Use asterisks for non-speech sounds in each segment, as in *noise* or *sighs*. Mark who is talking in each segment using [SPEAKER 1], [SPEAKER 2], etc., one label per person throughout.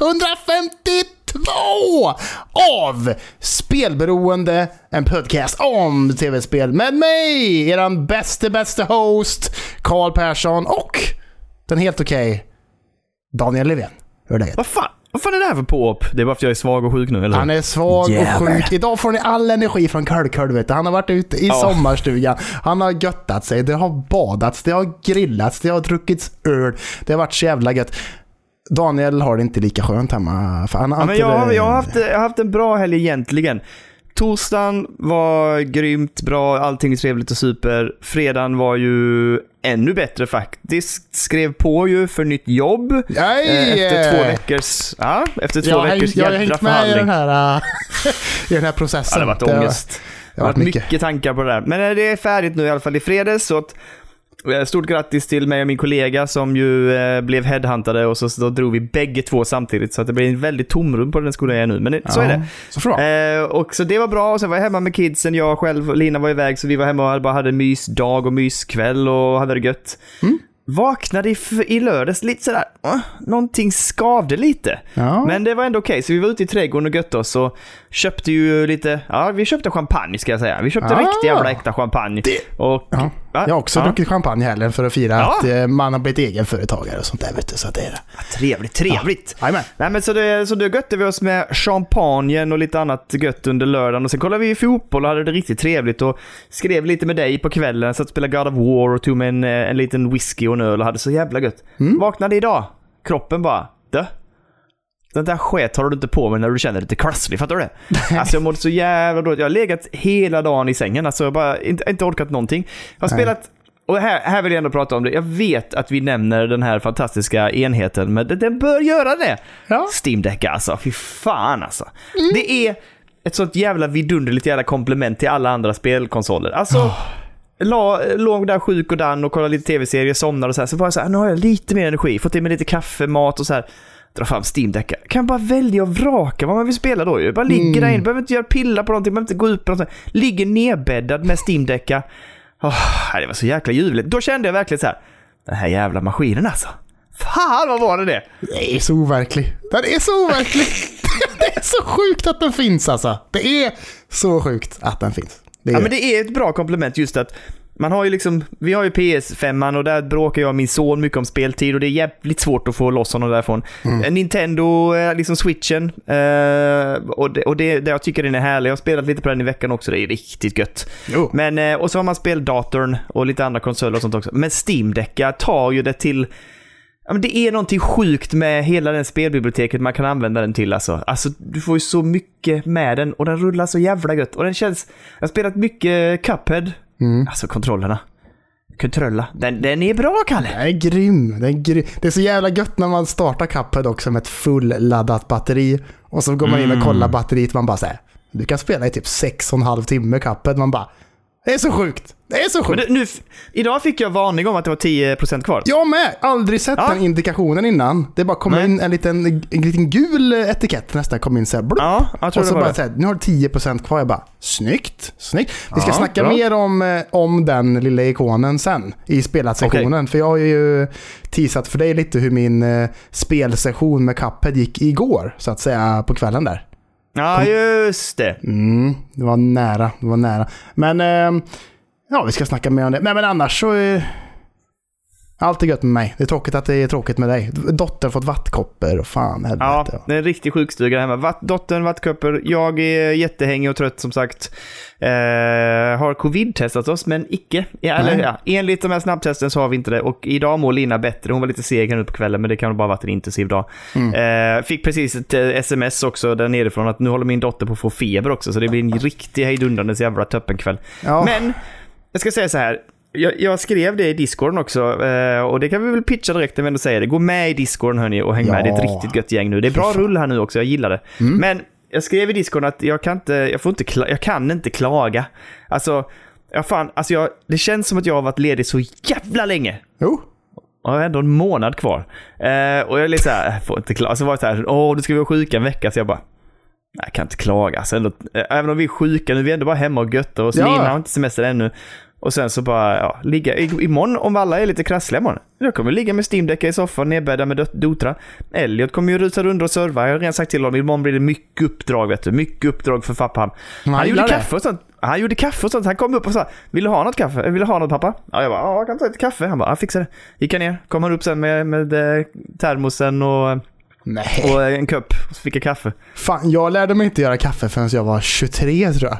[SPEAKER 1] avsnitt 152 av Spelberoende, en podcast om tv-spel med mig, eran bäste, bäste host, Karl Persson och den helt okej Daniel Levén. Hur är läget?
[SPEAKER 2] Vad fan? Vad fan är det här för påhopp? Det är bara för att jag är svag och sjuk nu, eller
[SPEAKER 1] Han är svag
[SPEAKER 2] Jävlar.
[SPEAKER 1] och sjuk. Idag får ni all energi från Kölköln, vet du. Han har varit ute i
[SPEAKER 2] Ja.
[SPEAKER 1] sommarstugan. Han har göttat sig. Det har badats, det har grillats, det har druckits öl. Det har varit så jävla gött. Daniel har det inte lika skönt hemma. För han har
[SPEAKER 2] Ja, men jag, har- jag, har haft, jag har haft en bra helg egentligen. Torsdagen var grymt bra, allting är trevligt och super. Fredagen var ju ännu bättre faktiskt. Skrev på ju för nytt jobb.
[SPEAKER 1] Nej!
[SPEAKER 2] Eh, Efter två veckors, ja, efter två
[SPEAKER 1] jag, har
[SPEAKER 2] veckors
[SPEAKER 1] hängt- jag har
[SPEAKER 2] jädra
[SPEAKER 1] hängt med i den
[SPEAKER 2] förhandling.
[SPEAKER 1] här, äh, *laughs* i den här
[SPEAKER 2] Ja,
[SPEAKER 1] processen.
[SPEAKER 2] det har varit
[SPEAKER 1] Det
[SPEAKER 2] ångest.
[SPEAKER 1] Det har varit mycket.
[SPEAKER 2] mycket tankar på det där. Men eh, det är färdigt nu i alla fall i fredags. Så att, eh, stort grattis till mig och min kollega som ju eh, blev headhuntade och så, så drog vi bägge två samtidigt. Så att det blir en väldigt tomrum på den skolan jag är nu. Men det, så
[SPEAKER 1] Ja,
[SPEAKER 2] är det.
[SPEAKER 1] Så bra.
[SPEAKER 2] Eh, och så det var bra och sen var jag hemma med kidsen. Jag själv och Lina var iväg så vi var hemma och bara hade mysdag och myskväll och hade det gött.
[SPEAKER 1] Mm.
[SPEAKER 2] Vaknade i, i lördags lite sådär, uh, någonting skavde lite.
[SPEAKER 1] Ja.
[SPEAKER 2] Men det var ändå okej, så vi var ute i trädgården och götte oss och köpte ju lite, ja vi köpte champagne ska jag säga. Vi köpte
[SPEAKER 1] Ah.
[SPEAKER 2] riktig jävla äkta champagne. Och,
[SPEAKER 1] Ja. Jag har också
[SPEAKER 2] ja.
[SPEAKER 1] druckit champagne i helgen för att fira
[SPEAKER 2] Ja.
[SPEAKER 1] att eh, man har blivit egenföretagare och sånt där. Vet du, så att det är det.
[SPEAKER 2] Trevligt, trevligt.
[SPEAKER 1] Jajamän.
[SPEAKER 2] Nej men så det, så då götte vi oss med champagnen och lite annat gött under lördagen och sen kollade vi fotboll och hade det riktigt trevligt och skrev lite med dig på kvällen, satt och spelade God of War och tog med en, eh, en liten whisky och en öl och hade så jävla gött.
[SPEAKER 1] Mm.
[SPEAKER 2] Vaknade idag, kroppen bara, dö. Den där sket har du inte på mig när du känner dig lite krasslig, fattar du det? Alltså jag mådde så jävla dåligt. Jag har legat hela dagen i sängen, alltså jag bara inte, inte orkat någonting. Jag har
[SPEAKER 1] Nej.
[SPEAKER 2] spelat och här, här vill jag ändå prata om det. Jag vet att vi nämner den här fantastiska enheten, men den- bör göra det.
[SPEAKER 1] Ja.
[SPEAKER 2] Steam Deck alltså. Fy fan alltså. Det är ett sånt jävla vidunderligt jävla komplement till alla andra spelkonsoler. Alltså, la, låg där sjuk och dan och kollade lite tv-serier, somnade och så här. Så var jag så här, nu har jag lite mer energi, fått i mig lite kaffe, mat och så här. Dra fram Steam Deck. Kan bara välja och vraka vad man vill spela då ju. Bara ligger där inne, behöver inte göra pilla på någonting, behöver inte gå ut på någonting. Ligger nedbäddad med Steam Decka. Oh, det var så jäkla ljuvligt. Då kände jag verkligen så här, den här jävla maskinen alltså. Fan vad var det det?
[SPEAKER 1] Det är så overklig. Den är så overklig. *laughs* Det är så sjukt att den finns alltså. Det är så sjukt att den finns. Det är
[SPEAKER 2] Ja, men det är ett bra komplement just att man har ju liksom, vi har ju PS5 och där bråkar jag och min son mycket om speltid och det är jävligt svårt att få loss honom därifrån.
[SPEAKER 1] Mm.
[SPEAKER 2] Nintendo, eh, liksom switchen, eh, och, det, och det, det, jag tycker den är härlig. Jag har spelat lite på den i veckan också, det är riktigt gött.
[SPEAKER 1] Jo.
[SPEAKER 2] Men, eh, och så har man speldatorn och lite andra konsoler och sånt också. Men steam tar ju det till Ja, men det är någonting sjukt med hela den spelbiblioteket man kan använda den till alltså. Alltså, du får ju så mycket med den och den rullar så jävla gött. Och den känns... Jag har spelat mycket Cuphead.
[SPEAKER 1] Mm.
[SPEAKER 2] Alltså kontrollerna. Kontrolla. Den, den är bra, Kalle.
[SPEAKER 1] Den är grym. Den är grym. Det är så jävla gött när man startar Cuphead också med ett fulladdat batteri. Och så går man in och kollar batteriet man bara säger du kan spela i typ sex och en halv timme Cuphead. Man bara, det är så sjukt. Det är så sjukt.
[SPEAKER 2] det, nu, idag fick jag varning om att det var 10% kvar.
[SPEAKER 1] Jag med! Aldrig sett
[SPEAKER 2] Ja.
[SPEAKER 1] den indikationen innan. Det bara kommer
[SPEAKER 2] Nej.
[SPEAKER 1] in en liten, en liten gul etikett nästan. Kom in så här, blup.
[SPEAKER 2] Ja, jag tror
[SPEAKER 1] och så
[SPEAKER 2] det
[SPEAKER 1] bara
[SPEAKER 2] det.
[SPEAKER 1] så här, nu har du 10% kvar. Jag bara, snyggt, snyggt. Vi ska
[SPEAKER 2] Ja,
[SPEAKER 1] snacka
[SPEAKER 2] bra.
[SPEAKER 1] mer om, eh, om den lilla ikonen sen i spelat-sektionen. För jag har ju teasat för dig lite hur min eh, spelsession med Cuphead gick igår, så att säga, på kvällen där.
[SPEAKER 2] Ja, just det.
[SPEAKER 1] Mm, det var nära, det var nära. Men, eh, ja, vi ska snacka mer om det. Men, men annars så... Eh, allt är gött med mig. Det är tråkigt att det är tråkigt med dig. Dottern har fått vattkoppor och fan helvete.
[SPEAKER 2] Ja, det är en riktig sjukstuga hemma. Vatt, dottern, vattkoppor. Jag är jättehängig och trött som sagt. Eh, har covid-testat oss, men icke. Ja, eller, ja, enligt de här snabbtesten så har vi inte det. Och idag mår Lina bättre. Hon var lite seg nu på kvällen, men det kan bara varit en intensiv dag.
[SPEAKER 1] Mm.
[SPEAKER 2] Eh, fick precis ett eh, sms också där nerifrån att nu håller min dotter på att få feber också. Så det blir en riktig hejdundrandes jävla toppenkväll.
[SPEAKER 1] Ja.
[SPEAKER 2] Men, jag ska säga så här. Jag, jag skrev det i Discorden också eh, och det kan vi väl pitcha direkt när vi ändå säger det. Gå med i Discorden hörni och häng
[SPEAKER 1] Ja.
[SPEAKER 2] med. Det är ett riktigt gött gäng nu. Det är bra rull här nu också, jag gillar det.
[SPEAKER 1] Mm.
[SPEAKER 2] Men jag skrev i Discorden att jag kan inte, jag får inte, jag kan inte klaga. Alltså, jag fan, alltså jag, det känns som att jag har varit ledig så jävla länge.
[SPEAKER 1] Jo.
[SPEAKER 2] Och jag har ändå en månad kvar. Eh, och jag är lite såhär, jag får inte klaga. Så var det såhär, åh, du ska vi vara sjuka en vecka. Så jag bara, jag kan inte klaga. Alltså ändå, eh, även om vi är sjuka, nu är vi ändå bara hemma och göttar oss.
[SPEAKER 1] Ja.
[SPEAKER 2] Lina har inte semester ännu. Och sen så bara, ja, ligga. Imorgon, om alla är lite krassliga imorgon, jag kommer ligga med Steam-däckar i soffan, nedbäddad med dot- Dotra. Elliot kommer ju rusa runt och serva. Jag har redan sagt till honom, imorgon blir det mycket uppdrag, vet du. Mycket uppdrag för pappan.
[SPEAKER 1] Han
[SPEAKER 2] Han, gjorde
[SPEAKER 1] det.
[SPEAKER 2] kaffe och sånt. Han gjorde kaffe och sånt. Han kom upp och sa, vill du ha något kaffe? Vill du ha något pappa? Ja, jag bara, ja, jag kan ta lite kaffe. Han bara, jag fixar det. Gick han ner, kom han upp sen med, med eh, termosen och,
[SPEAKER 1] Nej.
[SPEAKER 2] och en kopp. Och så fick jag kaffe.
[SPEAKER 1] Fan, jag lärde mig inte göra kaffe förrän jag var 23 tror jag.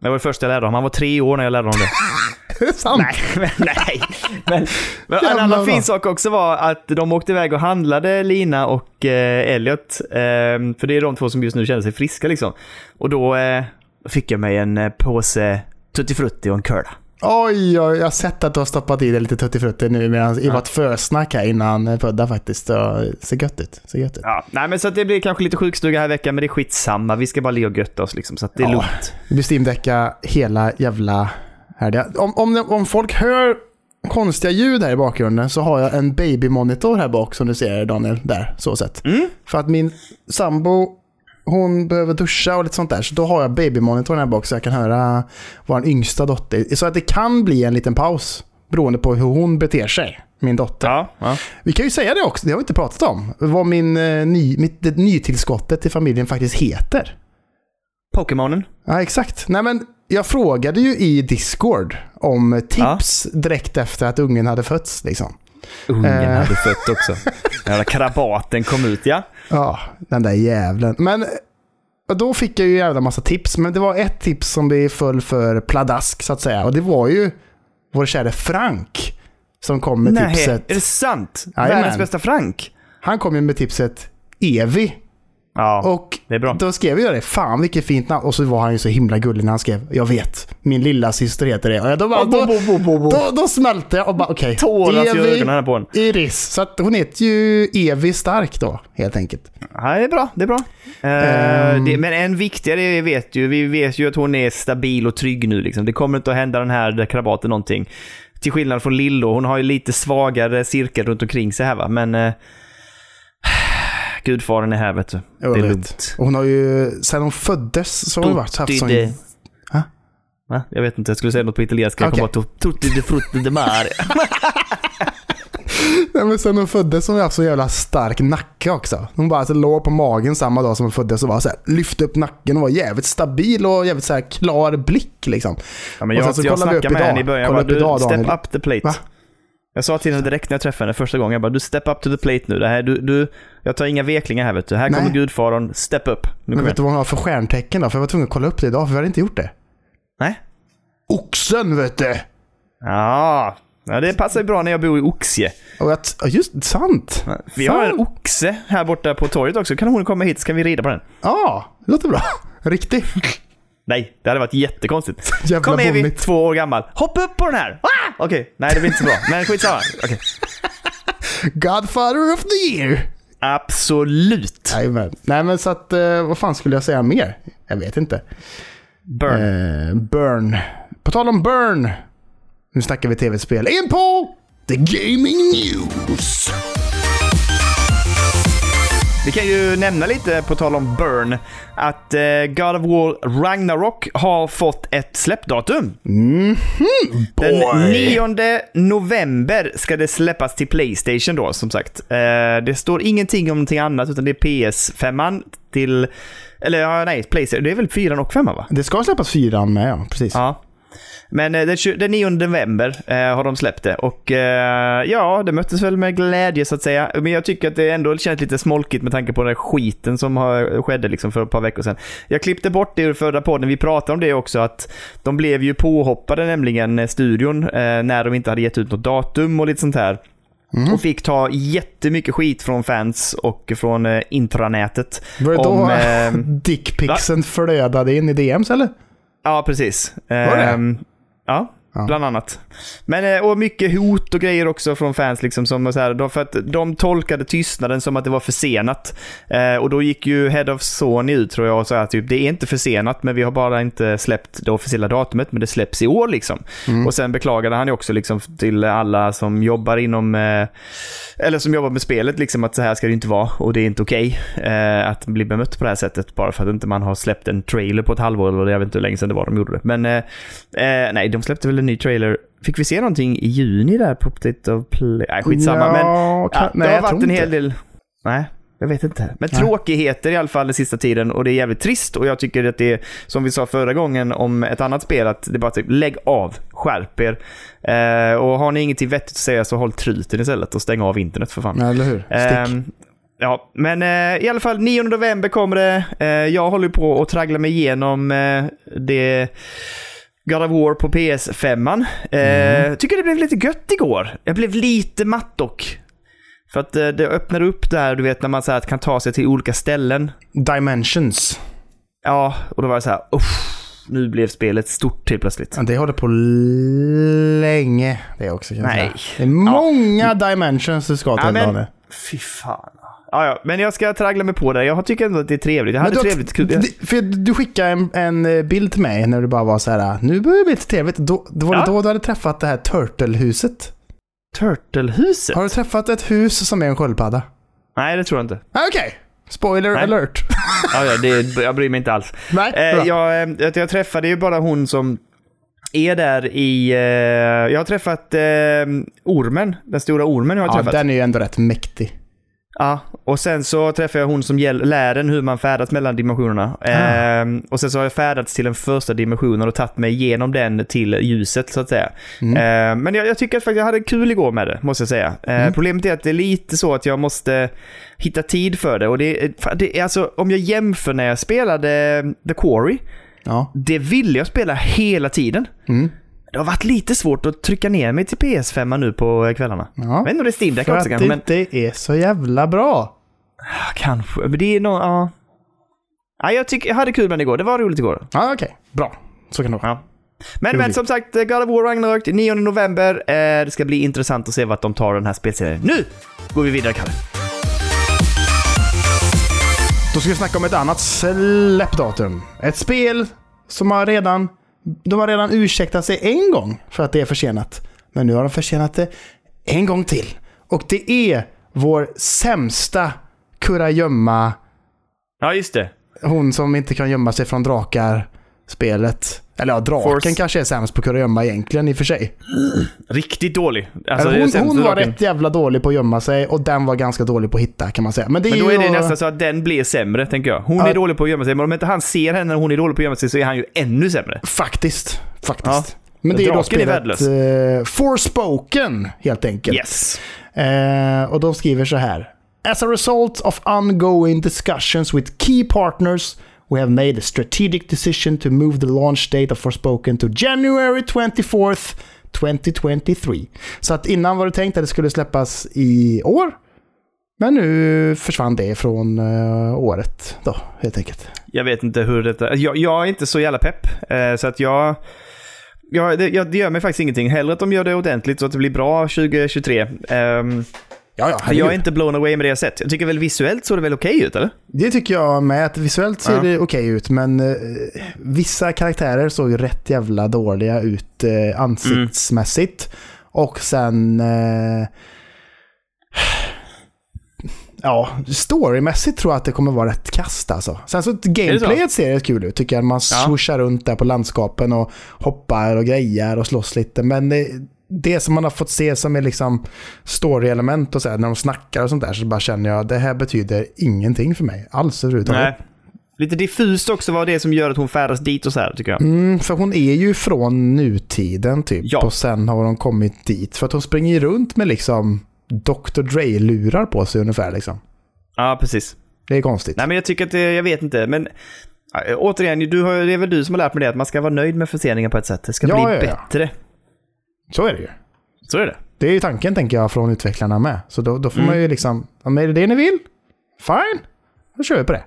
[SPEAKER 2] Det var det första jag lärde honom. Han var tre år när jag lärde honom det. *laughs*
[SPEAKER 1] Är det sant?
[SPEAKER 2] Nej, *laughs* men nej. Men, men en annan fin sak också var att de åkte iväg och handlade Lina och eh, Elliot. Eh, för det är de två som just nu känner sig friska liksom. Och då eh, fick jag mig en eh, påse Tutti Frutti och en curla.
[SPEAKER 1] Oj, oj, jag har sett att du har stoppat i det lite tuttifrutti nu medan var ett försnack här innan födda faktiskt. Så, ser gött ut. Ser gött ut.
[SPEAKER 2] Ja, nej men så det blir kanske lite sjukstuga här i veckan, men det är skitsamma. Vi ska bara le och götta oss liksom, så det är
[SPEAKER 1] Ja.
[SPEAKER 2] lugnt.
[SPEAKER 1] Det blir Steam-däcka hela jävla härliga. Om, om, om folk hör konstiga ljud här i bakgrunden så har jag en babymonitor här bak som du ser Daniel. Där, så sett.
[SPEAKER 2] Mm.
[SPEAKER 1] För att min sambo, hon behöver duscha och lite sånt där. Så då har jag babymonitorn här bak så jag kan höra vår yngsta dotter. Så att det kan bli en liten paus beroende på hur hon beter sig. Min dotter.
[SPEAKER 2] Ja, ja.
[SPEAKER 1] Vi kan ju säga det också, det har vi inte pratat om. Vad min, eh, ny, mitt det nytillskottet till familjen faktiskt heter.
[SPEAKER 2] Pokémonen.
[SPEAKER 1] Ja, exakt. Nej, men jag frågade ju i Discord om tips direkt efter att ungen hade fötts. Liksom.
[SPEAKER 2] Ungen
[SPEAKER 1] Eh.
[SPEAKER 2] hade fött också. Den jävla krabaten kom ut, ja.
[SPEAKER 1] Ja, den där jävlen. Men och då fick jag ju jävla massa tips, men det var ett tips som det föll för pladask så att säga. Och det var ju vår kära Frank som kom med
[SPEAKER 2] Nej,
[SPEAKER 1] tipset.
[SPEAKER 2] är det sant?
[SPEAKER 1] Jajamän.
[SPEAKER 2] Världens bästa Frank.
[SPEAKER 1] Han kom ju med tipset Evi.
[SPEAKER 2] Ja,
[SPEAKER 1] Och
[SPEAKER 2] det är bra.
[SPEAKER 1] då skrev jag det. Fan vilket fint namn. Och så var han ju så himla gullig när han skrev. Jag vet, min lilla syster heter det. Och då, bara, då, då, då smälte jag och bara okej.
[SPEAKER 2] Tåras i ögonen på en.
[SPEAKER 1] Iris. Så att hon heter ju Evi Stark då, helt enkelt.
[SPEAKER 2] Ja, det är bra. Det är bra. Eh, det, men en viktigare vi vet ju, vi vet ju att hon är stabil och trygg nu. Liksom. Det kommer inte att hända den här krabaten någonting. Till skillnad från Lillo, hon har ju lite svagare cirkel runt omkring sig här va. Men eh, gudfadern är här vet du.
[SPEAKER 1] Jag
[SPEAKER 2] det är
[SPEAKER 1] vet.
[SPEAKER 2] lugnt.
[SPEAKER 1] Och hon har ju, sen hon föddes så har hon varit så haft sån... Ha?
[SPEAKER 2] Jag vet inte, jag skulle säga något på italienska. Jag
[SPEAKER 1] Okej.
[SPEAKER 2] kom bara Tutti de frutti de mare. *laughs* *laughs*
[SPEAKER 1] Nej, men sen hon föddes så har hon haft så jävla stark nacke också. Hon bara alltså, låg på magen samma dag som hon föddes och var så här, lyfte upp nacken och var jävligt stabil och jävligt så här klar blick liksom.
[SPEAKER 2] Ja, men
[SPEAKER 1] Och
[SPEAKER 2] jag,
[SPEAKER 1] sen så
[SPEAKER 2] jag
[SPEAKER 1] vi upp
[SPEAKER 2] snackade med henne i början. Jag bara,
[SPEAKER 1] upp idag,
[SPEAKER 2] du, step
[SPEAKER 1] Daniel.
[SPEAKER 2] up the plate.
[SPEAKER 1] Va?
[SPEAKER 2] Jag sa till henne direkt när jag träffade henne första gången, jag bara, du step up to the plate nu. Det här, du, du, jag tar inga veklingar här vet du. Här
[SPEAKER 1] Nej.
[SPEAKER 2] kommer gudfadern, step up. Nu
[SPEAKER 1] Men vet du vad hon har för stjärntecken då? För jag var tvungen att kolla upp det idag för vi hade inte gjort det.
[SPEAKER 2] Nej?
[SPEAKER 1] Oxen vet du!
[SPEAKER 2] Ja, ja, det passar ju bra när jag bor i Oxie.
[SPEAKER 1] Och ja, just sant.
[SPEAKER 2] Vi har en oxe här borta på torget också. Kan hon komma hit så kan vi rida på den?
[SPEAKER 1] Ja, det låter bra. Riktigt.
[SPEAKER 2] Nej, det hade varit jättekonstigt. *laughs*
[SPEAKER 1] Jävla
[SPEAKER 2] Kom Evi, två år gammal. Hoppa upp på den här! Ah! Okej, nej det blir inte så bra. Men skitsamma. Okej.
[SPEAKER 1] Godfather of the year!
[SPEAKER 2] Absolut.
[SPEAKER 1] Jajamän. Nej men så att, eh, vad fan skulle jag säga mer? Jag vet inte.
[SPEAKER 2] Burn.
[SPEAKER 1] Eh, burn. På tal om burn. Nu snackar vi tv-spel. In på The Gaming News.
[SPEAKER 2] Vi kan ju nämna lite, på tal om Burn, att eh, God of War Ragnarok har fått ett släppdatum. Den 9 november ska det släppas till Playstation då, som sagt. Eh, det står ingenting om någonting annat, utan det är PS5 till... Eller nej, Playstation. Det är väl 4 och 5 va?
[SPEAKER 1] Det ska släppas fyran med ja, precis.
[SPEAKER 2] Ja. Men eh, den, 20 den 9 november eh, har de släppt det och eh, ja, det möttes väl med glädje så att säga. Men jag tycker att det ändå känns lite smolkigt med tanke på den skiten som har, skedde liksom för ett par veckor sedan. Jag klippte bort det ur förra podden, vi pratade om det också att de blev ju påhoppade nämligen, studion, när de inte hade gett ut något datum och lite sånt här. Och fick ta jättemycket skit från fans och från eh, intranätet.
[SPEAKER 1] Var det då
[SPEAKER 2] om, *laughs* eh,
[SPEAKER 1] dickpixen flödade in i DMs eller?
[SPEAKER 2] Ja, precis.
[SPEAKER 1] det?
[SPEAKER 2] Ehm, ja,
[SPEAKER 1] Ja.
[SPEAKER 2] bland annat. Men, eh, och mycket hot och grejer också från fans. Liksom, som så här, för att de tolkade tystnaden som att det var försenat. Eh, och då gick ju Head of Sony ut tror jag och sa att typ, det är inte försenat, men vi har bara inte släppt det officiella datumet, men det släpps i år. Liksom. Och sen beklagade han ju också liksom, till alla som jobbar inom, eh, eller som jobbar med spelet, liksom, att så här ska det inte vara och det är inte okej eh, att bli bemött på det här sättet bara för att inte man har släppt en trailer på ett halvår eller jag vet inte hur länge sedan det var de gjorde det. Men eh, eh, nej, de släppte väl eller ny trailer. Fick vi se någonting i juni där på Update of Play? Nej, skitsamma.
[SPEAKER 1] Ja,
[SPEAKER 2] men
[SPEAKER 1] kan-
[SPEAKER 2] ja, det
[SPEAKER 1] nej,
[SPEAKER 2] har
[SPEAKER 1] jag
[SPEAKER 2] varit en
[SPEAKER 1] inte.
[SPEAKER 2] hel del... Nej, jag vet inte. Men
[SPEAKER 1] Nej.
[SPEAKER 2] tråkigheter i alla fall den sista tiden och det är jävligt trist och jag tycker att det är, som vi sa förra gången om ett annat spel, att det är bara typ lägg av, skärp er. Eh, och har ni ingenting vettigt att säga så håll truten istället och stäng av internet för fan.
[SPEAKER 1] Ja, eller hur? Stick.
[SPEAKER 2] Ehm, ja, men eh, i alla fall 9 november kommer det. Eh, jag håller på att traggla mig igenom eh, det God of War på PS5. Eh, Tycker det blev lite gött igår. Jag blev lite matt dock. För att eh, det öppnar upp där, du vet när man så här, kan ta sig till olika ställen.
[SPEAKER 1] Dimensions.
[SPEAKER 2] Ja, och då var det så här, nu blev spelet stort helt plötsligt.
[SPEAKER 1] Ja, Det håller på länge det också kan
[SPEAKER 2] Nej.
[SPEAKER 1] säga. Det är många dimensions du ska till
[SPEAKER 2] Ja, men-. Fy fan. Ja, ja, men jag ska traggla mig på det. Jag tycker ändå att det är trevligt. Jag hade
[SPEAKER 1] du,
[SPEAKER 2] trevligt
[SPEAKER 1] För du skickade en, en bild till mig när du bara var så här. nu börjar det bli lite trevligt. Då, då var det
[SPEAKER 2] Ja.
[SPEAKER 1] då du hade träffat det här Turtle-huset.
[SPEAKER 2] Turtlehuset?
[SPEAKER 1] Har du träffat ett hus som är en sköldpadda?
[SPEAKER 2] Nej, det tror jag inte.
[SPEAKER 1] Ah, Okej, spoiler
[SPEAKER 2] Nej.
[SPEAKER 1] alert. *laughs*
[SPEAKER 2] Ja, ja, det, jag bryr mig inte alls.
[SPEAKER 1] Nej,
[SPEAKER 2] Eh,
[SPEAKER 1] bra.
[SPEAKER 2] jag, eh, jag, jag träffade ju bara hon som är där i... Eh, jag har träffat eh, ormen, den stora ormen har jag
[SPEAKER 1] ja,
[SPEAKER 2] träffat.
[SPEAKER 1] den är ju ändå rätt mäktig.
[SPEAKER 2] Ja, och sen så träffade jag hon som lär en hur man färdas mellan dimensionerna.
[SPEAKER 1] Ah.
[SPEAKER 2] Ehm, och sen så har jag färdats till den första dimensionen och tagit mig igenom den till ljuset så att säga.
[SPEAKER 1] Mm.
[SPEAKER 2] Ehm, men jag, jag tycker att faktiskt jag hade kul igår med det, måste jag säga. Ehm,
[SPEAKER 1] Mm.
[SPEAKER 2] Problemet är att det är lite så att jag måste hitta tid för det. Och det, det är alltså, om jag jämför när jag spelade The Quarry,
[SPEAKER 1] Ja.
[SPEAKER 2] det ville jag spela hela tiden.
[SPEAKER 1] Mm.
[SPEAKER 2] Det har varit lite svårt att trycka ner mig till PS5 nu på kvällarna.
[SPEAKER 1] ja.
[SPEAKER 2] Jag vet inte om det är Steam Deck
[SPEAKER 1] För
[SPEAKER 2] också
[SPEAKER 1] att
[SPEAKER 2] kanske,
[SPEAKER 1] det
[SPEAKER 2] men...
[SPEAKER 1] inte är så jävla bra.
[SPEAKER 2] Ja, Kanske, men det är nog, ja. ja jag, tycker, jag hade kul med det igår, det var roligt igår.
[SPEAKER 1] Ja, okej. Bra. Så kan det vara.
[SPEAKER 2] Ja. Men,
[SPEAKER 1] Roligt.
[SPEAKER 2] men som sagt, God of War Ragnarök, 9 november. Eh, det ska bli intressant att se vart de tar den här spelserien. Nu går vi vidare, Kalle.
[SPEAKER 1] Då ska vi snacka om ett annat släppdatum. Ett spel som har redan... De har redan ursäktat sig en gång för att det är försenat. Men nu har de försenat det en gång till. Och det är vår sämsta kurragömma,
[SPEAKER 2] Ja, just det.
[SPEAKER 1] hon som inte kan gömma sig från drakar, spelet. Eller ja, draken
[SPEAKER 2] Force.
[SPEAKER 1] kanske är sämst på kurragömma egentligen i och för sig.
[SPEAKER 2] Riktigt dålig. Alltså, är
[SPEAKER 1] hon hon var
[SPEAKER 2] draken.
[SPEAKER 1] rätt jävla dålig på att gömma sig och den var ganska dålig på att hitta kan man säga. Men, det är
[SPEAKER 2] Men då
[SPEAKER 1] ju
[SPEAKER 2] är det nästan så att den blir sämre, tänker jag. Hon
[SPEAKER 1] Ja.
[SPEAKER 2] är dålig på att gömma sig, men om inte han ser henne när hon är dålig på att gömma sig så är han ju ännu sämre.
[SPEAKER 1] Faktiskt. Faktiskt.
[SPEAKER 2] Ja.
[SPEAKER 1] Men det är då
[SPEAKER 2] är
[SPEAKER 1] spelet
[SPEAKER 2] värdelös.
[SPEAKER 1] uh, Forspoken, helt enkelt.
[SPEAKER 2] Yes.
[SPEAKER 1] Eh, och de skriver så här. As a result of ongoing discussions with key partners we have made a strategic decision to move the launch date of Forspoken to January 24th 2023. Så att innan var det tänkt att det skulle släppas i år. Men nu försvann det från uh, året då, helt enkelt.
[SPEAKER 2] Jag vet inte hur detta... Jag, jag är inte så jävla pepp, Uh, så att jag... Jag, det, jag, det gör mig faktiskt ingenting. Hellre att de gör det ordentligt så att det blir bra 2023. Um, ehm,
[SPEAKER 1] Ja, ja,
[SPEAKER 2] jag är inte blown away med det jag sett. Jag tycker väl visuellt såg det väl okej ut, eller?
[SPEAKER 1] Det tycker jag med. Att visuellt ser
[SPEAKER 2] Ja.
[SPEAKER 1] det okej ut, men eh, vissa karaktärer såg ju rätt jävla dåliga ut eh, ansiktsmässigt. Och sen... Eh, ja, storymässigt tror jag att det kommer vara rätt kast alltså. Sen så gameplayet ser rätt kul ut tycker jag. Man
[SPEAKER 2] Ja.
[SPEAKER 1] swooshar runt där på landskapen och hoppar och grejer och slåss lite. Men det, som man har fått se som är liksom story-element och så här, när de snackar och sånt där så bara känner jag att det här betyder ingenting för mig alls överhuvudtaget.
[SPEAKER 2] Nej. Lite diffust också vad det är som gör att hon färdas dit och så här, tycker jag.
[SPEAKER 1] Mm, för hon är ju från nutiden typ.
[SPEAKER 2] Ja.
[SPEAKER 1] Och sen har hon kommit dit. För att hon springer ju runt med liksom Dr. Dre-lurar på sig ungefär liksom.
[SPEAKER 2] Ja, precis.
[SPEAKER 1] Det är konstigt.
[SPEAKER 2] Nej, men jag tycker att det, jag vet inte, men återigen, du har, det är väl du som har lärt mig det, att man ska vara nöjd med förseningen på ett sätt. Det ska
[SPEAKER 1] Ja,
[SPEAKER 2] bli
[SPEAKER 1] ja.
[SPEAKER 2] bättre.
[SPEAKER 1] Så är det ju.
[SPEAKER 2] Så är det.
[SPEAKER 1] Det är ju tanken tänker jag från utvecklarna med. Så då, då får
[SPEAKER 2] Mm.
[SPEAKER 1] man ju liksom, om är det det ni vill? Fine, då kör vi på det.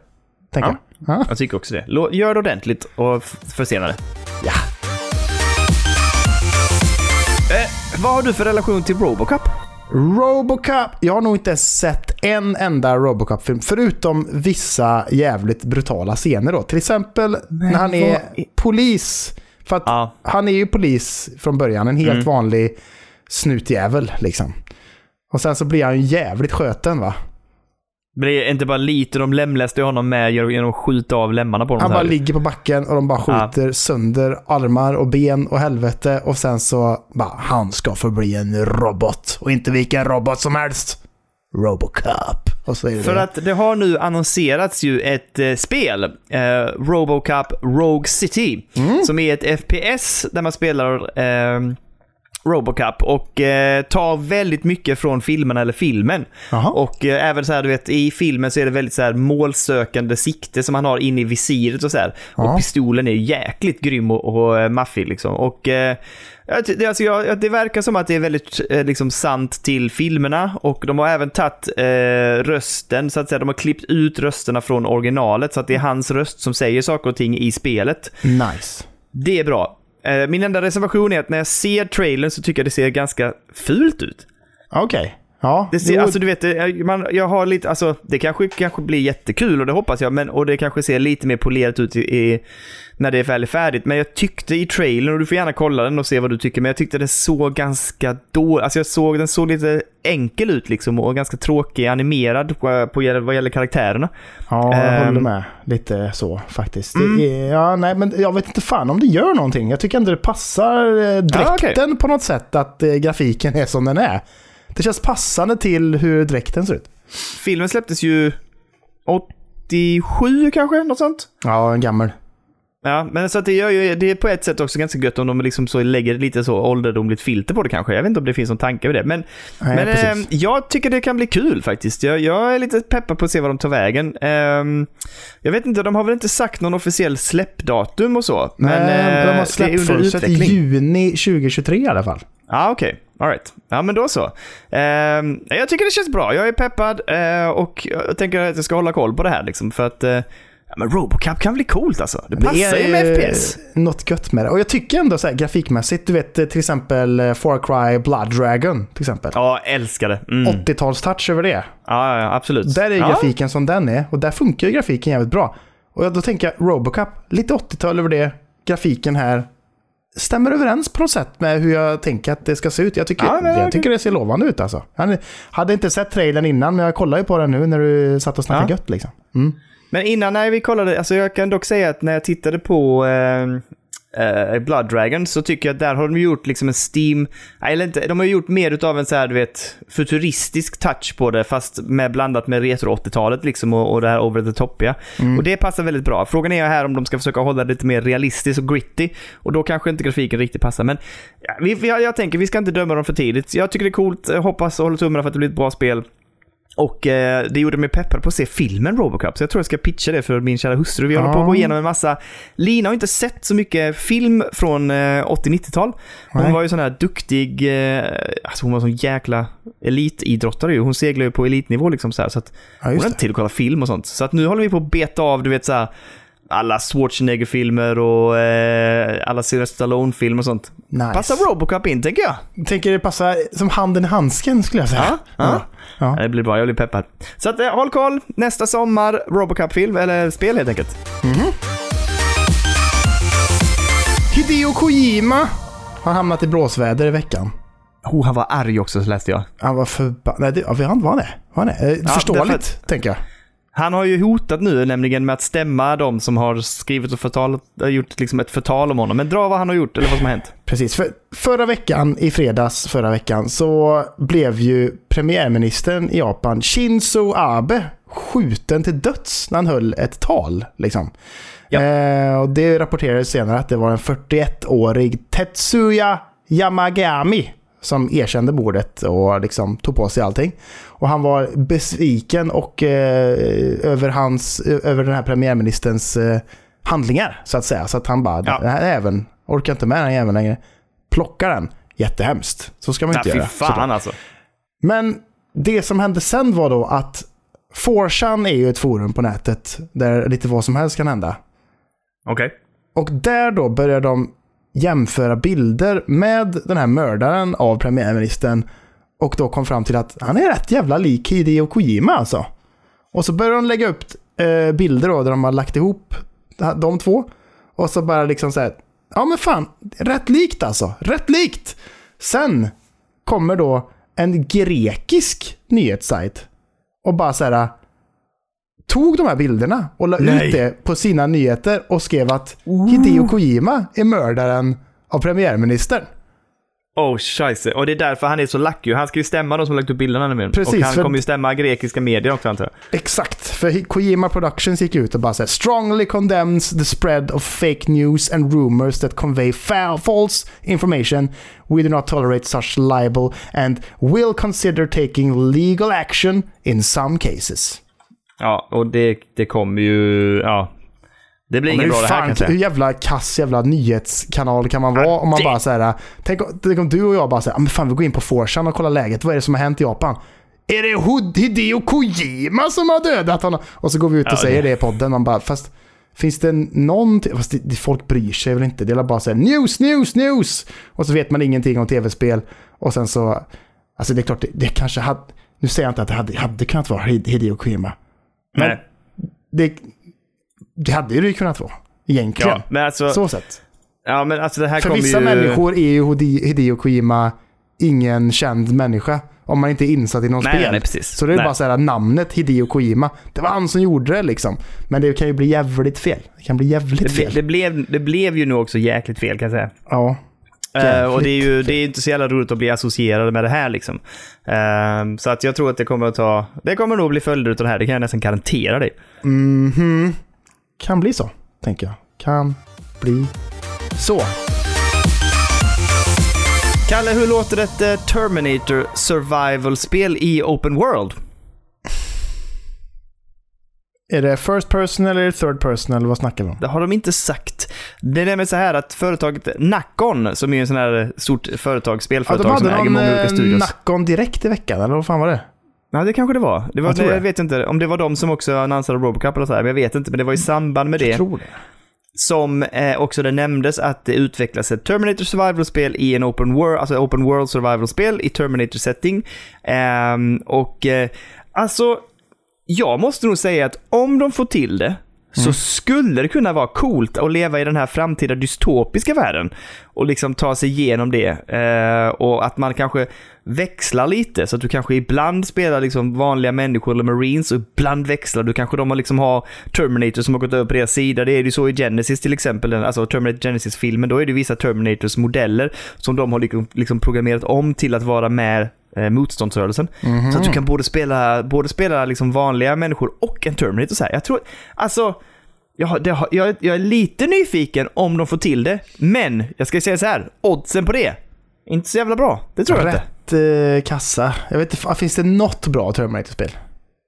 [SPEAKER 1] Tänker
[SPEAKER 2] Ja.
[SPEAKER 1] jag. Ja.
[SPEAKER 2] Jag tycker också det. Gör det ordentligt och försena det.
[SPEAKER 1] ja.
[SPEAKER 2] Eh, vad har du för relation till Robocop?
[SPEAKER 1] Robocop. Jag har nog inte sett en enda Robocop-film, förutom vissa jävligt brutala scener då. Till exempel när han är
[SPEAKER 2] i-
[SPEAKER 1] polis. För att
[SPEAKER 2] Ja.
[SPEAKER 1] han är ju polis från början, en helt
[SPEAKER 2] Mm.
[SPEAKER 1] vanlig snutjävel liksom. Och sen så blir han ju jävligt sköten va?
[SPEAKER 2] Men det är inte bara lite, de lemläste honom med genom att skjuta av lemmarna på honom.
[SPEAKER 1] Han bara ligger på backen och de bara skjuter sönder armar och ben och helvete. Och sen så bara, han ska förbli en robot. Och inte vilken robot som helst. Robocop. Och så är det
[SPEAKER 2] För
[SPEAKER 1] det.
[SPEAKER 2] att det har nu annonserats ju ett eh, spel, eh, Robocop Rogue City,
[SPEAKER 1] Mm.
[SPEAKER 2] som är ett FPS där man spelar eh, Robocop och eh, tar väldigt mycket från filmerna eller filmen.
[SPEAKER 1] Jaha.
[SPEAKER 2] Och eh, även så här, du vet, i filmen så är det väldigt så här målsökande sikte som han har inne i visiret och så här. Och pistolen är jäkligt grym och, och eh, maffig liksom. Och eh, det, alltså, jag, det verkar som att det är väldigt eh, liksom, sant till filmerna och de har även tagit eh, rösten, så att säga. De har klippt ut rösterna från originalet så att det är hans röst som säger saker och ting i spelet.
[SPEAKER 1] Nice.
[SPEAKER 2] Det är bra. Eh, min enda reservation är att när jag ser trailern så tycker jag det ser ganska fult ut.
[SPEAKER 1] Okej. Ja.
[SPEAKER 2] Det ser,
[SPEAKER 1] jo,
[SPEAKER 2] alltså du vet, man, jag har lite, alltså det kanske, kanske blir jättekul och det hoppas jag, men, och det kanske ser lite mer polerat ut i, i, när det är väl färdigt. Men jag tyckte i trailern, och du får gärna kolla den och se vad du tycker, men jag tyckte den såg ganska dålig, alltså jag såg, den såg lite enkel ut liksom och ganska tråkig, animerad på, på vad gäller karaktärerna.
[SPEAKER 1] Ja, jag
[SPEAKER 2] Ehm.
[SPEAKER 1] håller med. Lite så faktiskt.
[SPEAKER 2] Mm.
[SPEAKER 1] Det ja, nej, men jag vet inte fan om det gör någonting. Jag tycker ändå det passar eh, dräkten
[SPEAKER 2] Ja, okej.
[SPEAKER 1] på något sätt att eh, grafiken är som den är. Det känns passande till hur dräkten ser ut.
[SPEAKER 2] Filmen släpptes ju 87 kanske, något sånt?
[SPEAKER 1] Ja, en gammal.
[SPEAKER 2] Ja, men så att det gör ju, det är på ett sätt också ganska gött om de liksom så lägger lite så ålderdomligt filter på det kanske. Jag vet inte om det finns någon tanke med det. Men,
[SPEAKER 1] Nej,
[SPEAKER 2] men ehm, jag tycker det kan bli kul faktiskt. Jag, jag är lite peppad på att se vad de tar vägen. Ehm, jag vet inte, de har väl inte sagt någon officiell släppdatum och så. Men
[SPEAKER 1] Nej,
[SPEAKER 2] eh,
[SPEAKER 1] de har
[SPEAKER 2] det är
[SPEAKER 1] släppt
[SPEAKER 2] under
[SPEAKER 1] fönstret i
[SPEAKER 2] utveckling.
[SPEAKER 1] juni 2023 i alla fall.
[SPEAKER 2] Ja, ah, okej. All right. Ja, men då så. Ehm, jag tycker det känns bra. Jag är peppad eh, och jag tänker att jag ska hålla koll på det här liksom. För att eh, ja, men Robocop kan bli coolt alltså. Det passar ju med FPS.
[SPEAKER 1] något gött med det. Och jag tycker ändå så här grafikmässigt, du vet till exempel eh, Far Cry Blood Dragon till exempel.
[SPEAKER 2] Ja, älskar det. Mm.
[SPEAKER 1] 80-talstouch över det.
[SPEAKER 2] Ja, ja, ja, absolut.
[SPEAKER 1] Där är
[SPEAKER 2] ja.
[SPEAKER 1] grafiken som den är och där funkar ju grafiken jävligt bra. Och då tänker jag Robocop, lite 80-tal över det, grafiken här stämmer överens på något sätt med hur jag tänker att det ska se ut. Jag tycker,
[SPEAKER 2] Ja, men
[SPEAKER 1] jag tycker det ser lovande ut alltså. Jag hade inte sett trailern innan, men jag kollar ju på den nu när du satt och snackade
[SPEAKER 2] Ja.
[SPEAKER 1] gött liksom. Mm.
[SPEAKER 2] Men innan när vi kollade, alltså jag kan dock säga att när jag tittade på eh, eh, Blood Dragon så tycker jag att där har de gjort liksom en Steam, eller inte, de har gjort mer utav en så här, du vet, futuristisk touch på det fast med blandat med retro 80-talet liksom och, och det här over the topiga. Och det passar väldigt bra. Frågan är här om de ska försöka hålla det lite mer realistiskt och gritty och då kanske inte grafiken riktigt passar. Men ja, vi, vi, jag tänker, vi ska inte döma dem för tidigt. Jag tycker det är coolt, jag hoppas och håller tummarna för att det blir ett bra spel. Och eh, det gjorde mig peppad på att se filmen Robocop, så jag tror jag ska pitcha det för min kära hustru. Vi håller på att gå
[SPEAKER 1] Ja.
[SPEAKER 2] igenom en massa... Lina har inte sett så mycket film från eh, 80-90-tal. Hon
[SPEAKER 1] Nej.
[SPEAKER 2] var ju sån här duktig, eh, alltså hon var sån jäkla elitidrottare ju. Hon seglar ju på elitnivå liksom så här, så att
[SPEAKER 1] Ja,
[SPEAKER 2] hon har inte tid att kolla film och sånt. Så att nu håller vi på att beta av, du vet så här, alla Schwarzenegger-filmer och eh, alla Sylvester Stallone-filmer och sånt.
[SPEAKER 1] Nice.
[SPEAKER 2] Passar Robocop in, tänker jag.
[SPEAKER 1] Tänker det passa som handen i handsken skulle jag säga.
[SPEAKER 2] Ja, ja.
[SPEAKER 1] Ja.
[SPEAKER 2] Ja, Det blir bra, jag blir peppad. Så att, eh, håll koll, nästa sommar, Robocop-film, eller spel helt enkelt.
[SPEAKER 1] Hideo Kojima har hamnat i blåsväder i veckan.
[SPEAKER 2] Oh, han var arg också, så läste jag.
[SPEAKER 1] Han var förbannad. Nej, det, ja, han var det. Var det? Eh,
[SPEAKER 2] Ja,
[SPEAKER 1] Förståeligt,
[SPEAKER 2] därför
[SPEAKER 1] tänker jag.
[SPEAKER 2] Han har ju hotat nu nämligen med att stämma de som har skrivit och förtal, gjort liksom ett förtal om honom. Men dra vad han har gjort, eller vad som har hänt.
[SPEAKER 1] Precis. För förra veckan, i fredags förra veckan, så blev ju premiärministern i Japan, Shinzo Abe, skjuten till döds när han höll ett tal. Liksom.
[SPEAKER 2] Ja.
[SPEAKER 1] Eh, och det rapporterades senare att det var en 41-årig Tetsuya Yamagami som erkände mordet och liksom tog på sig allting. Och han var besviken och eh, över, hans, över den här premiärministerns eh, handlingar, så att säga. Så att han bara,
[SPEAKER 2] Ja.
[SPEAKER 1] den här även orkar inte med den här jäveln längre. Plockar den. Jättehemskt. Så ska man inte
[SPEAKER 2] fy
[SPEAKER 1] göra. såklart.
[SPEAKER 2] fan alltså.
[SPEAKER 1] Men det som hände sen var då att 4chan är ju ett forum på nätet där lite vad som helst kan hända.
[SPEAKER 2] Okej.
[SPEAKER 1] Och där då börjar de jämföra bilder med den här mördaren av premiärministern och då kom fram till att han är rätt jävla lik Hideo Kojima alltså. Och så börjar de lägga upp eh, bilder då där de har lagt ihop de två. Och så bara liksom säga ja men fan, rätt likt alltså. Rätt likt! Sen kommer då en grekisk nyhetssajt och bara så här, tog de här bilderna och la
[SPEAKER 2] Nej.
[SPEAKER 1] ut det på sina nyheter och skrev att Hideo Kojima är mördaren av premiärministern.
[SPEAKER 2] Oh, scheisse. Och det är därför han är så lucky. Han ska ju stämma de som lagt upp bilderna nämligen.
[SPEAKER 1] Precis,
[SPEAKER 2] Och han
[SPEAKER 1] för-
[SPEAKER 2] kommer ju stämma grekiska medier också antar jag.
[SPEAKER 1] Exakt, för Kojima Productions gick ut och bara så här, strongly condemns the spread of fake news and rumors that convey fa- false information. We do not tolerate such libel and will consider taking legal action in some cases.
[SPEAKER 2] Ja, och det, det kommer ju... Ja. Det blir
[SPEAKER 1] Men
[SPEAKER 2] inget bra det här
[SPEAKER 1] fan,
[SPEAKER 2] kanske.
[SPEAKER 1] hur jävla kass jävla nyhetskanal kan man vara
[SPEAKER 2] Ja,
[SPEAKER 1] om man
[SPEAKER 2] det-
[SPEAKER 1] bara säger tänk, tänk om du och jag bara säger men fan vi går in på Forsan och kollar läget. Vad är det som har hänt i Japan? Är det Hideo Kojima som har dödat honom? Och så går vi ut och
[SPEAKER 2] Ja,
[SPEAKER 1] säger
[SPEAKER 2] det-
[SPEAKER 1] det i podden. Man bara, fast finns det någonting? Fast det, folk bryr sig väl inte. Det är bara så här news, news, news. Och så vet man ingenting om tv-spel. Och sen så, alltså det är klart, det, det kanske hade, nu säger jag inte att det hade, hade kunnat vara Hid- Hideo Kojima. Men
[SPEAKER 2] Nej.
[SPEAKER 1] det, det hade ju det kunnat vara. Egentligen.
[SPEAKER 2] Ja, men alltså...
[SPEAKER 1] Så sett.
[SPEAKER 2] Ja, men alltså det här
[SPEAKER 1] För vissa
[SPEAKER 2] ju...
[SPEAKER 1] människor är ju Hide- Hideo Kojima ingen känd människa. Om man inte är insatt i någon
[SPEAKER 2] Nej,
[SPEAKER 1] spel.
[SPEAKER 2] nej, precis.
[SPEAKER 1] Så det är
[SPEAKER 2] Nej.
[SPEAKER 1] bara så här namnet Hideo Kojima. Det var han som gjorde det liksom. Men det kan ju bli jävligt fel. Det kan bli jävligt
[SPEAKER 2] Det,
[SPEAKER 1] fel.
[SPEAKER 2] det, blev, det blev ju nu också jäkligt fel kan jag säga.
[SPEAKER 1] Ja.
[SPEAKER 2] Eh, och det är ju det är inte så jävla roligt att bli associerad med det här liksom. Eh, så att jag tror att det kommer att ta... Det kommer nog bli följder av det här, det kan jag nästan garantera dig.
[SPEAKER 1] Mhm. Kan bli så, tänker jag. Kan bli så.
[SPEAKER 2] Kalle, hur låter ett eh, Terminator Survival-spel i Open World?
[SPEAKER 1] Är det first person eller third person eller vad snackar vi om?
[SPEAKER 2] Det har de inte sagt. Det är nämligen så här att företaget Nacon, som är en sån här stort företag,
[SPEAKER 1] Ja, de
[SPEAKER 2] spelföretag som
[SPEAKER 1] hade
[SPEAKER 2] äger
[SPEAKER 1] någon
[SPEAKER 2] många olika
[SPEAKER 1] eh,
[SPEAKER 2] studios.
[SPEAKER 1] Nackon direkt i veckan, eller vad fan var det?
[SPEAKER 2] Ja, det kanske det var. Det var
[SPEAKER 1] Jag tror
[SPEAKER 2] jag
[SPEAKER 1] det.
[SPEAKER 2] vet inte om det var de som också annonsade Robocop eller så här, men jag vet inte. Men det var i samband med det.
[SPEAKER 1] Det.
[SPEAKER 2] som eh, också det nämndes att det utvecklas ett Terminator Survival-spel i en Open World, alltså Open World Survival-spel i Terminator-setting. Ehm, och eh, alltså, jag måste nog säga att om de får till det så skulle det kunna vara coolt att leva i den här framtida dystopiska världen och liksom ta sig igenom det. Eh, och att man kanske växlar lite så att du kanske ibland spelar liksom vanliga människor eller marines och ibland växlar du. Kanske de har liksom har Terminator som har gått över på deras sida. Det är ju så i Genesis till exempel, alltså Terminator Genesis-filmen. Då är det vissa Terminators modeller som de har liksom, liksom programmerat om till att vara med eh, motståndsrörelsen. Så att du kan både spela, både spela liksom vanliga människor och en Terminator. Så här. Jag tror, alltså, jag, det jag, jag är lite nyfiken om de får till det, men jag ska säga så här, oddsen på det, inte så jävla bra. Det tror jag inte.
[SPEAKER 1] Rätt eh, kassa. Jag vet inte, finns det något bra Terminator-spel?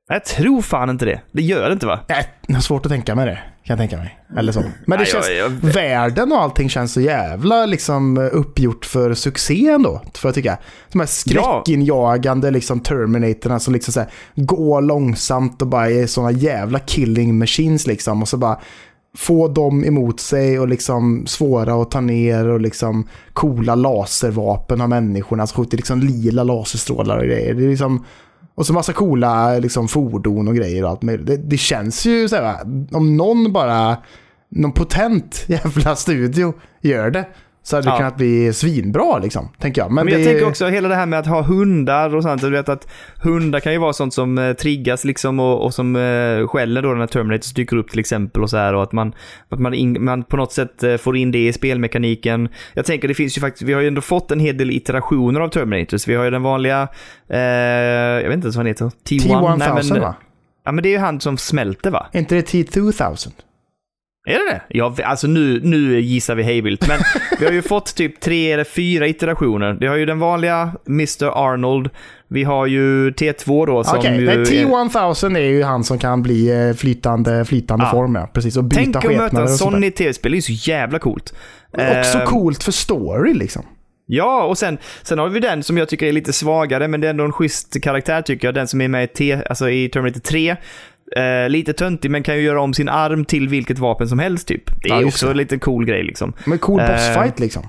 [SPEAKER 2] Jag tror fan inte det. Det gör det inte va?
[SPEAKER 1] Nej, jag har svårt att tänka mig det. Kan jag tänka mig. Eller så. Men det
[SPEAKER 2] Nej,
[SPEAKER 1] känns...
[SPEAKER 2] jag- jag-
[SPEAKER 1] Världen och allting känns så jävla liksom uppgjort för succé ändå. För jag tycka. De här skräckinjagande liksom Terminatorna som liksom så här, går långsamt och bara är såna jävla killing machines liksom. Och så bara få dem emot sig och liksom svåra att ta ner och liksom coola laservapen av människorna som skjuter liksom lila laserstrålar och grejer. Det är liksom, och så massa coola liksom, fordon och grejer och allt möjligt. Det, det känns ju så här, om någon bara, någon potent *laughs* jävla studio gör det så hade det
[SPEAKER 2] Ja.
[SPEAKER 1] kunnat bli svinbra liksom, tänker jag. Men,
[SPEAKER 2] Men jag
[SPEAKER 1] det,
[SPEAKER 2] tänker också hela det här med att ha hundar och sånt. Du vet att hundar kan ju vara sånt som eh, triggas liksom och, och som eh, skäller då när Terminator dyker upp till exempel och så här och att man, att man, in, man på något sätt eh, får in det i spelmekaniken. Jag tänker det finns ju faktiskt, vi har ju ändå fått en hel del iterationer av Terminators. Vi har ju den vanliga, eh, jag vet inte ens vad han heter, T1.
[SPEAKER 1] T-1000
[SPEAKER 2] Nej, men,
[SPEAKER 1] va?
[SPEAKER 2] Ja men det är ju han som smälter va?
[SPEAKER 1] Är inte det T-2000?
[SPEAKER 2] Är det det? Ja, alltså nu, nu gissar vi hejvilt, men *laughs* vi har ju fått typ tre eller fyra iterationer. Vi har ju den vanliga Mr. Arnold, vi har ju T2 då som
[SPEAKER 1] Okej,
[SPEAKER 2] ju...
[SPEAKER 1] nej,
[SPEAKER 2] är-
[SPEAKER 1] T-1000 är ju han som kan bli eh, flytande, flytande
[SPEAKER 2] Ja.
[SPEAKER 1] form ja. Precis, och byta
[SPEAKER 2] Tänk att möta en
[SPEAKER 1] där.
[SPEAKER 2] i tv-spel, det är ju så jävla coolt.
[SPEAKER 1] Också
[SPEAKER 2] Eh,
[SPEAKER 1] coolt för story liksom.
[SPEAKER 2] Ja, och sen, sen har vi den som jag tycker är lite svagare, men det är ändå en schysst karaktär tycker jag. Den som är med i, T, alltså i Terminator 3. Eh, lite töntig, men kan ju göra om sin arm till vilket vapen som helst typ. Det är
[SPEAKER 1] Ja,
[SPEAKER 2] också en liten cool grej liksom.
[SPEAKER 1] Men cool
[SPEAKER 2] Eh,
[SPEAKER 1] bossfight liksom.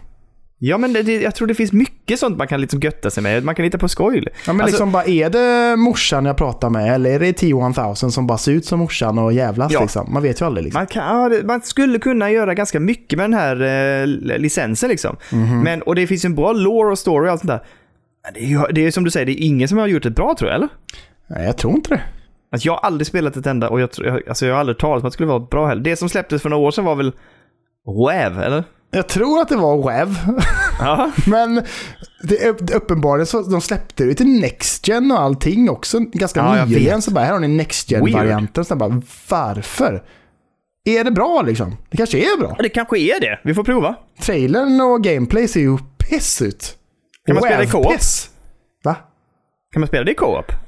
[SPEAKER 2] Ja, men det, jag tror det finns mycket sånt man kan liksom götta sig med. Man kan hitta på skoj.
[SPEAKER 1] Ja, men
[SPEAKER 2] Alltså-
[SPEAKER 1] liksom bara, är det morsan jag pratar med eller är det T-1000 som bara ser ut som morsan och jävlas
[SPEAKER 2] Ja.
[SPEAKER 1] liksom? Man vet ju aldrig liksom.
[SPEAKER 2] Man, kan, ja, man skulle kunna göra ganska mycket med den här eh, licensen liksom.
[SPEAKER 1] Mhm.
[SPEAKER 2] Men, och det finns en bra lore och story och allt sånt där. Det är det är som du säger, det är ingen som har gjort det bra tror jag, eller?
[SPEAKER 1] Nej, jag tror inte det.
[SPEAKER 2] Alltså jag har aldrig spelat ett enda och jag, alltså jag har aldrig talat om att det skulle vara bra heller. Det som släpptes för några år sedan var väl WAV, eller?
[SPEAKER 1] Jag tror att det var
[SPEAKER 2] Ja. *laughs*
[SPEAKER 1] men det är uppenbarligen så de släppte det till Next Gen och allting också ganska
[SPEAKER 2] Ja,
[SPEAKER 1] nyligen. Så bara, här har ni Next Gen-varianten. Så bara, varför? Är det bra liksom? Det kanske är bra.
[SPEAKER 2] Det kanske är det. Vi får prova.
[SPEAKER 1] Trailern och gameplay ser ju piss ut.
[SPEAKER 2] Kan man spela i co-op?
[SPEAKER 1] Va?
[SPEAKER 2] Kan man spela det i co-op?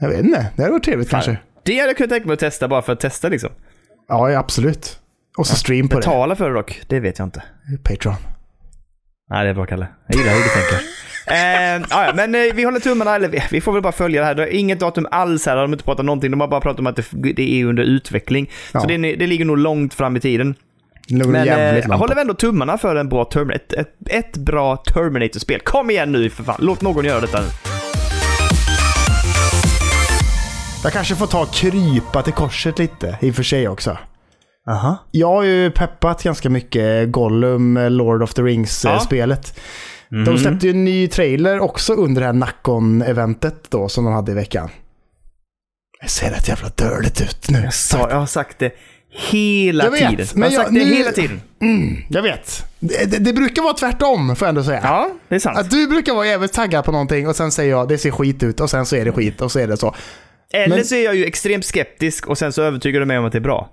[SPEAKER 1] Jag vet inte. Det hade varit trevligt kanske.
[SPEAKER 2] Det hade jag kunnat tänka mig att testa bara för att testa liksom.
[SPEAKER 1] Ja, absolut. Och så stream på
[SPEAKER 2] Betala för det dock, det vet jag inte.
[SPEAKER 1] det. Patreon.
[SPEAKER 2] Nej, det är bra Kalle. Jag gillar hur du tänker. *laughs* Eh, ja, men eh, vi håller tummarna, eller vi, vi får väl bara följa det här. Det är inget datum alls här, de har inte pratat någonting. De har bara pratat om att det, det är under utveckling.
[SPEAKER 1] Ja.
[SPEAKER 2] Så det, det ligger nog långt fram i tiden.
[SPEAKER 1] Det
[SPEAKER 2] Men eh,
[SPEAKER 1] långt
[SPEAKER 2] håller ändå tummarna för en bra ett, ett, ett bra Terminator-spel. Kom igen nu för fan, låt någon göra detta nu.
[SPEAKER 1] Jag kanske får ta och krypa till korset lite, i och för sig också.
[SPEAKER 2] Aha.
[SPEAKER 1] Jag har ju peppat ganska mycket Gollum, Lord of the
[SPEAKER 2] Ja.
[SPEAKER 1] Rings-spelet.
[SPEAKER 2] Mm.
[SPEAKER 1] De släppte ju en ny trailer också under det här Nackon-eventet då som de hade i veckan. Det ser rätt jävla dörligt ut nu.
[SPEAKER 2] Jag, sa, jag har sagt det hela
[SPEAKER 1] Jag vet,
[SPEAKER 2] tiden.
[SPEAKER 1] men
[SPEAKER 2] jag har
[SPEAKER 1] jag-
[SPEAKER 2] sagt det
[SPEAKER 1] nu-
[SPEAKER 2] hela tiden.
[SPEAKER 1] Mm, jag vet. Det, det, det brukar vara tvärtom, får jag ändå säga.
[SPEAKER 2] Ja, det är sant.
[SPEAKER 1] Att du brukar vara jävligt taggad på någonting och sen säger jag det ser skit ut och sen så är det skit och så är det så.
[SPEAKER 2] Eller
[SPEAKER 1] men-
[SPEAKER 2] så är jag ju extremt skeptisk och sen så övertygar du mig om att det är bra.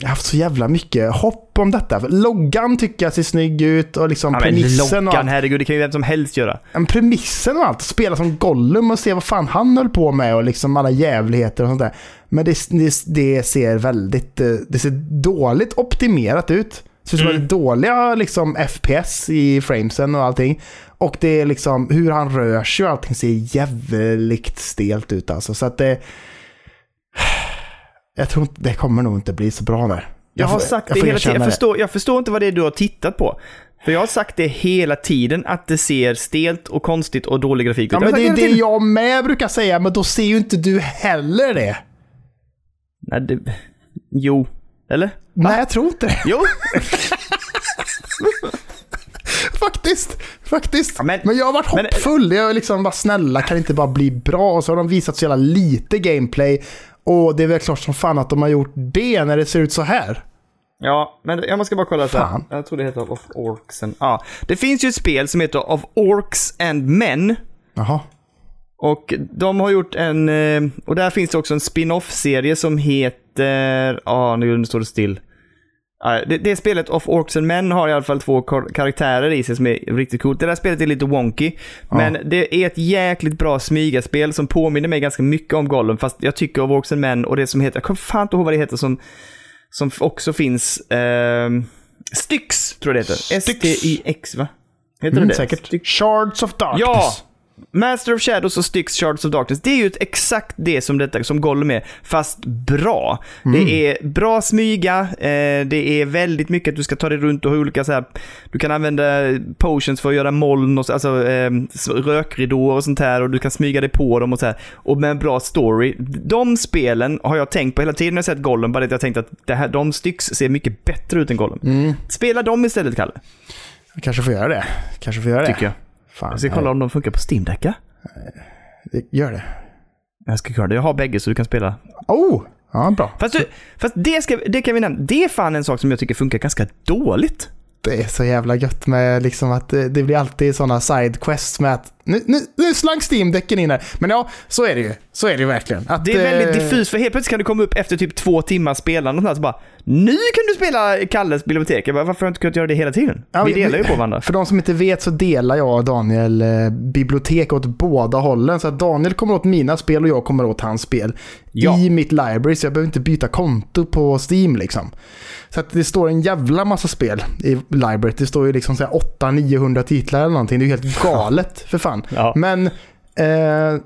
[SPEAKER 1] Jag har haft så jävla mycket hopp om detta. Loggan tycker jag ser snygg ut och liksom
[SPEAKER 2] Ja,
[SPEAKER 1] premissen och
[SPEAKER 2] loggan,
[SPEAKER 1] allt.
[SPEAKER 2] herregud, det kan ju vem som helst göra.
[SPEAKER 1] Men premissen och allt. Spela som Gollum och se vad fan han höll på med och liksom alla jävligheter och sånt där. Men det, det, det ser väldigt, eh, det ser dåligt optimerat ut. Det ser ut som
[SPEAKER 2] Mm.
[SPEAKER 1] dåliga liksom FPS i framesen och allting. Och det är liksom hur han rör sig och allting ser jävligt stelt ut alltså. Så att det... *sighs* Jag tror inte, det kommer nog inte bli så bra där.
[SPEAKER 2] Jag, har
[SPEAKER 1] får-
[SPEAKER 2] sagt
[SPEAKER 1] jag
[SPEAKER 2] det hela tiden. Jag förstår, jag förstår inte vad det är du har tittat på. För jag har sagt det hela tiden, att det ser stelt och konstigt och dålig grafik ut.
[SPEAKER 1] Ja,
[SPEAKER 2] Jag har
[SPEAKER 1] men det är det
[SPEAKER 2] tiden.
[SPEAKER 1] jag med brukar säga, men då ser ju inte du heller det.
[SPEAKER 2] Nej, det... Jo. Eller?
[SPEAKER 1] Nej, jag tror inte det.
[SPEAKER 2] Jo. *laughs* *laughs*
[SPEAKER 1] Faktiskt. Faktiskt.
[SPEAKER 2] Ja,
[SPEAKER 1] men,
[SPEAKER 2] men-
[SPEAKER 1] jag har varit
[SPEAKER 2] men-
[SPEAKER 1] hoppfull. Jag är liksom bara snälla, kan det inte bara bli bra? Och så har de visat så jävla lite gameplay. Och det är väl klart som fan att de har gjort det när det ser ut så här.
[SPEAKER 2] Ja, men jag måste bara kolla så här. Jag tror det heter Of Orcs and... Ja. Det finns ju ett spel som heter Of Orcs and Men.
[SPEAKER 1] Jaha.
[SPEAKER 2] Och de har gjort en... eh, Och där finns det också en spin-off-serie som heter... Ja, nu står det still. Ja, Det, det spelet Of Orcs and Men har i alla fall två kar- karaktärer i sig som är riktigt coolt. Det där spelet är lite wonky, men det är ett jäkligt bra smygaspel som påminner mig ganska mycket om Gollum, fast jag tycker Of Orcs and Men och det som heter, jag kommer fan inte ihåg vad det heter som, som också finns, ehm, Styx tror jag det heter.
[SPEAKER 1] S-T-Y-X
[SPEAKER 2] va? Heter
[SPEAKER 1] Mm,
[SPEAKER 2] det?
[SPEAKER 1] säkert.
[SPEAKER 2] Styx.
[SPEAKER 1] Shards of Darkness.
[SPEAKER 2] Ja! Master of Shadows och Styx Shards of Darkness. Det är ju exakt det som detta, som Gollum är, fast bra. Det är bra smyga, eh, det är väldigt mycket att du ska ta dig runt och ha olika så här, du kan använda potions för att göra moln och så, alltså eh, s- rökridåer och sånt här och du kan smyga dig på dem och så här. Och med en bra story. De spelen har jag tänkt på hela tiden när jag sett Gollum, bara att jag tänkt att det här, de Styx ser mycket bättre ut än Gollum. Spela dem istället, Kalle,
[SPEAKER 1] Jag kanske får göra det. Kanske får göra det.
[SPEAKER 2] tycker jag.
[SPEAKER 1] Fan,
[SPEAKER 2] Jag ska kolla om de funkar på Steam Deck, ja?
[SPEAKER 1] nej, Gör det.
[SPEAKER 2] Jag ska kolla det. Jag har bägge så du kan spela.
[SPEAKER 1] Oh! Ja, bra.
[SPEAKER 2] Fast, du, fast det, ska, det kan vi nämna. Det är fan en sak som jag tycker funkar ganska dåligt.
[SPEAKER 1] Det är så jävla gött med liksom att det, det blir alltid sådana sidequests med att nu, nu, nu slank Steam-däcken in här. Men ja, så är det ju. Så är det ju verkligen. Att,
[SPEAKER 2] Det är väldigt
[SPEAKER 1] eh,
[SPEAKER 2] diffust, för helt plötsligt kan du komma upp efter typ två timmar spelande och sånt här, så bara Nu kan du spela Kalles bibliotek. Jag bara, varför har jag inte kunnat göra det hela tiden?
[SPEAKER 1] Ja,
[SPEAKER 2] vi delar ju på varandra.
[SPEAKER 1] För de som inte vet så delar jag och Daniel eh, bibliotek åt båda hållen. Så att Daniel kommer åt mina spel och jag kommer åt hans spel.
[SPEAKER 2] Ja.
[SPEAKER 1] I mitt library, så jag behöver inte byta konto på Steam liksom. Så att det står en jävla massa spel i library. Det står ju liksom 800-900 titlar eller någonting. Det är ju helt *laughs* galet för fan.
[SPEAKER 2] Ja.
[SPEAKER 1] Men eh,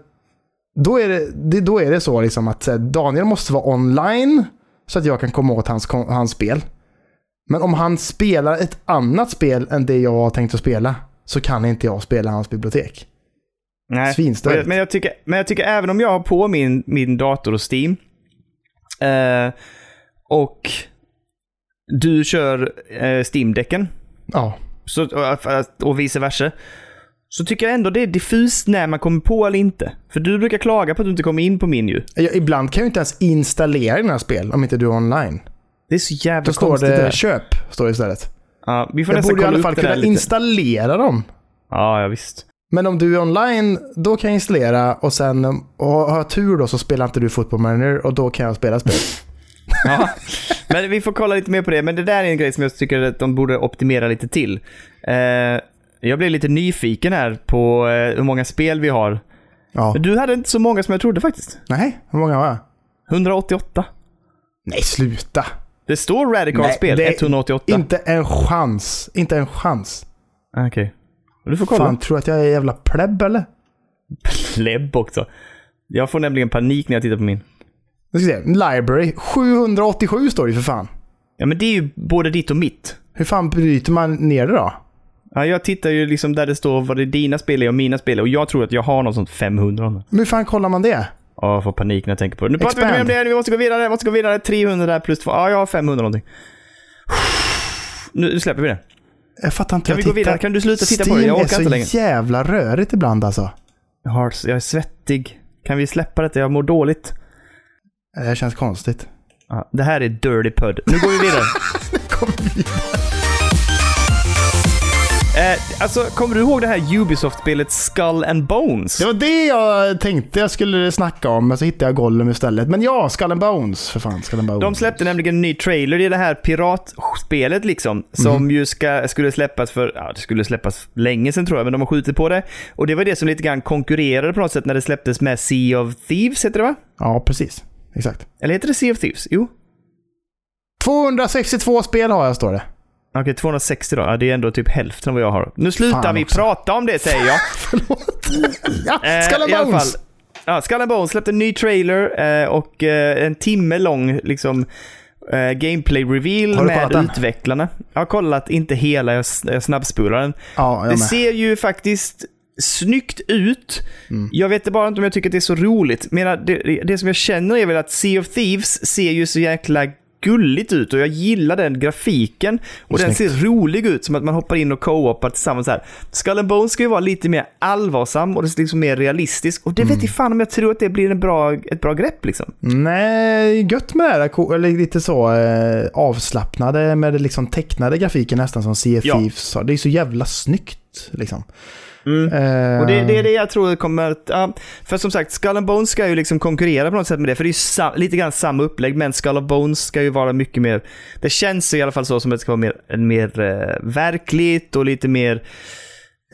[SPEAKER 1] då, är det, då är det så liksom att eh, Daniel måste vara online så att jag kan komma åt hans, hans spel. Men om han spelar ett annat spel än det jag har tänkt att spela så kan inte jag spela hans bibliotek.
[SPEAKER 2] Nej.
[SPEAKER 1] Svinstörigt.
[SPEAKER 2] Men jag, tycker, men jag tycker även om jag har på min, min dator och Steam eh, och du kör eh, Steam-däcken
[SPEAKER 1] Ja,
[SPEAKER 2] så, och, och vice versa. Så tycker jag ändå det är diffust när man kommer på eller inte. För du brukar klaga på att du inte kommer in på min ju.
[SPEAKER 1] Jag, ibland kan jag ju inte ens installera dina spel om inte du är online.
[SPEAKER 2] Det är så jävla
[SPEAKER 1] Då står
[SPEAKER 2] konstigt
[SPEAKER 1] det
[SPEAKER 2] där.
[SPEAKER 1] köp, står det istället.
[SPEAKER 2] Ja, vi får
[SPEAKER 1] Jag
[SPEAKER 2] nästan
[SPEAKER 1] borde i alla fall
[SPEAKER 2] det
[SPEAKER 1] kunna installera dem.
[SPEAKER 2] Ja, ja visst.
[SPEAKER 1] Men om du är online, då kan jag installera och sen och har jag tur då så spelar inte du Football Manager och då kan jag spela spel. *laughs*
[SPEAKER 2] Ja. Men vi får kolla lite mer på det. Men det där är en grej som jag tycker att de borde optimera lite till. Eh, jag blev lite nyfiken här på eh, hur många spel vi har.
[SPEAKER 1] Ja.
[SPEAKER 2] Du hade inte så många som jag trodde faktiskt.
[SPEAKER 1] Nej, hur många har jag?
[SPEAKER 2] 188.
[SPEAKER 1] Nej, sluta.
[SPEAKER 2] Det står Radical-spel,
[SPEAKER 1] det är
[SPEAKER 2] 188.
[SPEAKER 1] Inte en chans. Inte en chans.
[SPEAKER 2] Ah, Okej. Du får kolla.
[SPEAKER 1] Fan, tror att jag är jävla pleb eller? *laughs*
[SPEAKER 2] Plebb också. Jag får nämligen panik när jag tittar på min.
[SPEAKER 1] Nu ska se. Library. 787 står det för fan.
[SPEAKER 2] Ja, men det är ju både ditt och mitt.
[SPEAKER 1] Hur fan bryter man ner det då?
[SPEAKER 2] Ja, jag tittar ju liksom där det står vad det är dina spel är och mina spel är och jag tror att jag har något sånt 500.
[SPEAKER 1] Men hur fan kollar man det?
[SPEAKER 2] Ja, jag får panik när jag tänker på det. Nu pratar vi inte mer om det, vi måste gå vidare, vi måste gå vidare. 300 där plus 2. Ja, jag har 500 någonting. Nu släpper vi det.
[SPEAKER 1] Jag fattar inte.
[SPEAKER 2] Kan vi gå
[SPEAKER 1] tittar.
[SPEAKER 2] vidare? Kan du sluta titta på
[SPEAKER 1] Steam
[SPEAKER 2] det? Jag orkar
[SPEAKER 1] är så
[SPEAKER 2] inte längre.
[SPEAKER 1] jävla rörigt ibland alltså.
[SPEAKER 2] Jag, har, jag är svettig. Kan vi släppa detta? Jag mår dåligt.
[SPEAKER 1] Det känns konstigt.
[SPEAKER 2] Ja, det här är Dirty Pud. Nu går vi vidare. *laughs* Eh, alltså, kommer du ihåg det här Ubisoft-spelet Skull and Bones?
[SPEAKER 1] Det var det jag tänkte jag skulle snacka om, men så hittade jag Gollum istället. Men ja, Skull and Bones. För fan, Skull and Bones.
[SPEAKER 2] De släppte nämligen en ny trailer i det här piratspelet liksom. Som ju ska, skulle släppas för, ja det skulle släppas länge sedan tror jag, men de har skjutit på det. Och det var det som lite grann konkurrerade på något sätt när det släpptes med Sea of Thieves, heter det va?
[SPEAKER 1] Ja, precis. Exakt.
[SPEAKER 2] Eller heter det Sea of Thieves? Jo.
[SPEAKER 1] 262 spel har jag, står det.
[SPEAKER 2] Okej, 260 då. Ja, det är ändå typ hälften av vad jag har. Nu slutar
[SPEAKER 1] Fan
[SPEAKER 2] vi
[SPEAKER 1] också.
[SPEAKER 2] prata om det säger jag. *laughs*
[SPEAKER 1] Förlåt. ja,
[SPEAKER 2] Eh,
[SPEAKER 1] Skull Bones.
[SPEAKER 2] fall. Ja, Skull Bones släppte en ny trailer eh, och eh, en timme lång liksom, eh, gameplay-reveal
[SPEAKER 1] Har du
[SPEAKER 2] med
[SPEAKER 1] kollat den?
[SPEAKER 2] utvecklarna. Jag har kollat, inte hela, jag, jag snabbspolar den.
[SPEAKER 1] Ja, jag
[SPEAKER 2] Det ser ju faktiskt snyggt ut.
[SPEAKER 1] Mm.
[SPEAKER 2] Jag vet bara inte om jag tycker att det är så roligt. Men det, det som jag känner är väl att Sea of Thieves ser ju så jäkla gulligt ut och jag gillar den grafiken. Och den
[SPEAKER 1] Snyggt.
[SPEAKER 2] ser rolig ut, som att man hoppar in och co-opar tillsammans här. Skull and Bones ska ju vara lite mer allvarsam och det är liksom mer realistisk. Och det
[SPEAKER 1] Mm.
[SPEAKER 2] vet jag fan om jag tror att det blir en bra, ett bra grepp liksom.
[SPEAKER 1] Nej, gött med det här. Eller lite så eh, avslappnade med liksom tecknade grafiken nästan som of
[SPEAKER 2] Ja.
[SPEAKER 1] Thieves. Det är så jävla snyggt liksom. Eh,
[SPEAKER 2] Och det, det är det jag tror kommer att... Ja, för som sagt, Skull and Bones ska ju liksom konkurrera på något sätt med det. För det är ju sa, lite grann samma upplägg, men Skull and Bones ska ju vara mycket mer... Det känns i alla fall så som att det ska vara mer, mer eh, verkligt och lite mer...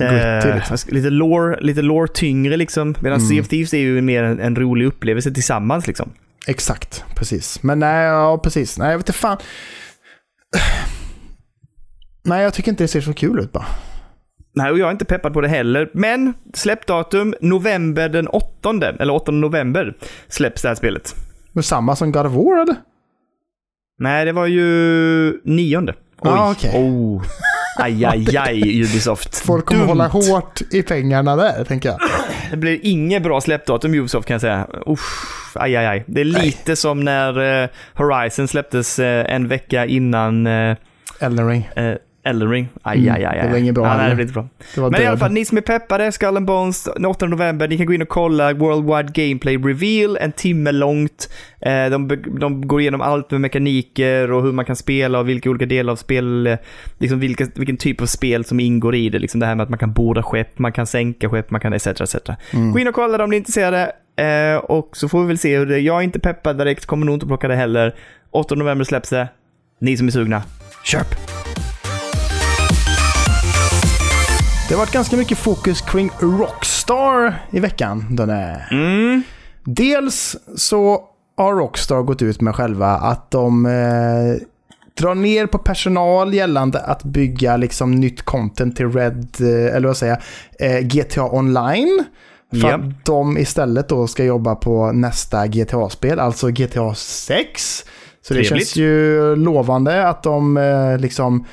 [SPEAKER 2] Eh,
[SPEAKER 1] liksom.
[SPEAKER 2] lite lore, lite lore tyngre liksom. Medan Sea of Thieves är ju mer en, en rolig upplevelse tillsammans liksom.
[SPEAKER 1] Exakt, precis. Men nej, ja precis. Nej, jag vet inte fan. *sighs* Nej, jag tycker inte det ser så kul ut bara.
[SPEAKER 2] Nej, och jag är inte peppad på det heller. Men släppdatum november den 8, eller 8 november släpps det här spelet.
[SPEAKER 1] Men samma som God of War eller?
[SPEAKER 2] Nej, det var ju nionde. Oj.
[SPEAKER 1] Ah, okej.
[SPEAKER 2] Oh. Aj, aj, *laughs* aj, Ubisoft.
[SPEAKER 1] Folk kommer
[SPEAKER 2] Dumt.
[SPEAKER 1] hålla hårt i pengarna där, tänker jag.
[SPEAKER 2] Det blir inget bra släppdatum Ubisoft kan jag säga. Uff, aj, aj, aj. Det är lite som när eh, Horizon släpptes eh, en vecka innan uh,
[SPEAKER 1] Elden Ring.
[SPEAKER 2] Elden Ring. Aj,
[SPEAKER 1] Mm,
[SPEAKER 2] aj, aj, aj.
[SPEAKER 1] det var inget bra
[SPEAKER 2] Ja, nej, det blir inte bra. Men i alla
[SPEAKER 1] död.
[SPEAKER 2] fall, ni som är peppade, Skull and Bones, den 8 november, ni kan gå in och kolla Worldwide Gameplay Reveal, en timme långt. Eh, de, de går igenom allt med mekaniker och hur man kan spela och vilka olika delar av spel, liksom vilka, vilken typ av spel som ingår i det. Liksom det här med att man kan borda skepp, man kan sänka skepp, man kan etc. etc.
[SPEAKER 1] Mm.
[SPEAKER 2] Gå in och kolla om ni är intresserade. Eh, och så får vi väl se hur det Jag är inte peppad direkt, kommer nog inte plocka det heller. 8 november släpps det. Ni som är sugna, köp!
[SPEAKER 1] Det har varit ganska mycket fokus kring Rockstar i veckan. Är.
[SPEAKER 2] Mm.
[SPEAKER 1] Dels så har Rockstar gått ut med själva att de eh, drar ner på personal gällande att bygga liksom nytt content till Red, eh, eller vad säger eh, GTA Online. För
[SPEAKER 2] Japp.
[SPEAKER 1] att de istället då ska jobba på nästa GTA-spel, alltså GTA 6. Så det
[SPEAKER 2] Trevligt.
[SPEAKER 1] känns ju lovande att de eh, liksom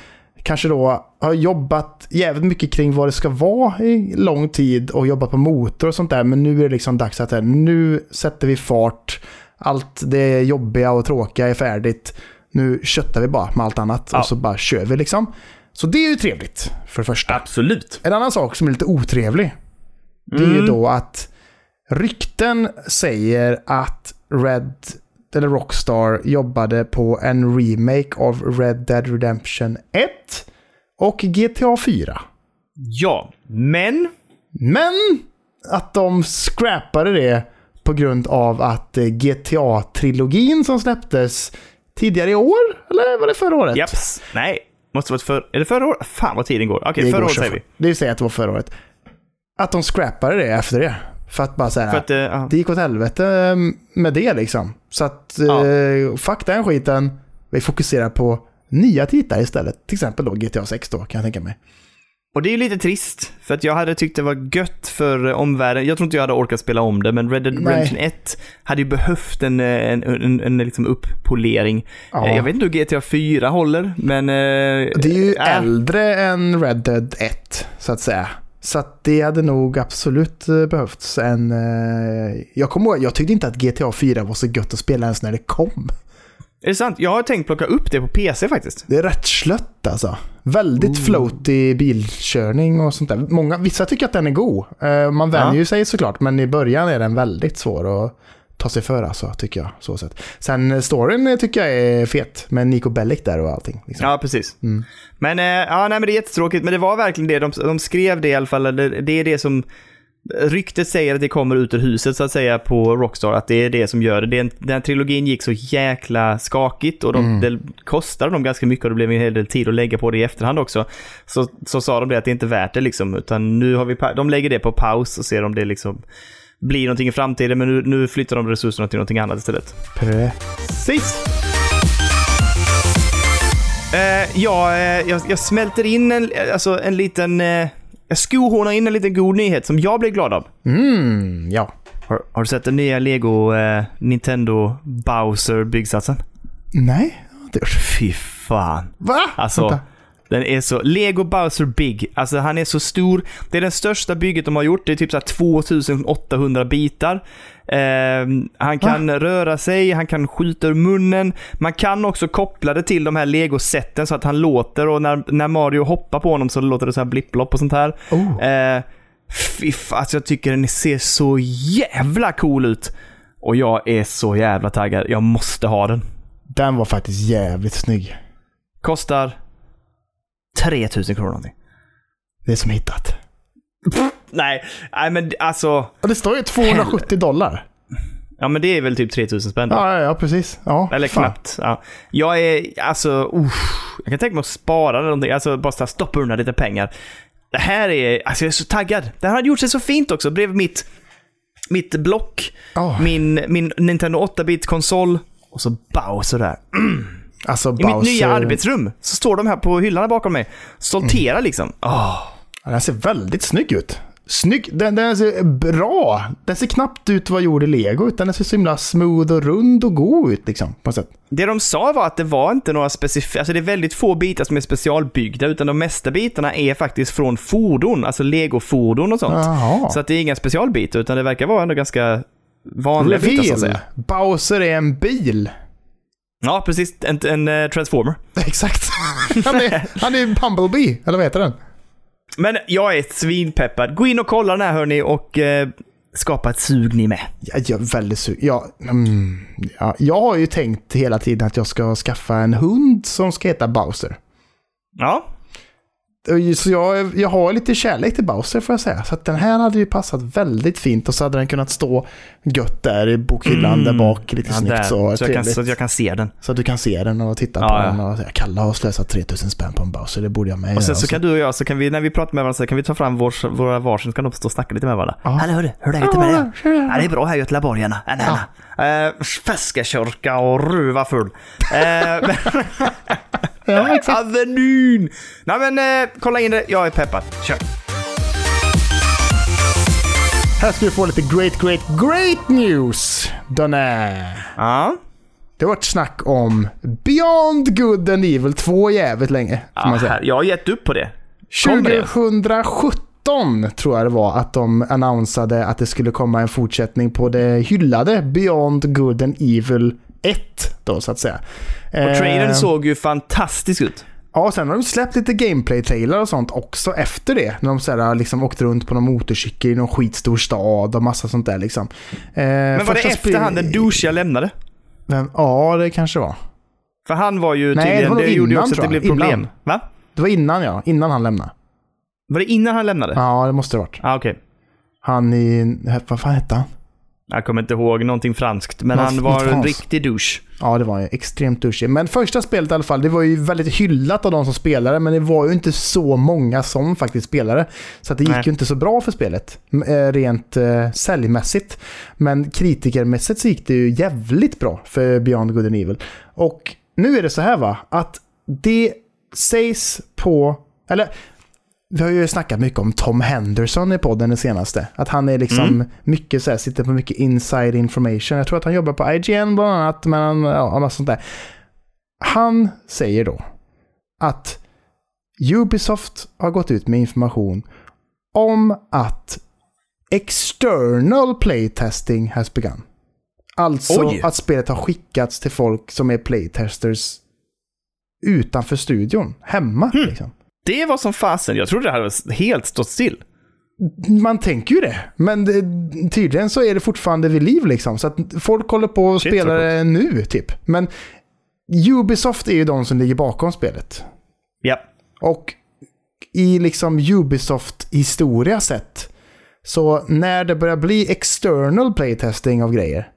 [SPEAKER 1] kanske då har jobbat jävligt mycket kring vad det ska vara i lång tid och jobbat på motor och sånt där. Men nu är det liksom dags att nu sätter vi fart. Allt det jobbiga och tråkiga är färdigt. Nu köttar vi bara med allt annat
[SPEAKER 2] Ja.
[SPEAKER 1] och så bara kör vi liksom. Så det är ju trevligt, för det första.
[SPEAKER 2] Absolut.
[SPEAKER 1] En annan sak som är lite otrevlig, det är ju
[SPEAKER 2] Mm.
[SPEAKER 1] då att rykten säger att Red, eller Rockstar jobbade på en remake av Red Dead Redemption 1 och GTA 4.
[SPEAKER 2] Ja, men...
[SPEAKER 1] Men att de scrappade det på grund av att eh, GTA-trilogin som släpptes tidigare i år, eller var det förra året?
[SPEAKER 2] Japs. Nej, måste varit för... Är det förra året? Fan vad tiden går. Okej,
[SPEAKER 1] Det
[SPEAKER 2] förra året säger vi.
[SPEAKER 1] Det vill säga att det var förra året. Att de scrappade det efter det. För att bara säga
[SPEAKER 2] att, eh, ja.
[SPEAKER 1] det gick åt helvete eh, med det liksom. Så att,
[SPEAKER 2] Ja.
[SPEAKER 1] eh, fuck den skiten. Vi fokuserar på nya titlar istället. Till exempel då GTA 6 då, kan jag tänka mig.
[SPEAKER 2] Och det är ju lite trist, för att jag hade tyckt det var gött för omvärlden. Jag tror inte jag hade orkat spela om det, men Red Dead. Redemption 1 hade ju behövt en, en, en, en, liksom uppolering.
[SPEAKER 1] Ja.
[SPEAKER 2] Jag vet inte hur GTA 4 håller, men...
[SPEAKER 1] Det är ju
[SPEAKER 2] äh,
[SPEAKER 1] äldre än Red Dead 1, så att säga. Så att det hade nog absolut eh, behövts en... eh, Jag kommer ihåg, jag tyckte inte att GTA 4 var så gött att spela ens när det kom.
[SPEAKER 2] Är det sant? Jag har tänkt plocka upp det på PC faktiskt.
[SPEAKER 1] Det är rätt slött alltså. Väldigt floaty bilkörning och sånt där. Många, vissa tycker att den är god. Eh, Man vänjer
[SPEAKER 2] Ja.
[SPEAKER 1] sig såklart, men i början är den väldigt svår att ta sig för alltså, tycker jag. Så sätt. Sen eh, storyn eh, tycker jag är fet, med Nico Bellic där och allting. Liksom.
[SPEAKER 2] Ja, precis.
[SPEAKER 1] Mm.
[SPEAKER 2] Men, eh, ja, nej, men det är jättetråkigt, men det var verkligen det. De, de skrev det i alla fall. Det, det är det som... Ryktet säger att det kommer ut ur huset så att säga på Rockstar, att det är det som gör det. Den, den trilogin gick så jäkla skakigt och de, det kostade dem ganska mycket och det blev en hel del tid att lägga på det i efterhand också. Så, så sa de det att det inte är värt det liksom, utan nu har vi, de lägger det på paus och ser om det liksom blir någonting i framtiden, men nu, nu flyttar de resurserna till någonting annat istället.
[SPEAKER 1] Precis.
[SPEAKER 2] Eh, ja, eh, jag, jag smälter in en, alltså en liten... Eh, jag skohornar in en liten god nyhet som jag blev glad av.
[SPEAKER 1] Mm, ja.
[SPEAKER 2] Har, har du sett den nya Lego eh, Nintendo Bowser byggsatsen?
[SPEAKER 1] Nej, det har jag inte gjort.
[SPEAKER 2] Fy fan.
[SPEAKER 1] Va?
[SPEAKER 2] Alltså,
[SPEAKER 1] Vänta.
[SPEAKER 2] Den är så... Lego Bowser Big. Alltså han är så stor. Det är den största bygget de har gjort. Det är typ så här 2800 bitar. Eh, han kan röra sig, han kan skjuta ur munnen. Man kan också koppla det till de här Lego-sätten så att han låter och när, när Mario hoppar på honom så låter det så här blipplopp och sånt här.
[SPEAKER 1] Oh.
[SPEAKER 2] Eh, fan, alltså jag tycker den ser så jävla cool ut. Och jag är så jävla taggad. Jag måste ha den.
[SPEAKER 1] Den var faktiskt jävligt snygg.
[SPEAKER 2] Kostar 3000 kronor någonting.
[SPEAKER 1] Det är som hittat.
[SPEAKER 2] Nej, nej men alltså.
[SPEAKER 1] Det står ju 270 dollar.
[SPEAKER 2] Ja men det är väl typ 3000 spänn. då.
[SPEAKER 1] Ja, ja, precis. Ja,
[SPEAKER 2] Eller
[SPEAKER 1] fan.
[SPEAKER 2] knappt. Ja. Jag är, alltså, usch. Jag kan tänka mig att spara eller någonting. Alltså bara stoppa undan lite pengar. Det här är, alltså jag är så taggad. Det här hade gjort sig så fint också. Bredvid mitt, mitt block,
[SPEAKER 1] Ja.
[SPEAKER 2] min, min Nintendo 8-bit-konsol och så Bowser där. *clears throat*
[SPEAKER 1] Alltså
[SPEAKER 2] I
[SPEAKER 1] Bowser...
[SPEAKER 2] mitt nya arbetsrum så står de här på hyllan bakom mig. Stolterar liksom. Åh.
[SPEAKER 1] Ja, Den ser väldigt snygg ut. Snygg. Den, den ser bra. Den ser knappt ut vad gjord i lego, utan den ser så himla smooth och rund och god ut liksom. På något sätt.
[SPEAKER 2] Det de sa var att det var inte några specifika, alltså det är väldigt få bitar som är specialbyggda, utan de mesta bitarna är faktiskt från fordon, alltså legofordon och sånt.
[SPEAKER 1] Jaha.
[SPEAKER 2] Så att det är inga specialbitar, utan det verkar vara ändå ganska vanliga bitar så att säga.
[SPEAKER 1] Bowser är en bil.
[SPEAKER 2] Ja, precis. En, en eh, transformer. *laughs*
[SPEAKER 1] Exakt. Han är, han är Bumblebee, eller vad heter den?
[SPEAKER 2] Men jag är svinpeppad. Gå in och kolla den här hörni och eh, skapa ett sug ni med.
[SPEAKER 1] Jag, jag är väldigt sugen. Ja, mm, ja, jag har ju tänkt hela tiden att jag ska skaffa en hund som ska heta Bowser.
[SPEAKER 2] Ja,
[SPEAKER 1] Så jag, jag har lite kärlek till Bowser får jag säga. Så att den här hade ju passat väldigt fint och så hade den kunnat stå gött där i bokhyllan där bak. Lite
[SPEAKER 2] Mm. ja
[SPEAKER 1] snyggt
[SPEAKER 2] där.
[SPEAKER 1] så.
[SPEAKER 2] så, jag kan, så att jag kan se den.
[SPEAKER 1] Så att du kan se den och titta
[SPEAKER 2] Ja,
[SPEAKER 1] på
[SPEAKER 2] ja.
[SPEAKER 1] den och säga Kalle har slösat 3000 spänn på en Bowser, det borde jag med
[SPEAKER 2] Och sen
[SPEAKER 1] göra."
[SPEAKER 2] så kan du och jag, så kan vi, när vi pratar med varandra, så kan vi ta fram vår, våra varsin, så kan de stå och snacka lite med varandra.
[SPEAKER 1] Ja.
[SPEAKER 2] Hallå hörru, hur är läget med dig? Ja, det är bra här i Göteborgarna. Ja. Uh, Feskekörka och ruva full. *laughs*
[SPEAKER 1] Ja, *laughs* exakt.
[SPEAKER 2] Avenyn! Nej men, eh, kolla in det. Jag är peppad. Kör.
[SPEAKER 1] Här ska vi få lite great, great, great news. Donna.
[SPEAKER 2] Ja.
[SPEAKER 1] Det har varit snack om Beyond Good and Evil 2 jävligt länge. Säga.
[SPEAKER 2] här, jag har gett upp på det. Kommer det?
[SPEAKER 1] 2017 tror jag det var att de annonsade att det skulle komma en fortsättning på det hyllade Beyond Good and Evil 1 då så att säga.
[SPEAKER 2] Och trailern
[SPEAKER 1] Eh,
[SPEAKER 2] såg ju fantastisk ut.
[SPEAKER 1] Ja, sen har de släppt lite gameplay-trailer och sånt också efter det. När de så här, liksom åkt runt på någon motorcykel i någon skitstor stad och massa sånt där liksom. Eh,
[SPEAKER 2] Men var det efter han den douchiga lämnade?
[SPEAKER 1] Vem? Ja, det kanske var.
[SPEAKER 2] För han var ju
[SPEAKER 1] Nej,
[SPEAKER 2] tydligen,
[SPEAKER 1] det var
[SPEAKER 2] det,
[SPEAKER 1] nog
[SPEAKER 2] gjorde ju
[SPEAKER 1] innan,
[SPEAKER 2] också att det blev problem.
[SPEAKER 1] Innan.
[SPEAKER 2] Va?
[SPEAKER 1] Det var innan ja, innan han lämnade.
[SPEAKER 2] Var det innan han lämnade?
[SPEAKER 1] Ja, det måste det ha varit.
[SPEAKER 2] Ah, okej.
[SPEAKER 1] Han i, vad fan hette han?
[SPEAKER 2] Jag kommer inte ihåg någonting franskt, men
[SPEAKER 1] Något-
[SPEAKER 2] han var en riktig douche.
[SPEAKER 1] Ja, det var ju extremt douchig. Men första spelet i alla fall, det var ju väldigt hyllat av de som spelade, men det var ju inte så många som faktiskt spelade. Så att det gick
[SPEAKER 2] Nej.
[SPEAKER 1] ju inte så bra för spelet, eh, rent eh, säljmässigt. Men kritikermässigt så gick det ju jävligt bra för Beyond Good and Evil. Och nu är det så här va, att det sägs på, eller vi har ju snackat mycket om Tom Henderson i podden det senaste. Att han är liksom
[SPEAKER 2] Mm.
[SPEAKER 1] mycket så här, sitter på mycket inside information. Jag tror att han jobbar på IGN bland annat, men han, ja, massa sånt där. Han säger då att Ubisoft har gått ut med information om att external playtesting has begun. Alltså
[SPEAKER 2] Oj.
[SPEAKER 1] att spelet har skickats till folk som är playtesters utanför studion, hemma.
[SPEAKER 2] Hmm.
[SPEAKER 1] Liksom.
[SPEAKER 2] Det var som fasen. Jag trodde det hade helt stått still.
[SPEAKER 1] Man tänker ju det, men det, tydligen så är det fortfarande vid liv liksom. Så att folk håller på och
[SPEAKER 2] Shit,
[SPEAKER 1] spelar det nu typ. Men Ubisoft är ju de som ligger bakom spelet.
[SPEAKER 2] Ja.
[SPEAKER 1] Och i liksom Ubisoft-historia sett, så när det börjar bli external playtesting av grejer,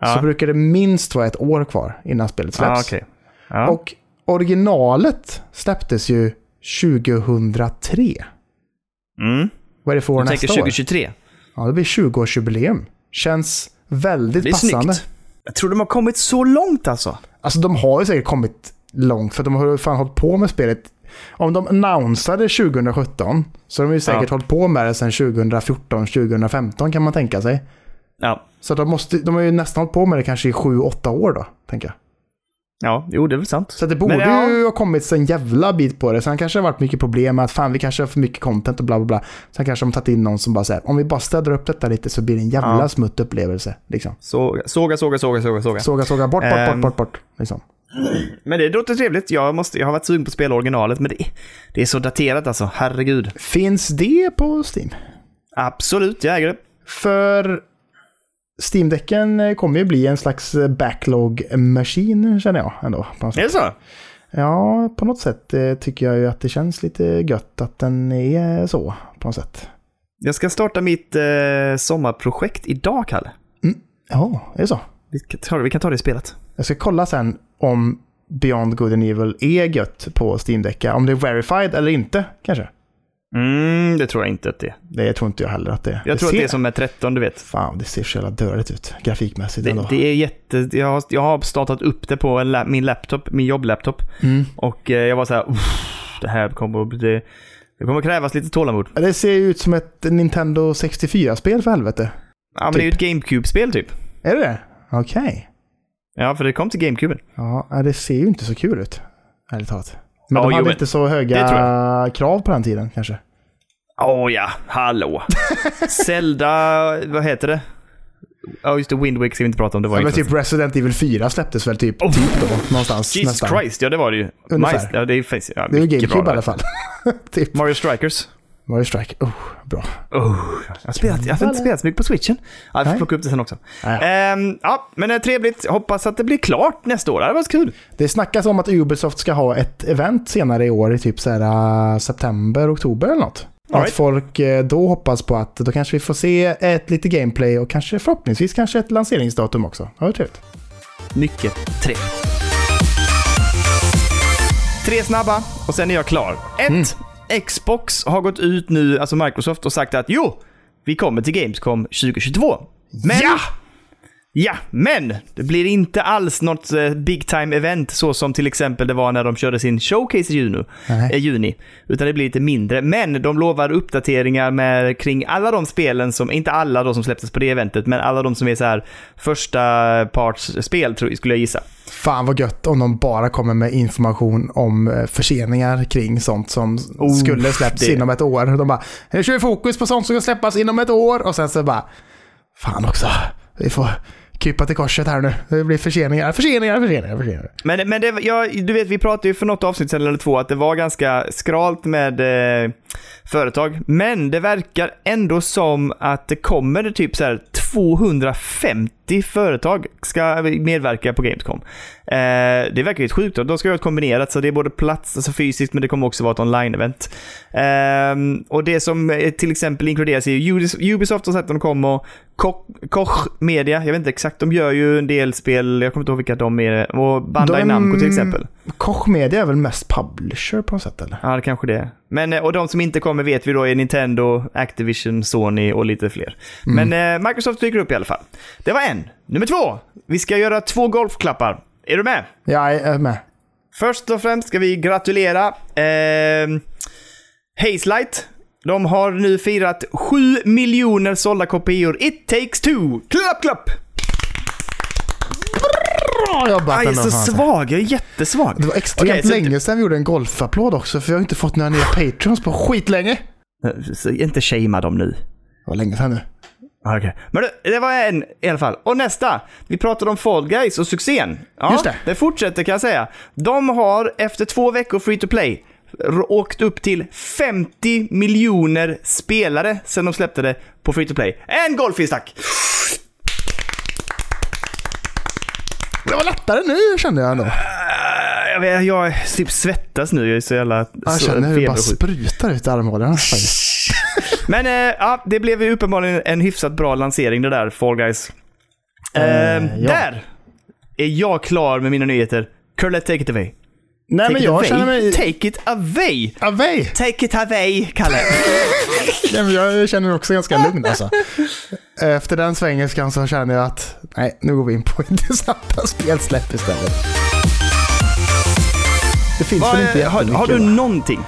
[SPEAKER 2] Ja.
[SPEAKER 1] så brukar det minst vara ett år kvar innan spelet släpps.
[SPEAKER 2] Ah, okej. Ja.
[SPEAKER 1] Och originalet släpptes ju 2003.
[SPEAKER 2] Mm.
[SPEAKER 1] Vad är det för år nästa
[SPEAKER 2] tänker
[SPEAKER 1] år?
[SPEAKER 2] 2023?
[SPEAKER 1] Ja, det blir 20-årsjubileum. Känns väldigt
[SPEAKER 2] Det är
[SPEAKER 1] passande.
[SPEAKER 2] snyggt. Jag tror de har kommit så långt alltså.
[SPEAKER 1] Alltså de har ju säkert kommit långt för de har ju fan hållit på med spelet. Om de annonsade 2017 så har de ju säkert
[SPEAKER 2] Ja.
[SPEAKER 1] hållit på med det sedan 2014, 2015 kan man tänka sig.
[SPEAKER 2] Ja.
[SPEAKER 1] Så de, måste, de har ju nästan hållit på med det kanske i 7-8 år då, tänker jag.
[SPEAKER 2] Ja, jo det är väl sant.
[SPEAKER 1] Så det borde
[SPEAKER 2] Men ja.
[SPEAKER 1] ju ha kommit en jävla bit på det. Sen kanske det har varit mycket problem med att fan vi kanske har för mycket content och bla bla bla. Sen kanske de tagit in någon som bara säger om vi bara städar upp detta lite så blir det en jävla
[SPEAKER 2] Ja.
[SPEAKER 1] smutt upplevelse. Liksom.
[SPEAKER 2] Såga, såga, såga, såga, såga. såga.
[SPEAKER 1] Såga, såga, bort, bort, bort,
[SPEAKER 2] Ehm.
[SPEAKER 1] bort, bort. Liksom.
[SPEAKER 2] Men det låter trevligt. Jag, måste, jag har varit sugen på att spela originalet, men det, det är så daterat alltså. Herregud.
[SPEAKER 1] Finns det på Steam?
[SPEAKER 2] Absolut, jag äger det.
[SPEAKER 1] För Steam-däcken eh, kommer ju bli en slags eh, backlog-maskin känner jag ändå. På
[SPEAKER 2] Är det så?
[SPEAKER 1] Ja, på något sätt eh, tycker jag ju att det känns lite gött att den är så på något sätt.
[SPEAKER 2] Jag ska starta mitt eh, sommarprojekt idag, Kalle.
[SPEAKER 1] Ja, är det så?
[SPEAKER 2] Vi kan, ta, vi kan ta det i spelet.
[SPEAKER 1] Jag ska kolla sen om Beyond Good and Evil är gött på Steam-däckar. Om det är verified eller inte kanske.
[SPEAKER 2] Mm, det tror jag inte att det är.
[SPEAKER 1] Det tror inte jag heller att det är.
[SPEAKER 2] Jag tror
[SPEAKER 1] ser,
[SPEAKER 2] att det är som med 13, du vet.
[SPEAKER 1] Fan, det ser så jävla dörligt ut grafikmässigt
[SPEAKER 2] Det,
[SPEAKER 1] ändå.
[SPEAKER 2] det är jätte... Jag har, jag har startat upp det på la, min laptop, min jobblaptop.
[SPEAKER 1] Mm.
[SPEAKER 2] Och eh, jag var så här, "Uff, det här kommer. Det, det kommer krävas lite tålamod.
[SPEAKER 1] Det ser ju ut som ett Nintendo 64-spel för helvete.
[SPEAKER 2] Ja, men det är ju ett GameCube-spel typ.
[SPEAKER 1] Är det det? Okej.
[SPEAKER 2] Ja, för det kom till GameCuben.
[SPEAKER 1] Ja, det ser ju inte så kul ut. Ärligt talat. Men
[SPEAKER 2] Ja,
[SPEAKER 1] de
[SPEAKER 2] jo,
[SPEAKER 1] hade
[SPEAKER 2] men
[SPEAKER 1] inte så höga krav på den tiden kanske.
[SPEAKER 2] Åh ja, hallå. *laughs* Zelda, vad heter det? Ja, just det, Wind Waker ska vi inte prata om. Det var
[SPEAKER 1] Ja, men typ Resident Evil 4 släpptes väl typ,
[SPEAKER 2] Oh.
[SPEAKER 1] typ då, någonstans.
[SPEAKER 2] Jesus
[SPEAKER 1] nästan.
[SPEAKER 2] Christ, ja det var det ju.
[SPEAKER 1] Ungefär.
[SPEAKER 2] Majs, ja, det är, ja,
[SPEAKER 1] Det är GameCube i alla fall. *laughs* typ.
[SPEAKER 2] Mario Strikers.
[SPEAKER 1] Mario Strike. Oh, bra.
[SPEAKER 2] Oh, jag, har spelat, jag har inte spelat så mycket på switchen. Ja, jag får
[SPEAKER 1] Nej.
[SPEAKER 2] plocka upp det sen också.
[SPEAKER 1] Ja.
[SPEAKER 2] Ehm, ja, men det är trevligt. Hoppas att det blir klart nästa år. Det hade varit kul.
[SPEAKER 1] Det snackas om att Ubisoft ska ha ett event senare i år i typ så här, uh, september, oktober eller något.
[SPEAKER 2] All
[SPEAKER 1] Att
[SPEAKER 2] right.
[SPEAKER 1] folk eh, då hoppas på att då kanske vi får se ett lite gameplay och kanske förhoppningsvis kanske ett lanseringsdatum också. Ja, det trevligt.
[SPEAKER 2] Mycket trevligt. Tre snabba och sen är jag klar. Ett,
[SPEAKER 1] Mm.
[SPEAKER 2] Xbox har gått ut nu, alltså Microsoft, och sagt att jo, vi kommer till Gamescom 2022. Men,
[SPEAKER 1] Ja!
[SPEAKER 2] Ja, men det blir inte alls något eh, big time event så som till exempel det var när de körde sin showcase i juni. Eh, juni utan det blir lite mindre. Men de lovar uppdateringar med, kring alla de spelen som, inte alla då som släpptes på det eventet, men alla de som är så här första parts spel tror jag, skulle jag gissa.
[SPEAKER 1] Fan vad gött om de bara kommer med information om eh, förseningar kring sånt som
[SPEAKER 2] Oh,
[SPEAKER 1] skulle släppas
[SPEAKER 2] det-
[SPEAKER 1] inom ett år. De bara, nu kör vi fokus på sånt som ska släppas inom ett år och sen så bara, fan också, vi får krypa till korset här nu. Det blir förseningar, förseningar, förseningar, förseningar.
[SPEAKER 2] Men, men det, ja, du vet, vi pratade ju för något avsnitt sedan eller två att det var ganska skralt med eh, företag. Men det verkar ändå som att det kommer typ så här 250 företag ska medverka på Gamescom. Eh, det verkar helt sjukt. De ska göra ett kombinerat, så det är både plats, alltså fysiskt, men det kommer också vara ett online-event. Eh, och det som eh, till exempel inkluderas är Ubisoft har sett att de kommer, Koch Media, jag vet inte exakt, de gör ju en del spel, jag kommer inte ihåg vilka de är, och Bandai
[SPEAKER 1] De-
[SPEAKER 2] Namco till exempel.
[SPEAKER 1] Koch Media är väl mest publisher på något sätt eller?
[SPEAKER 2] Ja, det kanske det är. Men, eh, och de som inte kommer vet vi då är Nintendo, Activision, Sony och lite fler. Men eh, Microsoft dyker upp i alla fall. Det var en. Nummer två. Vi ska göra två golfklappar. Är du med?
[SPEAKER 1] Ja, jag är med.
[SPEAKER 2] Först och främst ska vi gratulera eh, Hazelight. De har nu firat 7 miljoner sålda kopior. It takes two. Klapp, klapp!
[SPEAKER 1] Bra jobbat
[SPEAKER 2] Aj, jag är så svag. Jag är jättesvag.
[SPEAKER 1] Det var extremt
[SPEAKER 2] så-
[SPEAKER 1] länge sedan vi gjorde en golfapplåd också, för jag har inte fått några nya Patreons på skitlänge.
[SPEAKER 2] Så Inte shamea dem nu.
[SPEAKER 1] Det var länge sedan nu.
[SPEAKER 2] Ah, Okej. Men det, det var en i alla fall. Och nästa. Vi pratade om Fall Guys och succén. Ja,
[SPEAKER 1] Just det.
[SPEAKER 2] det fortsätter kan jag säga. De har efter två veckor free to play åkt upp till 50 miljoner spelare sedan de släppte det på free to play. En golfis tack!
[SPEAKER 1] Det var lättare nu kände jag ändå.
[SPEAKER 2] Äh, Jag, vet, jag typ svettas nu. Jag är så jävla
[SPEAKER 1] Jag
[SPEAKER 2] så
[SPEAKER 1] känner hur det bara sprutar ut i armhålorna. faktiskt. *laughs*
[SPEAKER 2] Men eh, ja, det blev ju uppenbarligen en hyfsat bra lansering det där, Fall Guys. Eh,
[SPEAKER 1] Eh, ja.
[SPEAKER 2] Där är jag klar med mina nyheter. Curlet, take it away.
[SPEAKER 1] Nej
[SPEAKER 2] Take
[SPEAKER 1] men jag
[SPEAKER 2] away.
[SPEAKER 1] känner mig...
[SPEAKER 2] Take it away!
[SPEAKER 1] Away!
[SPEAKER 2] Take it away, Kalle. *laughs*
[SPEAKER 1] Nej, men jag känner mig också ganska lugn alltså. Efter den svengelskan så känner jag att nej, nu går vi in på intressanta spelsläpp istället. Det finns
[SPEAKER 2] Vad
[SPEAKER 1] väl inte
[SPEAKER 2] har, har du
[SPEAKER 1] va?
[SPEAKER 2] någonting?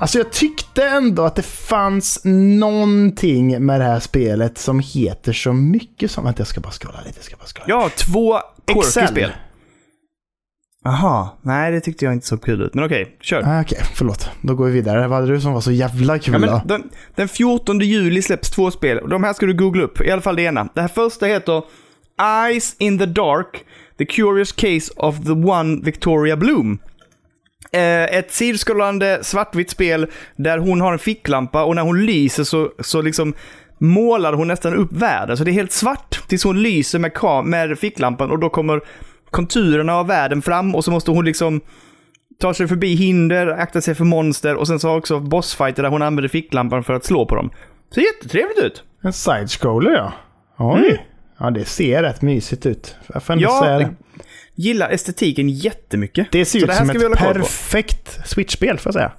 [SPEAKER 1] Alltså jag tyckte ändå att det fanns någonting med det här spelet som heter så mycket som... Vänta, jag ska bara scrolla lite. Jag ska bara scrolla.
[SPEAKER 2] Jag har två quirky
[SPEAKER 1] Excel.
[SPEAKER 2] spel. Aha, nej det tyckte jag inte så kul ut. Men okej, kör.
[SPEAKER 1] Ah, Okej, förlåt. Då går vi vidare. Vad hade du som var så jävla kul
[SPEAKER 2] Ja, men
[SPEAKER 1] då?
[SPEAKER 2] den, den 14 juli släpps två spel. De här ska du googla upp. I alla fall det ena. Det här första heter Eyes in the Dark. The Curious Case of the One Victoria Bloom. Eh, ett sidskrollande svartvitt spel där hon har en ficklampa och när hon lyser så, så liksom målar hon nästan upp världen. Så det är helt svart tills hon lyser med, med ficklampan och då kommer konturerna av världen fram och så måste hon liksom ta sig förbi hinder, akta sig för monster och sen så har också bossfighter där hon använder ficklampan för att slå på dem. Ser jättetrevligt ut.
[SPEAKER 1] En side-scroller ja. Oj.
[SPEAKER 2] Mm.
[SPEAKER 1] Ja, det ser rätt mysigt ut. Jag får ändå
[SPEAKER 2] Jag
[SPEAKER 1] säga det.
[SPEAKER 2] gillar estetiken jättemycket.
[SPEAKER 1] Det ser ut
[SPEAKER 2] det
[SPEAKER 1] som ett perfekt Switch-spel får jag säga.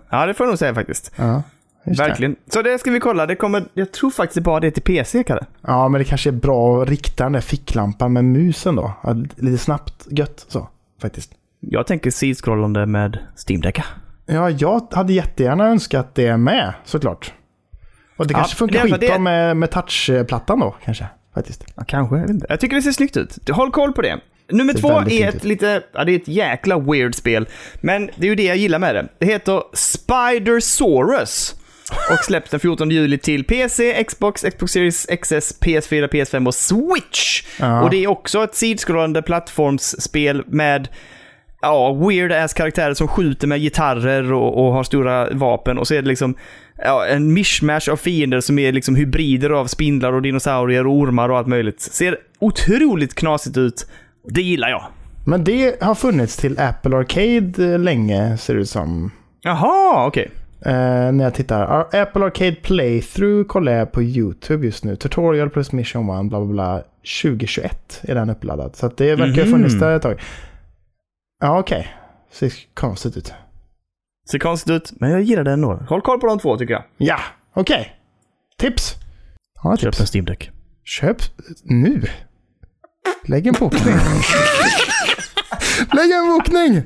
[SPEAKER 1] *laughs*
[SPEAKER 2] Ja, det får jag nog säga faktiskt.
[SPEAKER 1] Ja, just det.
[SPEAKER 2] Verkligen. Så det ska vi kolla. Det kommer, jag tror faktiskt det bara det är till PC, Kalle.
[SPEAKER 1] Ja, men det kanske är bra att rikta den där ficklampan med musen då. Lite snabbt gött så, faktiskt.
[SPEAKER 2] Jag tänker sidskrollande med Steam Deck.
[SPEAKER 1] Ja, jag hade jättegärna önskat det med, såklart. Och det
[SPEAKER 2] Ja,
[SPEAKER 1] kanske funkar
[SPEAKER 2] det är
[SPEAKER 1] skitbra
[SPEAKER 2] det-
[SPEAKER 1] med, med touchplattan då, kanske. Faktiskt.
[SPEAKER 2] Ja, kanske. Jag, tycker det ser snyggt ut. Håll koll på det. Nummer
[SPEAKER 1] Ser
[SPEAKER 2] två
[SPEAKER 1] väldigt
[SPEAKER 2] är ett
[SPEAKER 1] ut.
[SPEAKER 2] lite, ja det är ett jäkla weird spel. Men det är ju det jag gillar med det. Det heter Spider-Saurus. Och släpps den 14 juli till PC, Xbox, Xbox Series XS, PS4, PS5 och Switch.
[SPEAKER 1] Ja.
[SPEAKER 2] Och det är också ett sidskrollande plattformsspel med ja, weird ass karaktärer som skjuter med gitarrer och, och har stora vapen. Och så är det liksom ja, en mishmash av fiender som är liksom hybrider av spindlar och dinosaurier och ormar och allt möjligt. Ser otroligt knasigt ut. Det gillar jag.
[SPEAKER 1] Men det har funnits till Apple Arcade eh, länge, ser det ut som.
[SPEAKER 2] Jaha, okej.
[SPEAKER 1] Eh, när jag tittar. Ar- Apple Arcade Playthrough kollar jag på YouTube just nu. Tutorial plus Mission 1, bla bla bla. 2021 är den uppladdad. Så att det verkar ha
[SPEAKER 2] Mhm.
[SPEAKER 1] funnits där ett tag. Ja, okej. Ser konstigt ut.
[SPEAKER 2] Ser konstigt ut, men jag gillar det ändå. Håll koll på de två tycker jag.
[SPEAKER 1] Ja, okej. Tips. Har jag tips?
[SPEAKER 2] en Steam Deck.
[SPEAKER 1] Köp nu. Lägg en bokning. *laughs* Lägg en bokning!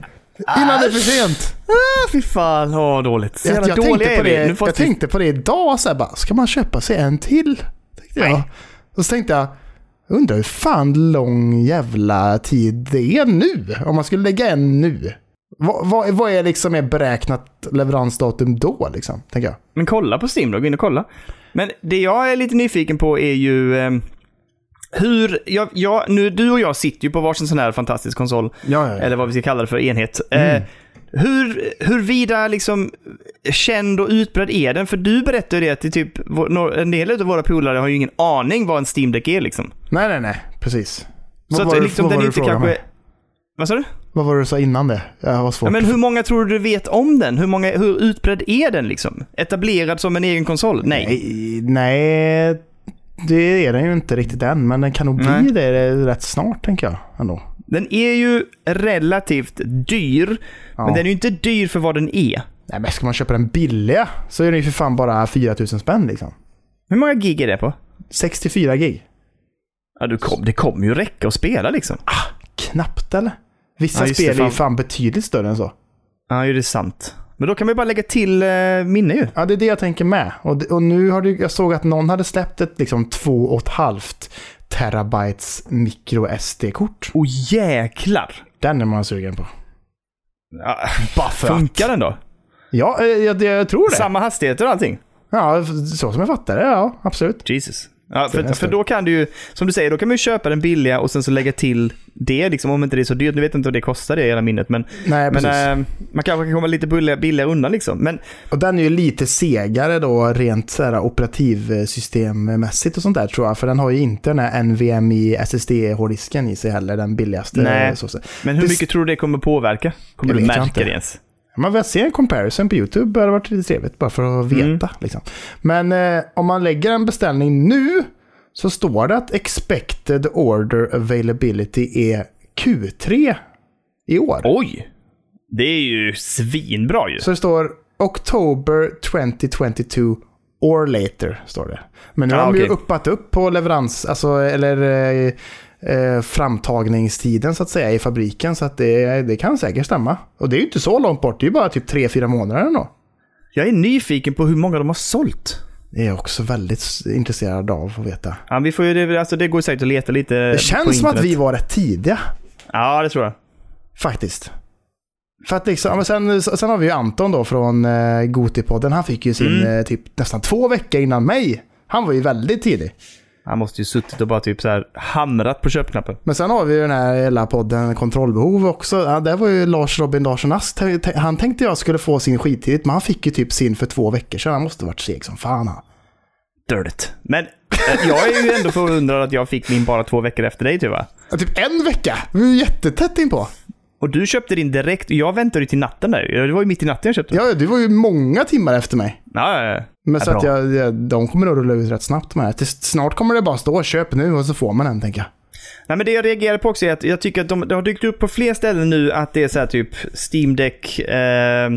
[SPEAKER 1] Innan det är för sent.
[SPEAKER 2] Ah, fy fan, åh dåligt. Så
[SPEAKER 1] Jag,
[SPEAKER 2] jävla
[SPEAKER 1] jag,
[SPEAKER 2] dåliga
[SPEAKER 1] tänkte,
[SPEAKER 2] är
[SPEAKER 1] det, jag tänkte på det idag. Så här, bara, ska man köpa sig en till? Tänkte jag.
[SPEAKER 2] Nej.
[SPEAKER 1] Och så tänkte jag, undrar hur fan lång jävla tid det är nu. Om man skulle lägga en nu. Vad, vad, vad är liksom är beräknat leveransdatum då liksom? Tänker jag.
[SPEAKER 2] Men kolla på Steam då, gå in och kolla. Men det jag är lite nyfiken på är ju... Eh, Hur, ja, ja, nu, du och jag sitter ju på varsin sån här fantastisk konsol.
[SPEAKER 1] Ja, ja, ja.
[SPEAKER 2] Eller vad vi ska kalla det för enhet.
[SPEAKER 1] Mm.
[SPEAKER 2] Eh, hur, hurvida liksom känd och utbredd är den? För du berättade ju det att det typ, en del av våra polare har ju ingen aning vad en Steam Deck är liksom.
[SPEAKER 1] Nej, nej, nej. Precis.
[SPEAKER 2] Så
[SPEAKER 1] Vad
[SPEAKER 2] att
[SPEAKER 1] var
[SPEAKER 2] liksom
[SPEAKER 1] vad
[SPEAKER 2] den
[SPEAKER 1] var det
[SPEAKER 2] inte kanske...
[SPEAKER 1] mig?
[SPEAKER 2] Vad sa du?
[SPEAKER 1] Vad var det du sa innan det? Jag har svårt.
[SPEAKER 2] Ja, men hur många tror du du vet om den? Hur, många, hur utbredd är den liksom? Etablerad som en egen konsol? Nej.
[SPEAKER 1] Nej, nej, det är den ju inte riktigt än, men den kan nog bli
[SPEAKER 2] Nej.
[SPEAKER 1] det rätt snart tänker jag ändå.
[SPEAKER 2] Den är ju relativt dyr,
[SPEAKER 1] Ja.
[SPEAKER 2] men den är ju inte dyr för vad den är.
[SPEAKER 1] Nej, men ska man köpa den billiga så är den ju för fan bara 4000 spänn liksom.
[SPEAKER 2] Hur många gig är det på?
[SPEAKER 1] 64 gig.
[SPEAKER 2] Ja, du kom, det kommer ju räcka att spela liksom.
[SPEAKER 1] Knappt eller? Vissa
[SPEAKER 2] Ja,
[SPEAKER 1] spel är ju
[SPEAKER 2] fan
[SPEAKER 1] betydligt större än så.
[SPEAKER 2] Ja, ju det är sant. Men då kan vi bara lägga till eh, minne ju.
[SPEAKER 1] Ja, det är det jag tänker med. Och, och nu har du, jag såg att någon hade släppt ett liksom 2,5 terabytes micro SD-kort.
[SPEAKER 2] Åh jäklar!
[SPEAKER 1] Den är man sugen på.
[SPEAKER 2] Ja,
[SPEAKER 1] Bara för att.
[SPEAKER 2] funkar den då?
[SPEAKER 1] Ja, eh, jag, jag tror det.
[SPEAKER 2] Samma hastigheter och allting?
[SPEAKER 1] Ja, så som jag fattar det, ja. Absolut.
[SPEAKER 2] Jesus. Ja, för, för då kan du ju, som du säger, då kan man ju köpa den billiga och sen så lägga till det, liksom, om inte det är så dyrt. Nu vet jag inte vad det kostar det i hela minnet, men,
[SPEAKER 1] Nej,
[SPEAKER 2] men eh, man kanske kan komma lite billigare, billigare undan liksom. Men
[SPEAKER 1] Och den är ju lite segare då rent så här, operativsystemmässigt och sånt där tror jag. För den har ju inte den här NVMe SSD-hårddisken i sig heller, den billigaste.
[SPEAKER 2] Nej.
[SPEAKER 1] Så.
[SPEAKER 2] Men hur
[SPEAKER 1] Det-
[SPEAKER 2] mycket tror du det kommer påverka? Kommer du märka det ens?
[SPEAKER 1] Man vill se en comparison på YouTube, det hade varit lite trevligt bara för att veta.
[SPEAKER 2] Mm.
[SPEAKER 1] Liksom. Men eh, om man lägger en beställning nu så står det att expected order availability är Q3 i år.
[SPEAKER 2] Oj! Det är ju svinbra ju.
[SPEAKER 1] Så det står October 2022 or later, står det. Men nu
[SPEAKER 2] Ah,
[SPEAKER 1] har de ju
[SPEAKER 2] okej.
[SPEAKER 1] uppat upp på leverans, alltså, eller eh, eh, framtagningstiden så att säga i fabriken. Så att det, det kan säkert stämma. Och det är ju inte så långt bort, det är ju bara typ 3-4 månader ändå.
[SPEAKER 2] Jag är nyfiken på hur många de har sålt.
[SPEAKER 1] Det är jag också väldigt intresserad av att veta.
[SPEAKER 2] Ja, vi får ju, det, alltså, det går säkert att leta lite
[SPEAKER 1] Det känns som att vi var rätt tidiga,
[SPEAKER 2] Ja, det tror jag.
[SPEAKER 1] faktiskt. För att liksom, men sen, sen har vi ju Anton då från eh, Gotipodden. Han fick ju sin
[SPEAKER 2] Mm.
[SPEAKER 1] eh, typ nästan två veckor innan mig. Han var ju väldigt tidig.
[SPEAKER 2] Han måste ju suttit och bara typ så här hamrat på köpknappen.
[SPEAKER 1] Men sen har vi ju den här hela podden Kontrollbehov också. Ja, där var ju Lars Robin Larsson Ask. Han tänkte jag skulle få sin skittidigt, men han fick ju typ sin för två veckor sedan. Han måste varit seg som fan han.
[SPEAKER 2] Dirtigt. Men eh, jag är ju ändå förundrad att jag fick min bara två veckor efter dig typ va?
[SPEAKER 1] Ja, typ en vecka! Vi var ju jättetätt inpå.
[SPEAKER 2] Och du köpte din direkt och jag väntade till natten där. Det var ju mitt i natten jag köpte den.
[SPEAKER 1] Ja, du var ju många timmar efter mig.
[SPEAKER 2] Ja, ja, ja.
[SPEAKER 1] Men så att jag, jag, de kommer nog rulla ut rätt snabbt de här. Snart kommer det bara stå köp nu och så får man den tänker jag.
[SPEAKER 2] Nej men det jag reagerar på också är att jag tycker att de, det har dykt upp på fler ställen nu att det är så här typ Steam Deck eh,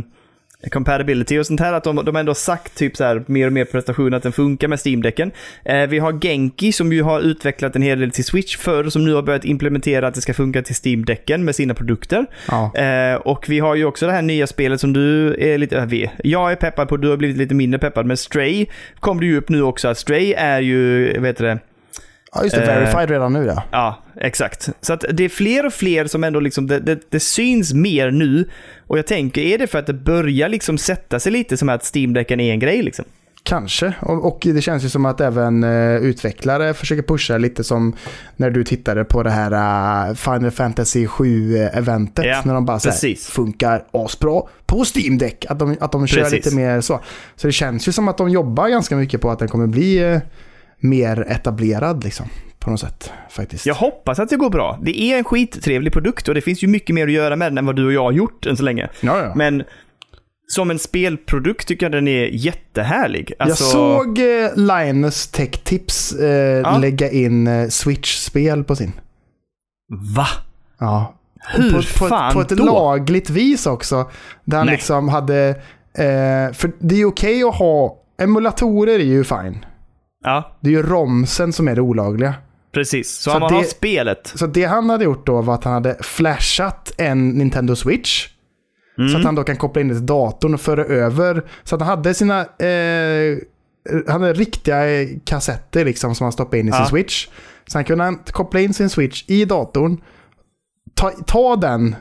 [SPEAKER 2] compatibility och sånt här. Att de, de ändå sagt typ så här mer och mer prestation att den funkar med Steam Decken. Eh, vi har Genki som ju har utvecklat en hel del till Switch förr som nu har börjat implementera att det ska funka till Steam Decken med sina produkter.
[SPEAKER 1] Ja.
[SPEAKER 2] Eh, och vi har ju också det här nya spelet som du är lite, äh, vi, jag är peppad på, du har blivit lite mindre peppad, men Stray kom det ju upp nu också. Stray är ju, vet du det,
[SPEAKER 1] Ja, just det.
[SPEAKER 2] Eh,
[SPEAKER 1] verified redan nu ja.
[SPEAKER 2] Ja, exakt. Så att det är fler och fler som ändå liksom, det, det, det syns mer nu. Och jag tänker, är det för att det börjar liksom sätta sig lite som att Steam-däcken är en grej liksom?
[SPEAKER 1] Kanske. Och, och det känns ju som att även eh, utvecklare försöker pusha lite som när du tittade på det här eh, Final Fantasy 7-eventet.
[SPEAKER 2] Ja,
[SPEAKER 1] när de bara så här,
[SPEAKER 2] precis.
[SPEAKER 1] funkar asbra på Steam Deck. Att de, att de kör lite mer så. Så det känns ju som att de jobbar ganska mycket på att den kommer bli eh, mer etablerad liksom. På något sätt faktiskt.
[SPEAKER 2] Jag hoppas att det går bra. Det är en skittrevlig produkt och det finns ju mycket mer att göra med den än vad du och jag har gjort än så länge.
[SPEAKER 1] ja, ja.
[SPEAKER 2] Men som en spelprodukt tycker jag den är jättehärlig. Alltså,
[SPEAKER 1] Jag såg eh, Linus Tech Tips eh, lägga in eh, Switch-spel på sin.
[SPEAKER 2] Va?
[SPEAKER 1] Ja.
[SPEAKER 2] Hur
[SPEAKER 1] på, på,
[SPEAKER 2] fan
[SPEAKER 1] på ett
[SPEAKER 2] då?
[SPEAKER 1] lagligt vis också. Där han
[SPEAKER 2] Nej.
[SPEAKER 1] liksom hade... Eh, för det är okej att ha... Emulatorer är ju fine.
[SPEAKER 2] Ja,
[SPEAKER 1] Det är ju romsen som är det olagliga.
[SPEAKER 2] precis. Så,
[SPEAKER 1] Så
[SPEAKER 2] man
[SPEAKER 1] det-
[SPEAKER 2] har spelet.
[SPEAKER 1] Så det han hade gjort då var att han hade flashat en Nintendo Switch.
[SPEAKER 2] Mm.
[SPEAKER 1] Så att han då kan koppla in det till datorn och föra över. Så att han hade sina... Eh, han hade riktiga eh, kassetter liksom som han stoppade in i sin
[SPEAKER 2] Ja.
[SPEAKER 1] Switch. Så han kunde koppla in sin Switch i datorn. Ta, ta den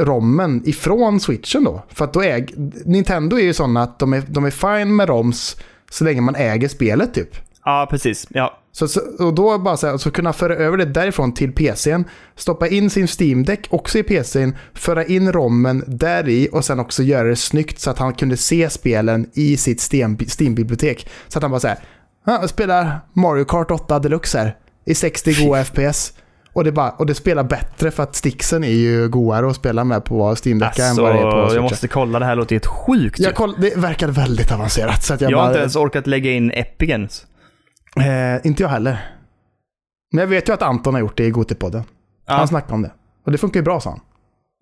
[SPEAKER 1] rommen ifrån switchen då. För att då äg, Nintendo är ju sådana att de är, de är fine med roms så länge man äger spelet typ.
[SPEAKER 2] Ja, precis. Ja.
[SPEAKER 1] Så, och då bara så, här, så kunna föra över det därifrån till PCn, stoppa in sin Steam Deck också i PCn, föra in rommen där i och sen också göra det snyggt så att han kunde se spelen i sitt Steam- Steam-bibliotek. Så att han bara ja, jag spelar Mario Kart 8 Deluxe här i 60 goa FPS. Och det, bara, och det spelar bättre för att sticksen är ju godare att spela med på Steam Deck än
[SPEAKER 2] Alltså,
[SPEAKER 1] vad det är på
[SPEAKER 2] jag
[SPEAKER 1] Switchen.
[SPEAKER 2] måste kolla, det här låter helt sjukt ju.
[SPEAKER 1] Jag koll, det verkar väldigt avancerat. Så att jag,
[SPEAKER 2] Jag har
[SPEAKER 1] bara,
[SPEAKER 2] inte ens orkat lägga in Epic ens.
[SPEAKER 1] Eh, inte jag heller. Men jag vet ju att Anton har gjort det i Gotipodden.
[SPEAKER 2] Ja.
[SPEAKER 1] Han snackade om det. Och det funkar ju bra sa han.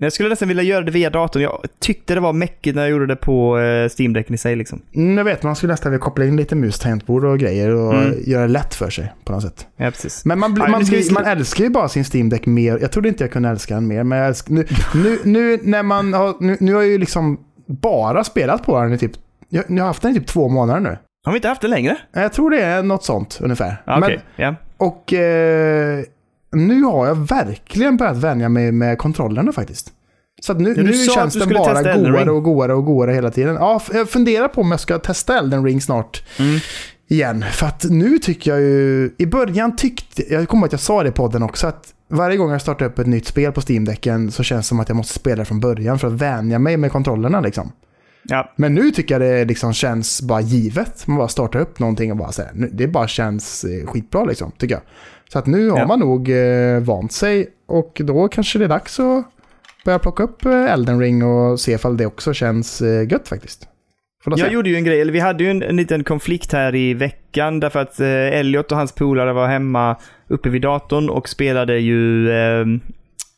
[SPEAKER 2] Jag skulle nästan vilja göra det via datorn. Jag tyckte det var mäckigt när jag gjorde det på eh, Steam-däcken i sig liksom.
[SPEAKER 1] Mm, jag vet, man skulle nästan vilja koppla in lite mus, tangentbord och grejer och
[SPEAKER 2] Mm.
[SPEAKER 1] göra det lätt för sig på något sätt.
[SPEAKER 2] Ja, precis.
[SPEAKER 1] Men man, blir-
[SPEAKER 2] Nej,
[SPEAKER 1] man,
[SPEAKER 2] vi
[SPEAKER 1] man älskar ju bara sin Steam Deck mer. Jag trodde inte jag kunde älska den mer, men jag älskar, nu, nu, nu när man har, nu, nu har jag ju liksom bara spelat på den i typ, jag, jag har haft den i typ två månader nu.
[SPEAKER 2] Har vi inte haft det längre?
[SPEAKER 1] Jag tror det är något sånt ungefär.
[SPEAKER 2] Ja, Okej, ja.
[SPEAKER 1] Och eh, nu har jag verkligen börjat vänja mig med kontrollerna faktiskt. Så att nu,
[SPEAKER 2] Ja,
[SPEAKER 1] nu känns den bara godare
[SPEAKER 2] Ring.
[SPEAKER 1] och godare och godare hela tiden. Ja, jag funderar på om jag ska testa Elden Ring snart
[SPEAKER 2] Mm.
[SPEAKER 1] igen. För att nu tycker jag ju... I början tyckte... Jag kommer att jag sa det i podden också. Att varje gång jag startar upp ett nytt spel på Steam-däcken så känns det som att jag måste spela från början för att vänja mig med kontrollerna liksom.
[SPEAKER 2] Ja.
[SPEAKER 1] Men nu tycker jag det liksom känns bara givet. Man bara startar upp någonting och bara säger det bara känns eh, skitbra liksom, tycker jag. Så att nu har
[SPEAKER 2] Ja.
[SPEAKER 1] man nog eh, vant sig och då kanske det är dags att börja plocka upp eh, Elden Ring och se ifall det också känns eh, gött faktiskt.
[SPEAKER 2] Jag gjorde ju en grej, eller vi hade ju en, en liten konflikt här i veckan därför att eh, Elliot och hans polare var hemma uppe vid datorn och spelade ju eh,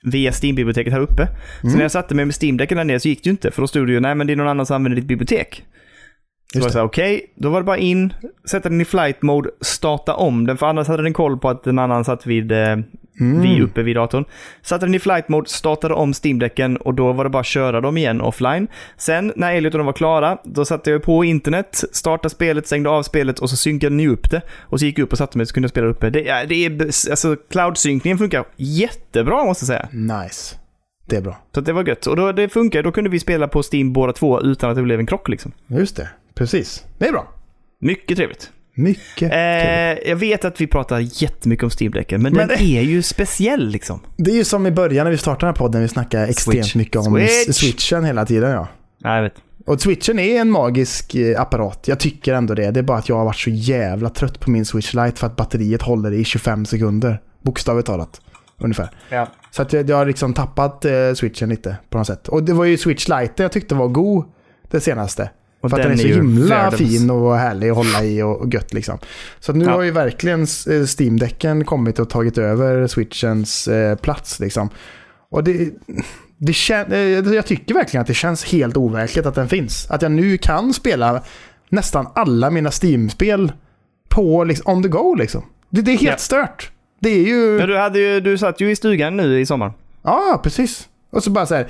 [SPEAKER 2] via Steam-biblioteket här uppe. Så
[SPEAKER 1] Mm.
[SPEAKER 2] när jag satte mig med Steam-däcken där nere så gick det ju inte, för då stod det ju nej men det är någon annan som använder ditt bibliotek. Så
[SPEAKER 1] Just
[SPEAKER 2] var jag okej, då var det bara in, sätta den i flight mode, starta om den, för annars hade den koll på att en annan satt vid, eh,
[SPEAKER 1] Mm.
[SPEAKER 2] vid uppe vid datorn. Satte den i flight mode, startade om Steam-däcken och då var det bara att köra dem igen offline. Sen när Elliot och de var klara, då satte jag på internet, startade spelet, stängde av spelet och så synkade ni upp det. Och så gick jag upp och satte mig så kunde jag spela uppe. Det är, det är, alltså cloud-synkningen funkar jättebra måste jag säga.
[SPEAKER 1] Nice. Det är bra.
[SPEAKER 2] Så det var gött. Och då, det funkar, då kunde vi spela på Steam båda två utan att det blev en krock liksom.
[SPEAKER 1] Just det. Precis. Det är bra.
[SPEAKER 2] Mycket trevligt.
[SPEAKER 1] Mycket.
[SPEAKER 2] Eh, jag vet att vi pratar jättemycket om Steam-däcken, men,
[SPEAKER 1] Men
[SPEAKER 2] den är ju speciell liksom.
[SPEAKER 1] Det är ju som i början när vi startade den här podden, vi snackade extremt
[SPEAKER 2] Switch.
[SPEAKER 1] mycket om
[SPEAKER 2] Switch.
[SPEAKER 1] switchen hela tiden. Ja.
[SPEAKER 2] Ja, jag vet.
[SPEAKER 1] Och switchen är en magisk eh, apparat. Jag tycker ändå det. Det är bara att jag har varit så jävla trött på min switch lite för att batteriet håller i 25 sekunder. Bokstavligt talat. Ungefär.
[SPEAKER 2] Ja.
[SPEAKER 1] Så att jag, jag har liksom tappat eh, switchen lite på något sätt. Och det var ju switch lite jag tyckte var god det senaste.
[SPEAKER 2] Och
[SPEAKER 1] för att den är så
[SPEAKER 2] ju
[SPEAKER 1] himla
[SPEAKER 2] världens-
[SPEAKER 1] fin och härlig att hålla i och, och gött liksom. Så nu
[SPEAKER 2] Ja.
[SPEAKER 1] har ju verkligen eh, Steam-däcken kommit och tagit över switchens eh, plats liksom. Och det, det kän, eh, jag tycker verkligen att det känns helt overkligt att den finns. Att jag nu kan spela nästan alla mina Steam-spel på liksom, on the go liksom. Det, det är helt
[SPEAKER 2] Ja.
[SPEAKER 1] stört. Det är ju...
[SPEAKER 2] Men du, hade ju, du satt ju i stugan nu i sommar.
[SPEAKER 1] Ja, precis. Och så bara så här,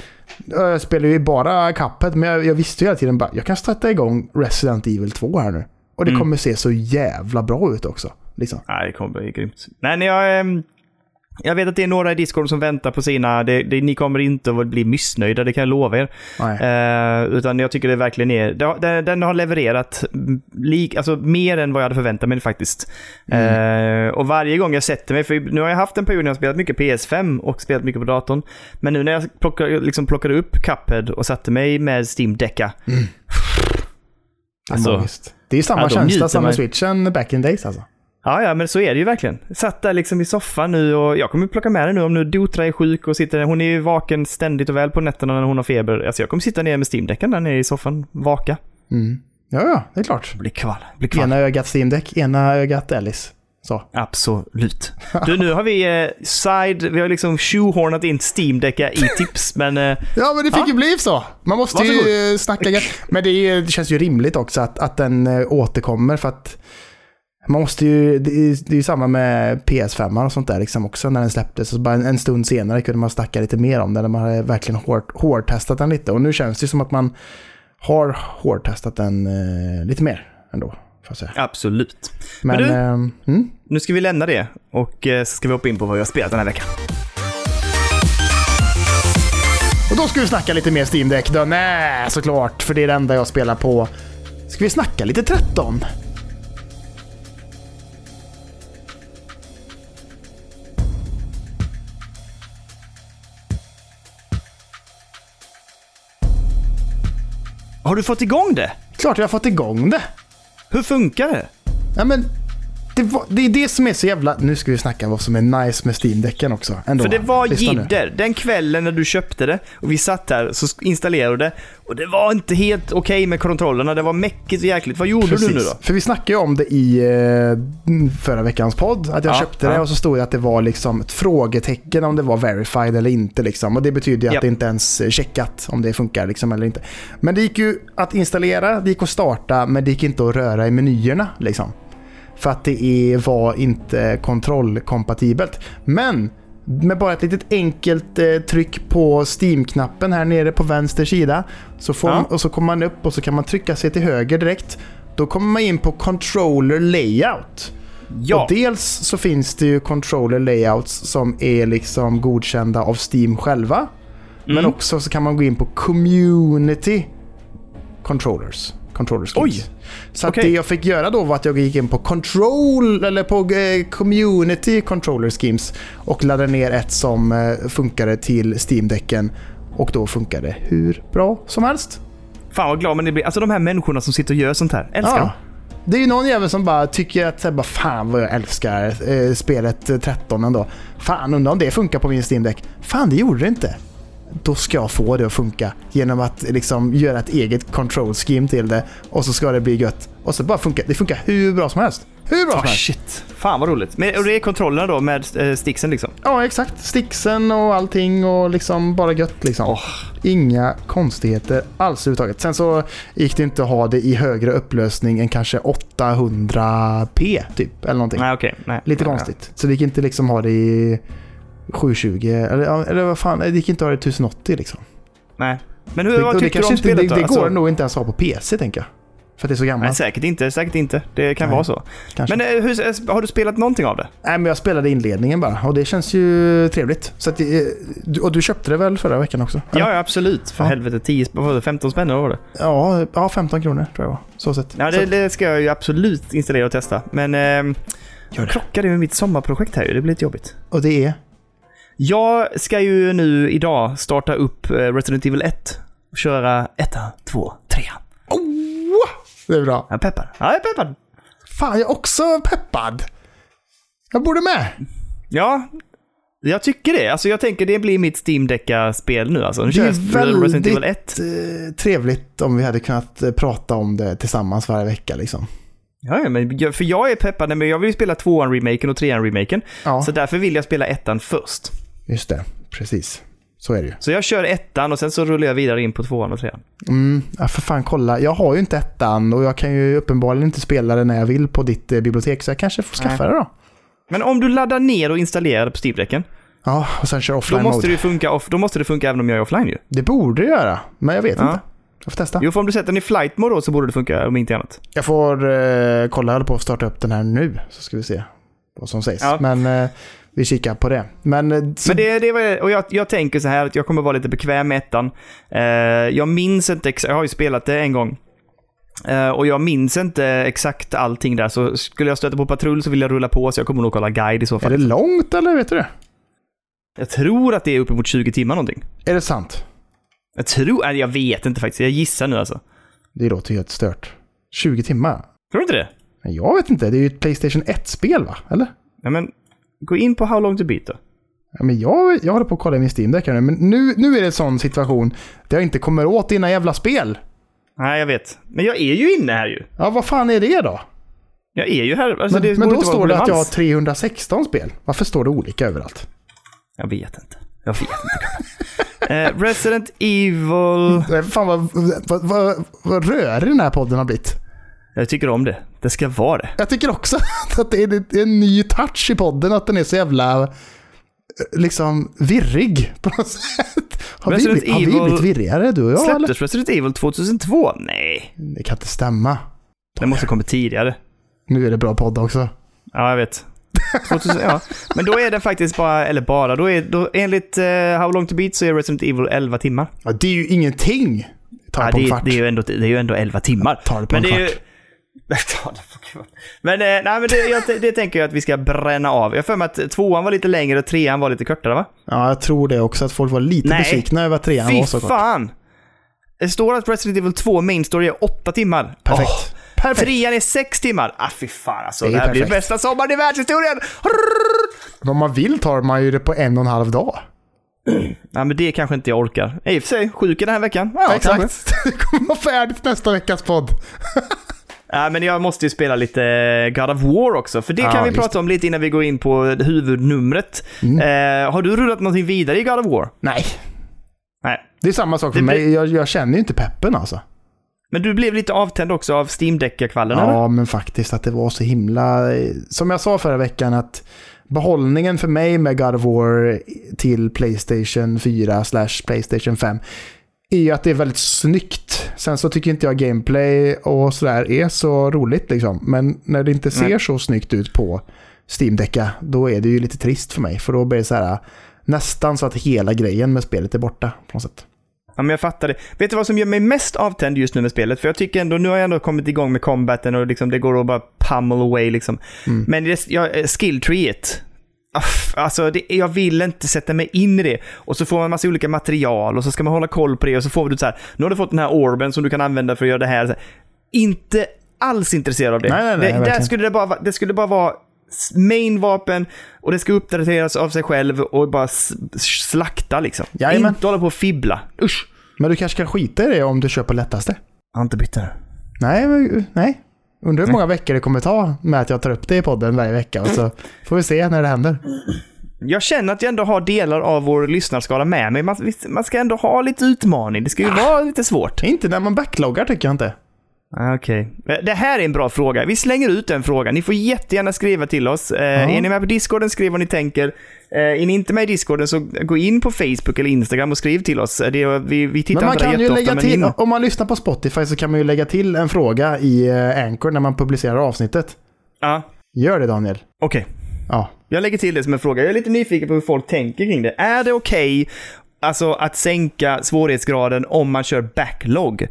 [SPEAKER 1] jag spelar ju bara Cuphead, men jag, jag visste ju hela tiden bara, jag kan sätta igång Resident Evil 2 här nu. Och det
[SPEAKER 2] Mm.
[SPEAKER 1] kommer se så jävla bra ut också. Liksom.
[SPEAKER 2] Nej, det kommer bli grymt. Nej, men jag, ehm, jag vet att det är några i Discord som väntar på sina... Det, det, ni kommer inte att bli missnöjda, det kan jag lova er. Eh, utan jag tycker det verkligen är... det Den, har levererat mm, lik, alltså mer än vad jag hade förväntat mig faktiskt.
[SPEAKER 1] Mm.
[SPEAKER 2] Eh, och varje gång jag sätter mig, för nu har jag haft en period när jag spelat mycket PS5 och spelat mycket på datorn. Men nu när jag plockar, liksom plockade upp Cuphead och satte mig med Steam Decka.
[SPEAKER 1] Det är
[SPEAKER 2] alltså,
[SPEAKER 1] magiskt. Det är ju samma
[SPEAKER 2] ja,
[SPEAKER 1] känsla som med switchen back in days alltså.
[SPEAKER 2] Ja, ja, men så är det ju verkligen. Satt där liksom i soffan nu och jag kommer plocka med den nu om nu Dotra är sjuk och sitter Hon är ju vaken ständigt och väl på nätterna när hon har feber. Alltså jag kommer sitta ner med Steam-däcken där nere i soffan, vaka.
[SPEAKER 1] Mm. Ja, ja, det är klart.
[SPEAKER 2] Blir kval. Blir kval.
[SPEAKER 1] Ena ögat Steam Deck, ena ögat Alice. Så.
[SPEAKER 2] Absolut. Du, nu har vi eh, side, vi har liksom shoehornat in Steam-däckar i tips, *laughs* men eh,
[SPEAKER 1] Ja, men det fick
[SPEAKER 2] Ja.
[SPEAKER 1] ju bli så. Man måste ju
[SPEAKER 2] Varsågod.
[SPEAKER 1] eh, snacka. Men det, är, det känns ju rimligt också att, att den eh, återkommer för att man måste ju, det är, det är ju samma med PS5 och sånt där liksom också när den släpptes. Så bara en, en stund senare kunde man snacka lite mer om den när man hade verkligen hårt, hårdtestat den lite. Och nu känns det som att man har hårdtestat den eh, lite mer ändå.
[SPEAKER 2] Absolut.
[SPEAKER 1] Men,
[SPEAKER 2] Men du-
[SPEAKER 1] ehm, mm,
[SPEAKER 2] Nu ska vi lämna det och eh, så ska vi hoppa in på vad vi har spelat den här veckan.
[SPEAKER 1] Och då ska vi snacka lite mer Steam Deck då. Nej, såklart. För det är det enda jag spelar på. Ska vi snacka lite 13?
[SPEAKER 2] Har du fått igång det?
[SPEAKER 1] Klart jag har fått igång det.
[SPEAKER 2] Hur funkar det?
[SPEAKER 1] Ja, men det, var, det är det som är så jävla... Nu ska vi snacka vad som är nice med Steam-däcken också. Ändå.
[SPEAKER 2] För det var jidder. Den kvällen när du köpte det och vi satt här så installerade du det och det var inte helt okej med kontrollerna. Det var mäckigt och jäkligt. Vad gjorde du nu då?
[SPEAKER 1] För vi snackade ju om det i eh, förra veckans podd. Att jag
[SPEAKER 2] Ja,
[SPEAKER 1] köpte det
[SPEAKER 2] ja.
[SPEAKER 1] och så stod det att det var liksom ett frågetecken om det var verified eller inte. Liksom. Och det betyder ju att det inte ens är checkat om det funkar liksom, eller inte. Men det gick ju att installera, det gick att starta, men det gick inte att röra i menyerna. Liksom. För att det är, var inte kontrollkompatibelt. Men med bara ett litet enkelt eh, tryck på Steam-knappen här nere på vänster sida. Så får
[SPEAKER 2] Ja.
[SPEAKER 1] man, och så kommer man upp och så kan man trycka sig till höger direkt. Då kommer man in på controller layout.
[SPEAKER 2] Ja.
[SPEAKER 1] Och dels så finns det ju controller layouts som är liksom godkända av Steam själva. Men
[SPEAKER 2] Mm.
[SPEAKER 1] också så kan man gå in på community controllers. Controller schemes.
[SPEAKER 2] Oj!
[SPEAKER 1] Så att
[SPEAKER 2] Okej.
[SPEAKER 1] det jag fick göra då var att jag gick in på control, eller på eh, community controller schemes och laddade ner ett som eh, funkade till Steam-däcken. Och då funkade hur bra som helst.
[SPEAKER 2] Fan vad glad man blir. Alltså de här människorna som sitter och gör sånt här. Älskar dem.
[SPEAKER 1] Det är ju någon jävel som bara tycker att bara, fan vad jag älskar eh, spelet eh, 13 ändå. Fan undrar om det funkar på min Steam Deck. Fan det gjorde det inte. Då ska jag få det att funka genom att liksom göra ett eget control scheme till det och så ska det bli gött. Och så bara funkar det funkar hur bra som helst. Hur bra
[SPEAKER 2] Ah,
[SPEAKER 1] som helst.
[SPEAKER 2] shit. Fan vad roligt. Men, och det är kontrollerna då med eh, sticksen liksom?
[SPEAKER 1] Ja exakt. Sticksen och allting och liksom bara gött liksom.
[SPEAKER 2] Åh.
[SPEAKER 1] Inga konstigheter alls överhuvudtaget. Sen så gick det inte att ha det i högre upplösning än kanske 800p typ. Eller någonting.
[SPEAKER 2] Nej okej. Nej.
[SPEAKER 1] Lite konstigt. Så det gick inte liksom ha det i 720 eller, eller vad fan, det gick inte att ha det i 1080 liksom.
[SPEAKER 2] Nej. Men hur,
[SPEAKER 1] Det,
[SPEAKER 2] vad
[SPEAKER 1] det,
[SPEAKER 2] tycker du om
[SPEAKER 1] inte,
[SPEAKER 2] spelet
[SPEAKER 1] det,
[SPEAKER 2] då?
[SPEAKER 1] det går
[SPEAKER 2] Alltså-
[SPEAKER 1] nog inte ens att ha på PC tänker jag. För att det är så
[SPEAKER 2] Nej,
[SPEAKER 1] gammalt.
[SPEAKER 2] säkert inte. Säkert inte. Det kan
[SPEAKER 1] Nej.
[SPEAKER 2] vara så.
[SPEAKER 1] kanske.
[SPEAKER 2] Men eh, hur, har du spelat någonting av det?
[SPEAKER 1] Nej, men jag spelade inledningen bara och det känns ju trevligt. Så det- du- och du köpte det väl förra veckan också? eller?
[SPEAKER 2] Ja, absolut. För
[SPEAKER 1] Ja.
[SPEAKER 2] helvete. 10, vad var det, 15 spänn var det?
[SPEAKER 1] Ja, ja, 15 kronor tror jag var. Så sett.
[SPEAKER 2] Ja, det, det ska jag ju absolut installera och testa. Men eh,
[SPEAKER 1] Gör det.
[SPEAKER 2] med mitt sommarprojekt här ju. Det blir lite jobbigt.
[SPEAKER 1] och det är?
[SPEAKER 2] Jag ska ju nu idag starta upp eh, Resident Evil 1. Och köra 1, 2, 3.
[SPEAKER 1] Oh, det är bra.
[SPEAKER 2] Jag är peppad. Ja, jag är peppad.
[SPEAKER 1] Fan, jag är också peppad. Jag borde med.
[SPEAKER 2] Ja, jag tycker det. Alltså jag tänker det blir mitt Steam Decka-spel nu alltså. Nu
[SPEAKER 1] Det är
[SPEAKER 2] jag Resident Evil 1.
[SPEAKER 1] väldigt eh, trevligt om vi hade kunnat eh, prata om det tillsammans varje vecka liksom.
[SPEAKER 2] Ja, men för jag är peppad, men jag vill ju spela 2an-remaken och 3an-remaken.
[SPEAKER 1] Ja,
[SPEAKER 2] Så därför vill jag spela ettan först.
[SPEAKER 1] Just det. Precis. Så är det ju.
[SPEAKER 2] Så jag kör ettan och sen så rullar jag vidare in på tvåan och trean.
[SPEAKER 1] Mm, ja, för fan kolla. Jag har ju inte ettan och jag kan ju uppenbarligen inte spela det när jag vill på ditt eh, bibliotek så jag kanske får skaffa
[SPEAKER 2] Nej.
[SPEAKER 1] det då.
[SPEAKER 2] Men om du laddar ner och installerar det på Steam-däcken,
[SPEAKER 1] Ja, och sen kör
[SPEAKER 2] då
[SPEAKER 1] offline
[SPEAKER 2] måste
[SPEAKER 1] mode.
[SPEAKER 2] det funka off, då måste det funka även om jag är offline ju.
[SPEAKER 1] Det borde det göra, men jag vet
[SPEAKER 2] Ja.
[SPEAKER 1] inte. Jag får testa.
[SPEAKER 2] Jo, för om du sätter den i flight mode då så borde det funka, om inte annat.
[SPEAKER 1] Jag får eh, kolla, jag håller på att starta upp den här nu så ska vi se vad som sägs.
[SPEAKER 2] Ja.
[SPEAKER 1] Men eh, vi kikar på det. Men, eh,
[SPEAKER 2] Men det, det var, och jag, jag tänker så här att jag kommer vara lite bekväm med ettan. Eh, jag minns inte, ex- jag har ju spelat det en gång. Eh, och jag minns inte exakt allting där, så skulle jag stöta på patrull så vill jag rulla på, så jag kommer nog kolla guide i så
[SPEAKER 1] är
[SPEAKER 2] fall.
[SPEAKER 1] det långt eller vet du det?
[SPEAKER 2] Jag tror att det är uppemot 20 timmar någonting.
[SPEAKER 1] Är det sant?
[SPEAKER 2] Jag tror, nej, jag vet inte faktiskt, jag gissar nu alltså.
[SPEAKER 1] Det låter ju helt stört. 20 timmar?
[SPEAKER 2] Tror du inte det?
[SPEAKER 1] Jag vet inte, det är ju ett Playstation 1-spel va? Eller?
[SPEAKER 2] Ja, men gå in på How long to beat då.
[SPEAKER 1] Ja, men jag, jag håller på att kolla i min Steam Deck här nu, men nu, nu är det en sån situation där jag inte kommer åt dina jävla spel.
[SPEAKER 2] Nej, jag vet. Men jag är ju inne här ju.
[SPEAKER 1] Ja, vad fan är det då?
[SPEAKER 2] Jag är ju här. Alltså,
[SPEAKER 1] Men,
[SPEAKER 2] det
[SPEAKER 1] men då står det att jag har
[SPEAKER 2] alls.
[SPEAKER 1] 316 spel. Varför står det olika överallt?
[SPEAKER 2] Jag vet inte. Jag vet inte. *laughs* eh, Resident Evil...
[SPEAKER 1] Nej, Fan vad, vad, vad, vad rörig den här podden har blivit.
[SPEAKER 2] Jag tycker om det. Det ska vara det.
[SPEAKER 1] Jag tycker också *laughs* att det är, en ny touch i podden, att den är så jävla eh, liksom virrig på något sätt. Har, vi, har vi
[SPEAKER 2] Evil
[SPEAKER 1] blivit virrigare du och jag eller?
[SPEAKER 2] Släpptes Resident Evil 2002? Nej.
[SPEAKER 1] Det kan inte stämma.
[SPEAKER 2] Det måste ha kommit tidigare.
[SPEAKER 1] Nu är det bra podd också.
[SPEAKER 2] Ja, jag vet. 2000, ja. Men då är det faktiskt bara, eller bara, då är, då, enligt uh, How long to beat så är Resident Evil 11 timmar.
[SPEAKER 1] Ja, det är ju ingenting. Ta det
[SPEAKER 2] Ja, det, det, är ju ändå, det är ju ändå 11 timmar.
[SPEAKER 1] Ta det på
[SPEAKER 2] Men
[SPEAKER 1] en kvart.
[SPEAKER 2] Ta det på kvart. *laughs* Men, eh, nej, men det, jag, det tänker jag att vi ska bränna av. Jag har för mig att tvåan var lite längre och trean var lite kortare va?
[SPEAKER 1] Ja, jag tror det också. Att folk var lite
[SPEAKER 2] Nej.
[SPEAKER 1] besvikna över att trean
[SPEAKER 2] Fy
[SPEAKER 1] var så kort.
[SPEAKER 2] fan! Det står att Resident Evil 2 Main Story är 8 timmar.
[SPEAKER 1] Perfekt.
[SPEAKER 2] Åh,
[SPEAKER 1] Perfekt.
[SPEAKER 2] Trean är 6 timmar. Ah, fy fan alltså.
[SPEAKER 1] Det
[SPEAKER 2] Det,
[SPEAKER 1] är
[SPEAKER 2] här blir bästa sommaren i världshistorien.
[SPEAKER 1] Om man vill tar man ju det på en och en halv dag. *clears throat*
[SPEAKER 2] Ja, men det kanske inte jag orkar. I och för sig, sjuk den här veckan. Ja, kanske.
[SPEAKER 1] Exakt. *laughs* Det kommer vara färdigt nästa veckas podd. *laughs*
[SPEAKER 2] Ja, men jag måste ju spela lite God of War också, för det kan vi
[SPEAKER 1] just
[SPEAKER 2] prata om lite innan vi går in på huvudnumret.
[SPEAKER 1] Mm.
[SPEAKER 2] Eh, har du rullat någonting vidare i God of War?
[SPEAKER 1] Nej,
[SPEAKER 2] Nej.
[SPEAKER 1] det är samma sak för
[SPEAKER 2] Det
[SPEAKER 1] mig.
[SPEAKER 2] blir-
[SPEAKER 1] Jag, jag känner ju inte peppen alltså.
[SPEAKER 2] Men du blev lite avtänd också av steam kvallen eller?
[SPEAKER 1] Ja, men faktiskt att det var så himla... Som jag sa förra veckan att behållningen för mig med God of War till Playstation 4 slash Playstation 5 är ju att det är väldigt snyggt. Sen så tycker inte jag gameplay och sådär är så roligt liksom. Men när det inte ser
[SPEAKER 2] Nej.
[SPEAKER 1] så snyggt ut på steam då är det ju lite trist för mig. För då blir det så här nästan så att hela grejen med spelet är borta på något sätt.
[SPEAKER 2] Ja, men jag fattar det. Vet du vad som gör mig mest avtänd just nu med spelet? För jag tycker ändå, nu har jag ändå kommit igång med combaten och liksom, det går att bara pummel away liksom.
[SPEAKER 1] Mm.
[SPEAKER 2] Men det, jag, eh, skilltreet. Alltså, det, jag vill inte sätta mig in i det. Och så får man massa olika material och så ska man hålla koll på det och så får du så här, nu har du fått den här orben som du kan använda för att göra det här. Inte alls intresserad av det.
[SPEAKER 1] Nej, nej, nej,
[SPEAKER 2] det, där skulle det, bara, det skulle bara vara s- main-vapen och det ska uppdateras av sig själv och bara slakta liksom.
[SPEAKER 1] Jajamän.
[SPEAKER 2] Inte hålla på och fibbla. Usch!
[SPEAKER 1] Men du kanske kan skita i det om du köper lättaste?
[SPEAKER 2] Jag har inte bytt det.
[SPEAKER 1] Nej, nej. Undrar hur många veckor det kommer ta med att jag tar upp det i podden varje vecka och så får vi se när det händer.
[SPEAKER 2] Jag känner att jag ändå har delar av vår lyssnarskala med mig. Man, man ska ändå ha lite utmaning. Det ska ju vara lite svårt.
[SPEAKER 1] Inte när man backloggar tycker jag inte.
[SPEAKER 2] Ah, Okej. Det här är en bra fråga. Vi slänger ut den frågan. Ni får jättegärna skriva till oss. Eh, Är ni med på Discorden, skriv vad ni tänker. Eh, är ni inte med i Discorden så gå in på Facebook eller Instagram och skriv till oss. Det vi, vi tittar
[SPEAKER 1] Men man kan ju lägga till,
[SPEAKER 2] in-
[SPEAKER 1] om man lyssnar på Spotify så kan man ju lägga till en fråga i eh, Anchor när man publicerar avsnittet.
[SPEAKER 2] Ja,
[SPEAKER 1] Gör det Daniel.
[SPEAKER 2] okej.
[SPEAKER 1] Ja.
[SPEAKER 2] Jag lägger till det som en fråga. Jag är lite nyfiken på hur folk tänker kring det. Är det okej alltså, att sänka svårighetsgraden om man kör backlog?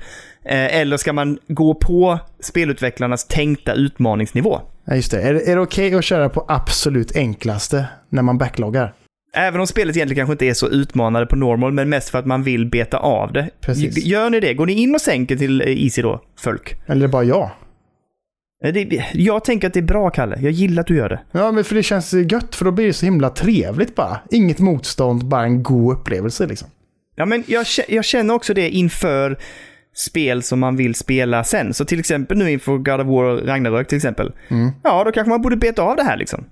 [SPEAKER 2] Eh, eller ska man gå på spelutvecklarnas tänkta utmaningsnivå?
[SPEAKER 1] Ja, just det. Är, är det okej att köra på absolut enklaste när man backloggar?
[SPEAKER 2] Även om spelet egentligen kanske inte är så utmanande på normal, men mest för att man vill beta av det.
[SPEAKER 1] Precis.
[SPEAKER 2] Gör ni det? Går ni in och sänker till eh, Easy då, folk?
[SPEAKER 1] Eller bara jag?
[SPEAKER 2] Eh, Det, jag tänker att det är bra, Kalle. Jag gillar att du gör det.
[SPEAKER 1] Ja, men för det känns gött för då blir det så himla trevligt bara. Inget motstånd, bara en god upplevelse liksom.
[SPEAKER 2] Ja, men jag, jag känner också det inför spel som man vill spela sen. Så till exempel nu inför God of War Ragnarök till exempel.
[SPEAKER 1] Mm.
[SPEAKER 2] Ja, då kanske man borde beta av det här liksom.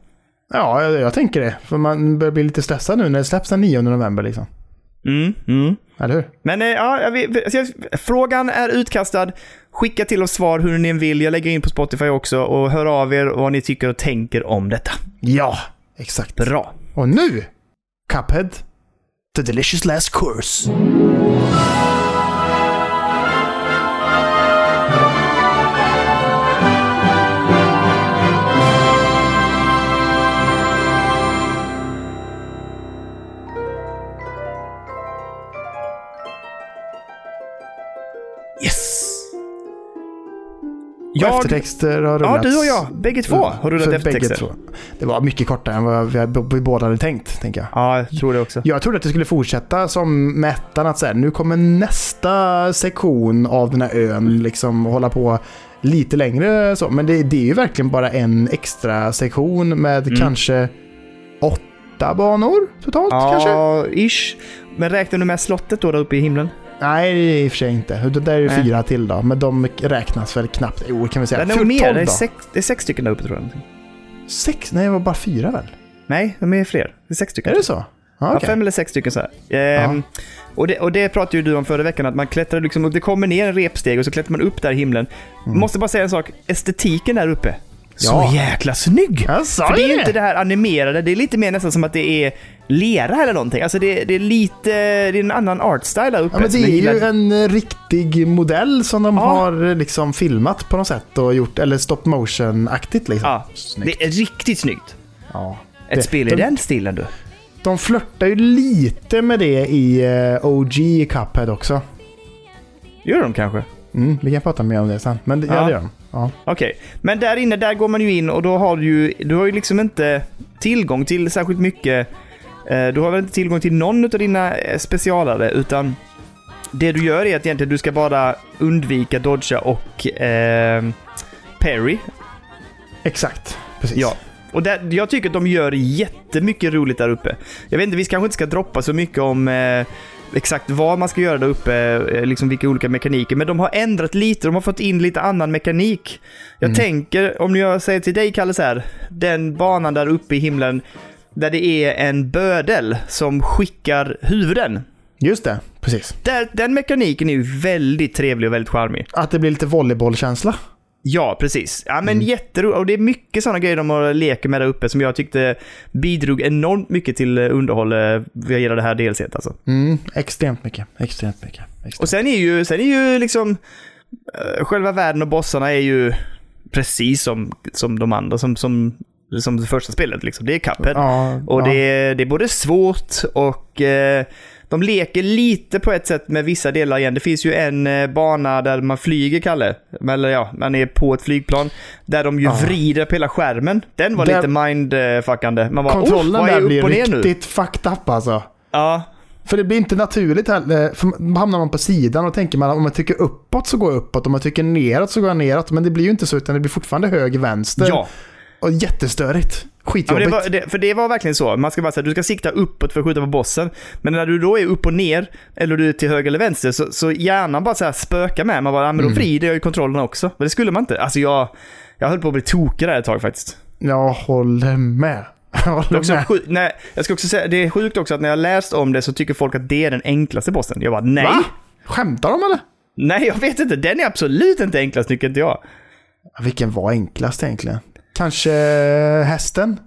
[SPEAKER 1] Ja, jag, jag tänker det. För man börjar bli lite stressad nu när det släpps den 9 november liksom.
[SPEAKER 2] Mm, mm.
[SPEAKER 1] Eller hur?
[SPEAKER 2] Men eh, ja, jag- frågan är utkastad. Skicka till oss svar hur ni vill. Jag lägger in på Spotify också och hör av er vad ni tycker och tänker om detta.
[SPEAKER 1] Ja, exakt.
[SPEAKER 2] Bra.
[SPEAKER 1] Och nu, Cuphead, The Delicious Last Course.
[SPEAKER 2] Jag,
[SPEAKER 1] eftertexter har
[SPEAKER 2] ja,
[SPEAKER 1] rullats.
[SPEAKER 2] du och jag, bägge två har rullat eftertexter.
[SPEAKER 1] två. Det var mycket kortare än vad vi, vi båda hade tänkt, tänker jag.
[SPEAKER 2] Ja, jag tror det också.
[SPEAKER 1] Jag trodde att det skulle fortsätta som med ettan, att så här, nu kommer nästa sektion av den här ön liksom hålla på lite längre så. Men det, det är ju verkligen bara en extra sektion med
[SPEAKER 2] Mm.
[SPEAKER 1] kanske åtta banor totalt kanske?
[SPEAKER 2] Ja, ish. Men räknar du med slottet då där uppe i himlen?
[SPEAKER 1] Nej, det är i och för sig inte. Utan där är det
[SPEAKER 2] Nej.
[SPEAKER 1] fyra till då. Men de räknas väl knappt. Jo, kan vi säga.
[SPEAKER 2] Den är
[SPEAKER 1] Fyr-
[SPEAKER 2] nog mer.
[SPEAKER 1] tolv
[SPEAKER 2] Det är, sex, det är sex stycken där uppe tror jag.
[SPEAKER 1] Sex? Nej, det var bara fyra väl?
[SPEAKER 2] Nej, de är fler. Det är sex stycken.
[SPEAKER 1] Är det så? Ja,
[SPEAKER 2] Ja,
[SPEAKER 1] okej.
[SPEAKER 2] fem eller sex stycken så. Ehm, och, det, och det pratade ju du om förra veckan, att man klättrar liksom, och det kommer ner en repsteg och så klättrar man upp där i himlen. Måste bara säga en sak, estetiken där uppe. Så.
[SPEAKER 1] Ja.
[SPEAKER 2] jäkla snygg!
[SPEAKER 1] Jag sa
[SPEAKER 2] För det är
[SPEAKER 1] ju
[SPEAKER 2] inte det här animerade, det är lite mer nästan som att det är lera eller någonting. Alltså det, det är lite, det är en annan artstyle där uppe.
[SPEAKER 1] Ja, men det är ju
[SPEAKER 2] gillar.
[SPEAKER 1] en eh, riktig modell som de
[SPEAKER 2] Ja.
[SPEAKER 1] har eh, liksom filmat på något sätt och gjort, eller stop motion-aktigt liksom.
[SPEAKER 2] Ja,
[SPEAKER 1] Snyggt.
[SPEAKER 2] det är riktigt snyggt.
[SPEAKER 1] Ja.
[SPEAKER 2] Ett
[SPEAKER 1] Det-
[SPEAKER 2] spel i
[SPEAKER 1] de-
[SPEAKER 2] den stilen du.
[SPEAKER 1] De flörtar ju lite med det i eh, OG Cuphead också.
[SPEAKER 2] Gör de kanske?
[SPEAKER 1] Mm, vi kan prata mer om det sen. Men det, ja.
[SPEAKER 2] Ja.
[SPEAKER 1] det gör de. Ja.
[SPEAKER 2] Okej, men där inne, där går man ju in och då har du ju, du har ju liksom inte tillgång till särskilt mycket. Eh, du har väl inte tillgång till någon av dina eh, specialare, utan det du gör är att egentligen du ska bara undvika dodga och eh, parry.
[SPEAKER 1] Exakt. Precis.
[SPEAKER 2] Ja. Och där, jag tycker att de gör jättemycket roligt där uppe. Jag vet inte, vi kanske inte ska droppa så mycket om eh, exakt vad man ska göra där uppe, eh, liksom vilka olika mekaniker, men de har ändrat lite, de har fått in lite annan mekanik. Jag
[SPEAKER 1] Mm.
[SPEAKER 2] tänker, om jag säger till dig Kalle så här, den banan där uppe i himlen, där det är en bödel som skickar huvuden.
[SPEAKER 1] Just det. Precis.
[SPEAKER 2] Där, den mekaniken är ju väldigt trevlig och väldigt charmig.
[SPEAKER 1] Att det blir lite volleybollkänsla.
[SPEAKER 2] Ja, precis. Ja,
[SPEAKER 1] Mm.
[SPEAKER 2] men jätteroligt. Och det är mycket sådana grejer de leker med där uppe som jag tyckte bidrog enormt mycket till eh, underhåll eh, via det här delset alltså.
[SPEAKER 1] Mm, extremt mycket. Extremt mycket. Extremt.
[SPEAKER 2] Och sen är ju, sen är ju liksom eh, själva världen och bossarna är ju precis som, som de andra, som, som, som det första spelet liksom. Det är Cuphead.
[SPEAKER 1] Ja,
[SPEAKER 2] Och
[SPEAKER 1] ja.
[SPEAKER 2] det, är, det är både svårt och eh, de leker lite på ett sätt med vissa delar igen. Det finns ju en eh, bana där man flyger, Kalle. Eller ja, man är på ett flygplan. Där de ju
[SPEAKER 1] Ja.
[SPEAKER 2] vrider på hela skärmen. Den var
[SPEAKER 1] Där-
[SPEAKER 2] lite mindfuckande. Man bara,
[SPEAKER 1] Kontrollen
[SPEAKER 2] oh,
[SPEAKER 1] där blir riktigt fucked up alltså.
[SPEAKER 2] Ja,
[SPEAKER 1] För det blir inte naturligt heller. För hamnar man på sidan och tänker man om man trycker uppåt så går jag uppåt. Om man trycker neråt så går jag neråt. Men det blir ju inte så utan det blir fortfarande höger, vänster.
[SPEAKER 2] ja.
[SPEAKER 1] Och jättestörigt.
[SPEAKER 2] Ja,
[SPEAKER 1] Skitjobbigt.
[SPEAKER 2] det var, det, för det var verkligen så. Man ska bara säga du ska sikta uppåt för att skjuta på bossen. Men när du då är upp och ner, eller du är till höger eller vänster, så, så hjärnan bara så här spökar med. Man bara, ja, men
[SPEAKER 1] Mm.
[SPEAKER 2] då vrider jag ju kontrollen också. Men det skulle man inte. Alltså jag, jag höll på att bli tokig där ett tag faktiskt.
[SPEAKER 1] Jag håller med. *laughs* Jag
[SPEAKER 2] också
[SPEAKER 1] med.
[SPEAKER 2] sjukt, nej, jag ska också säga, det är sjukt också att när jag läst om det så tycker folk att det är den enklaste bossen. Jag bara, nej.
[SPEAKER 1] Va? Skämtar de eller?
[SPEAKER 2] Nej, jag vet inte. Den är absolut inte enklast tycker inte jag.
[SPEAKER 1] Vilken var enklast egentligen? Kanske hästen?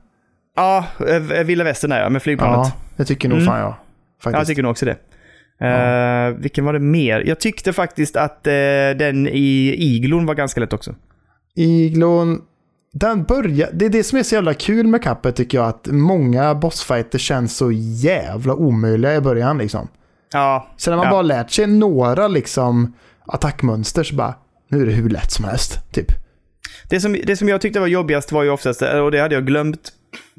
[SPEAKER 2] Ja, eh, Vilda Västern är jag med flygplanet.
[SPEAKER 1] Ja, det tycker nog
[SPEAKER 2] Mm.
[SPEAKER 1] fan jag. Faktiskt.
[SPEAKER 2] Jag tycker nog också det. Eh, vilken var det mer? Jag tyckte faktiskt att eh, den i Iglon var ganska lätt också.
[SPEAKER 1] Iglon, den börjar, det är det som är så jävla kul med Cuphead tycker jag. Att många bossfighter känns så jävla omöjliga i början liksom.
[SPEAKER 2] Ja,
[SPEAKER 1] Sen när man
[SPEAKER 2] Ja.
[SPEAKER 1] bara lärt sig några liksom attackmönster så bara, nu är det hur lätt som helst. Typ.
[SPEAKER 2] Det som, det som jag tyckte var jobbigast var ju oftast, och det hade jag glömt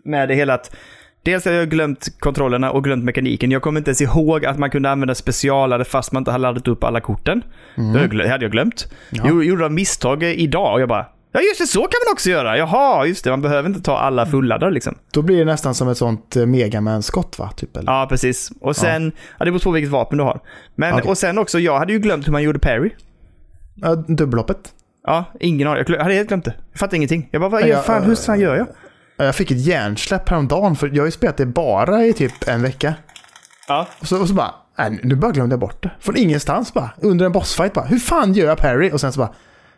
[SPEAKER 2] med det hela, att dels hade jag glömt kontrollerna och glömt mekaniken. Jag kommer inte ens ihåg att man kunde använda specialare fast man inte hade laddat upp alla korten. Det glö- hade jag glömt.
[SPEAKER 1] Ja.
[SPEAKER 2] Jag gjorde de misstag idag och jag bara, ja just det, så kan man också göra. Jaha, just det, man behöver inte ta alla fulladdar liksom.
[SPEAKER 1] Då blir det nästan som ett sånt eh, megaman-skott va? Typ, eller?
[SPEAKER 2] Ja, precis. Och sen, ja. det beror på vilket vapen du har. Men,
[SPEAKER 1] Okej.
[SPEAKER 2] och sen också, jag hade ju glömt hur man gjorde parry.
[SPEAKER 1] Ja, dubbelhoppet.
[SPEAKER 2] Ja, ingen aning. Jag hade helt glömt det. Jag fattade ingenting. Jag bara, vad
[SPEAKER 1] jag-
[SPEAKER 2] fan, hur fan gör jag?
[SPEAKER 1] Ja, Jag fick ett hjärnsläpp häromdagen för jag har ju spelat det bara i typ en vecka.
[SPEAKER 2] Ja.
[SPEAKER 1] Och så, och så bara, nej, nu bara glömde jag bort det. Från ingenstans bara, under en bossfight bara, hur fan gör jag parry? Och sen så bara,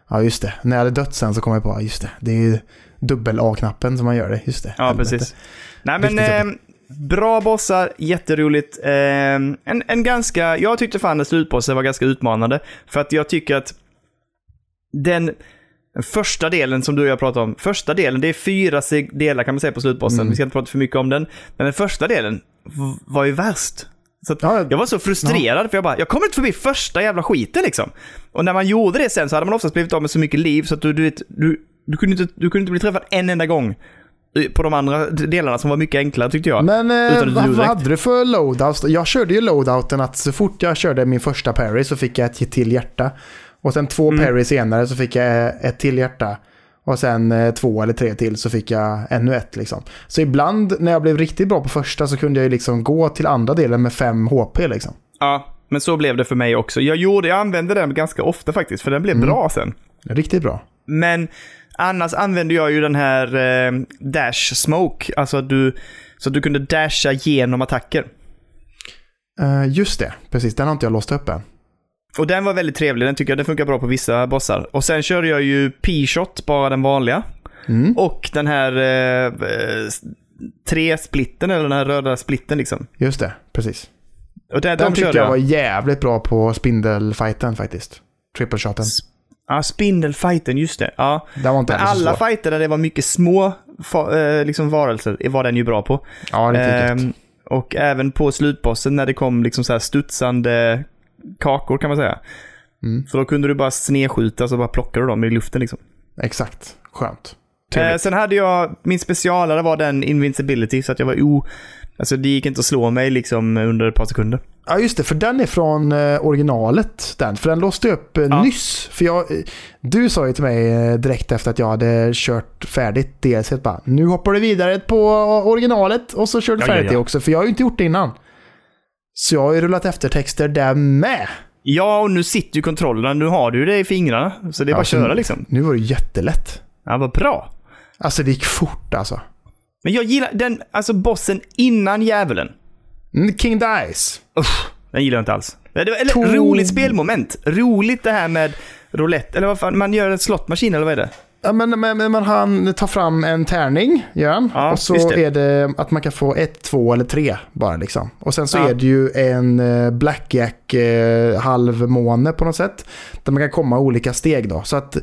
[SPEAKER 1] ja just det, när jag hade dött sen så kom jag på, just det, det är ju dubbel-A-knappen som man gör det, just det.
[SPEAKER 2] Ja,
[SPEAKER 1] helvete.
[SPEAKER 2] precis. Nej, men eh, bra bossar, jätteroligt. Eh, en, en ganska, jag tyckte fan att slutbossen var ganska utmanande. För att jag tycker att den, första delen som du och jag pratade om, första delen, det är fyra delar kan man säga på slutbossen.
[SPEAKER 1] Mm.
[SPEAKER 2] Vi ska inte prata för mycket om den. Men den första delen var ju värst. Så
[SPEAKER 1] Ja,
[SPEAKER 2] jag var så frustrerad för jag bara, jag kommer inte förbi första jävla skiten liksom. Och när man gjorde det sen så hade man oftast blivit av med så mycket liv så att du, du vet, du, du, kunde inte, du kunde inte bli träffad en enda gång. På de andra delarna som var mycket enklare tyckte jag.
[SPEAKER 1] Men eh, vad, hade du för loadouts? Jag körde ju loadouten att så fort jag körde min första parry så fick jag ett till hjärta. Och sen två
[SPEAKER 2] Mm.
[SPEAKER 1] parry senare så fick jag ett till hjärta. Och sen eh, två eller tre till så fick jag ännu ett liksom. Så ibland när jag blev riktigt bra på första så kunde jag ju liksom gå till andra delen med fem HP liksom.
[SPEAKER 2] Ja, men så blev det för mig också. Jag, gjorde, jag använde den ganska ofta faktiskt, för den blev
[SPEAKER 1] Mm.
[SPEAKER 2] bra sen.
[SPEAKER 1] Riktigt bra.
[SPEAKER 2] Men annars använde jag ju den här eh, dash smoke, alltså att du, så att du kunde dasha genom attacker.
[SPEAKER 1] Eh, just det, precis. Den har inte jag låst upp än.
[SPEAKER 2] Och den var väldigt trevlig, den tycker jag den funkar bra på vissa bossar. Och sen körde jag ju P-shot, bara den vanliga.
[SPEAKER 1] Mm.
[SPEAKER 2] Och den här eh, eh, tre-splitten, eller den här röda splitten liksom.
[SPEAKER 1] Just det, precis.
[SPEAKER 2] Och där,
[SPEAKER 1] Den
[SPEAKER 2] de
[SPEAKER 1] tyckte jag
[SPEAKER 2] jag.
[SPEAKER 1] var jävligt bra på spindelfighten faktiskt. Triple shoten.
[SPEAKER 2] Ja, spindelfighten, just det. Ja.
[SPEAKER 1] Den var inte
[SPEAKER 2] Men alla
[SPEAKER 1] svår.
[SPEAKER 2] fighter där det var mycket små eh, liksom varelser var den ju bra på.
[SPEAKER 1] Ja, riktigt gött.
[SPEAKER 2] Ehm, och även på slutbossen när det kom liksom så här studsande kakor kan man säga.
[SPEAKER 1] Mm.
[SPEAKER 2] Så då kunde du bara snedskjuta så bara plockade du dem i luften liksom.
[SPEAKER 1] Exakt. Skönt.
[SPEAKER 2] Eh, sen hade jag, min specialare var den invincibility så att jag var o, Alltså det gick inte att slå mig liksom under ett par sekunder.
[SPEAKER 1] Ja, just det. För den är från eh, originalet. Den. För den låste jag upp eh,
[SPEAKER 2] Ja.
[SPEAKER 1] nyss. För jag, eh, du sa ju till mig direkt efter att jag hade kört färdigt DLC bara nu hoppar du vidare på originalet och så kör du
[SPEAKER 2] Ja,
[SPEAKER 1] färdigt
[SPEAKER 2] ja.
[SPEAKER 1] det också. För jag har ju inte gjort det innan. Så jag har ju rullat eftertexter där med.
[SPEAKER 2] Ja, och nu sitter ju kontrollerna. Nu har du det i fingrarna. Så det är bara att köra liksom.
[SPEAKER 1] Nu var det jättelätt.
[SPEAKER 2] Ja, vad bra.
[SPEAKER 1] Alltså det gick fort alltså.
[SPEAKER 2] Men jag gillar den, alltså bossen innan djävulen.
[SPEAKER 1] Mm, King Dice.
[SPEAKER 2] Usch, den gillar jag inte alls. Eller,
[SPEAKER 1] Tog-
[SPEAKER 2] roligt spelmoment. Roligt det här med roulette. Eller vad fan, man gör en slottmaskin eller vad är det?
[SPEAKER 1] Ja, men, men, men han tar fram en tärning, gör han.
[SPEAKER 2] Ja,
[SPEAKER 1] och så
[SPEAKER 2] det.
[SPEAKER 1] är det att man kan få ett, två eller tre bara liksom. Och sen så
[SPEAKER 2] Ja.
[SPEAKER 1] är det ju en eh, blackjack eh, halvmåne på något sätt. Där man kan komma olika steg då. Så att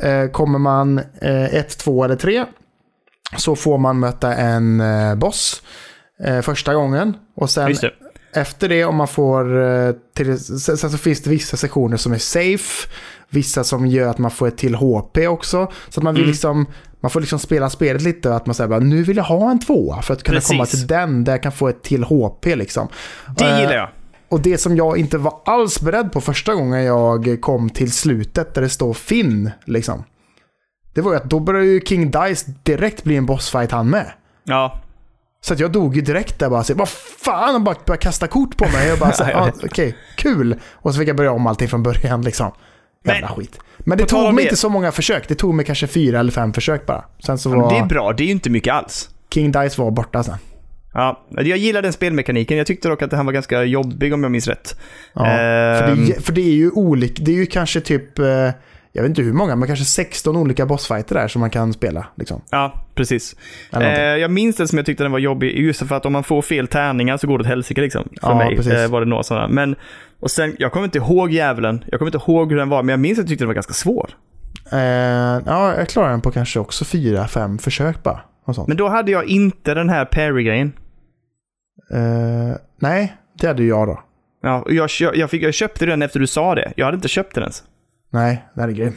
[SPEAKER 1] eh, kommer man eh, ett, två eller tre så får man möta en eh, boss första gången. Och sen efter det, om man får... Till, sen, sen så finns det vissa sektioner som är safe. Vissa som gör att man får ett till HP också. Så att man vill
[SPEAKER 2] Mm.
[SPEAKER 1] liksom... Man får liksom spela spelet lite. Att man säger bara, nu vill jag ha en tvåa. För att kunna
[SPEAKER 2] Precis.
[SPEAKER 1] komma till den där jag kan få ett till HP liksom.
[SPEAKER 2] Det
[SPEAKER 1] Eh,
[SPEAKER 2] gillar jag.
[SPEAKER 1] Och det som jag inte var alls beredd på första gången jag kom till slutet där det står Finn liksom. Det var ju att då började ju King Dice direkt bli en bossfight han med.
[SPEAKER 2] Ja.
[SPEAKER 1] Så att jag dog ju direkt där bara. Så, vad fan, han bara började kasta kort på mig. Jag bara *laughs* ah, okej, kul. Och så fick jag börja om allting från början liksom. Jävla
[SPEAKER 2] Men-
[SPEAKER 1] skit. Men det tog mig
[SPEAKER 2] det-
[SPEAKER 1] inte så många försök. Det tog mig kanske fyra eller fem försök bara. Sen så var
[SPEAKER 2] Det är bra, det är ju inte mycket alls.
[SPEAKER 1] King Dice var borta sen.
[SPEAKER 2] Ja, jag gillar den spelmekaniken. Jag tyckte dock att han var ganska jobbig om jag minns rätt.
[SPEAKER 1] Ja, för, det,
[SPEAKER 2] Ehm.
[SPEAKER 1] för det är ju olika. Det är ju kanske typ, eh, jag vet inte hur många, men kanske 16 olika bossfighter där som man kan spela. Liksom.
[SPEAKER 2] Ja, precis. Eh, jag minns det som jag tyckte den var jobbig just för att om man får fel tärningar så går det åt helsike liksom. För
[SPEAKER 1] Ja,
[SPEAKER 2] mig
[SPEAKER 1] precis.
[SPEAKER 2] eh, var det några sådana. Men, och sen, jag kommer inte ihåg djävulen. Jag kommer inte ihåg hur den var, men jag minns att jag tyckte den var ganska svår.
[SPEAKER 1] Eh, ja, jag klarade den på kanske också fyra, fem försök bara.
[SPEAKER 2] Men då hade jag inte den här parry-grejen.
[SPEAKER 1] Eh, nej, det hade jag då.
[SPEAKER 2] Ja, och jag, jag, fick, jag köpte den efter du sa det. Jag hade inte köpt den ens.
[SPEAKER 1] Nej, den är grym.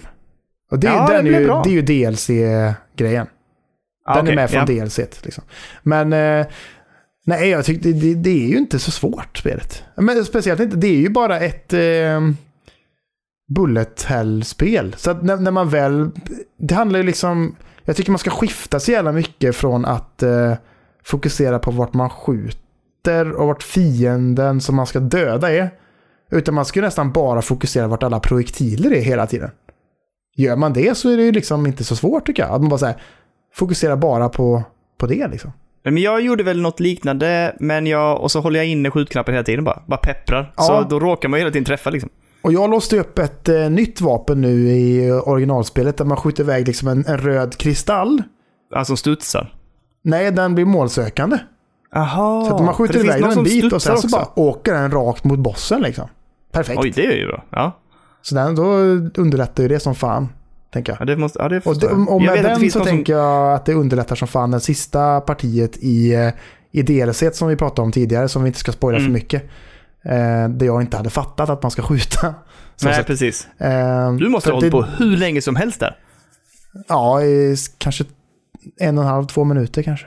[SPEAKER 1] Och det,
[SPEAKER 2] Ja,
[SPEAKER 1] den är ju, det är ju DLC-grejen.
[SPEAKER 2] Ah,
[SPEAKER 1] Den
[SPEAKER 2] okej,
[SPEAKER 1] är med från
[SPEAKER 2] ja.
[SPEAKER 1] DLC. Liksom. Men eh, nej, jag tyckte det, det är ju inte så svårt spelet. Men speciellt inte, det är ju bara ett eh, bullet hell-spel. Så att när, när man väl, det handlar ju liksom, jag tycker man ska skifta så jävla mycket från att eh, fokusera på vart man skjuter och vart fienden som man ska döda är. Utan man ska ju nästan bara fokusera vart alla projektiler är hela tiden. Gör man det så är det ju liksom inte så svårt tycker jag. Att man bara så här, fokuserar bara på, på det liksom.
[SPEAKER 2] Men jag gjorde väl något liknande, men jag, och så håller jag inne skjutknappen hela tiden bara. Bara pepprar.
[SPEAKER 1] Ja.
[SPEAKER 2] Så då råkar man ju hela tiden träffa liksom.
[SPEAKER 1] Och jag låste upp ett eh, nytt vapen nu i originalspelet där man skjuter iväg liksom en, en röd kristall.
[SPEAKER 2] Alltså studsar.
[SPEAKER 1] Nej, den blir målsökande.
[SPEAKER 2] Jaha.
[SPEAKER 1] Så att man skjuter iväg den en
[SPEAKER 2] som
[SPEAKER 1] bit och sen så bara åker den rakt mot bossen liksom. Perfekt.
[SPEAKER 2] Oj, det är ju bra. Ja,
[SPEAKER 1] Så den, då underlättar ju det som fan, tänker jag.
[SPEAKER 2] ja det måste... Ja, det
[SPEAKER 1] Och, det, och
[SPEAKER 2] Jag
[SPEAKER 1] med
[SPEAKER 2] det
[SPEAKER 1] den så
[SPEAKER 2] som-
[SPEAKER 1] tänker jag att det underlättar som fan det sista partiet i, eh, i DLC som vi pratade om tidigare, som vi inte ska spoila
[SPEAKER 2] Mm.
[SPEAKER 1] för mycket. Eh, där jag inte hade fattat att man ska skjuta. *laughs*
[SPEAKER 2] Nej,
[SPEAKER 1] sett.
[SPEAKER 2] precis.
[SPEAKER 1] Eh,
[SPEAKER 2] Du måste ha hållit
[SPEAKER 1] det-
[SPEAKER 2] på hur länge som helst där.
[SPEAKER 1] Ja, kanske en och en halv, två minuter kanske.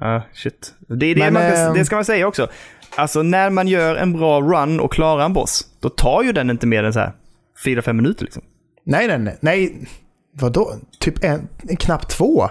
[SPEAKER 2] Ja, shit. Det är det
[SPEAKER 1] Men,
[SPEAKER 2] man ska,
[SPEAKER 1] ehm,
[SPEAKER 2] det ska man säga också. Alltså när man gör en bra run och klarar en boss, då tar ju den inte mer än så här 4-5 minuter liksom.
[SPEAKER 1] Nej, nej. nej. Vadå? Typ en, knappt två.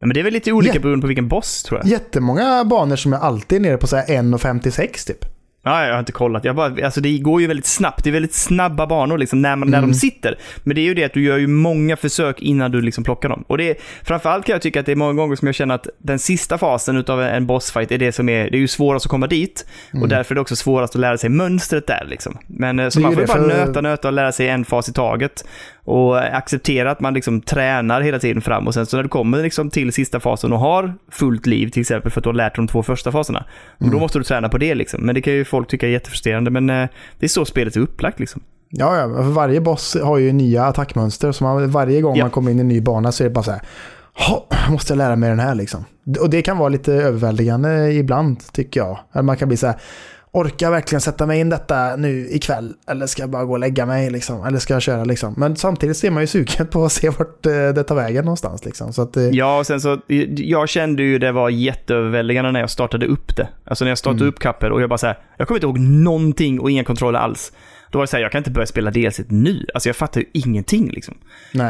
[SPEAKER 2] Ja, men det är väl lite olika
[SPEAKER 1] Ja.
[SPEAKER 2] beroende på vilken boss tror jag.
[SPEAKER 1] Jättemånga banor som är alltid nere på så här 1.56 typ.
[SPEAKER 2] Ja, jag har inte kollat. Jag bara, alltså det går ju väldigt snabbt. Det är väldigt snabba banor liksom när, man, när
[SPEAKER 1] Mm.
[SPEAKER 2] de sitter. Men det är ju det att du gör ju många försök innan du liksom plockar dem. Och det är, framförallt kan jag tycka att det är många gånger som jag känner att den sista fasen utav en bossfight är det som är, det är ju svårast att komma dit. Och därför är det också svårast att lära sig mönstret där liksom. Men eh, så
[SPEAKER 1] Mm.
[SPEAKER 2] Man får ju bara
[SPEAKER 1] för-
[SPEAKER 2] nöta, nöta och lära sig en fas i taget. Och acceptera att man liksom tränar hela tiden fram. Och sen så när du kommer liksom till sista fasen och har fullt liv till exempel för att du har lärt dig de två första faserna.
[SPEAKER 1] Mm.
[SPEAKER 2] Då måste du träna på det liksom. Men det kan ju folk tycka är jättefrustrerande. Men eh, det är så spelet är upplagt liksom.
[SPEAKER 1] Ja, ja. För varje boss har ju nya attackmönster. Så man, varje gång
[SPEAKER 2] Ja.
[SPEAKER 1] man kommer in i en ny bana så är det bara så här. "Ha, måste jag lära mig den här liksom. Och det kan vara lite överväldigande ibland tycker jag. Eller man kan bli så här. Orkar jag verkligen sätta mig in detta nu ikväll? Eller ska jag bara gå och lägga mig liksom? Eller ska jag köra liksom? Men samtidigt ser man ju sugen på att se vart eh, det tar vägen någonstans liksom. Så att, eh,
[SPEAKER 2] Ja, och sen så, jag kände ju det var jätteöverväldigande när jag startade upp det. Alltså när jag startade upp Cuphead och jag bara så här, jag kommer inte ihåg någonting och inga kontroller alls. Då var det så här, jag kan inte börja spela DLC nu. Alltså jag fattar ju ingenting liksom.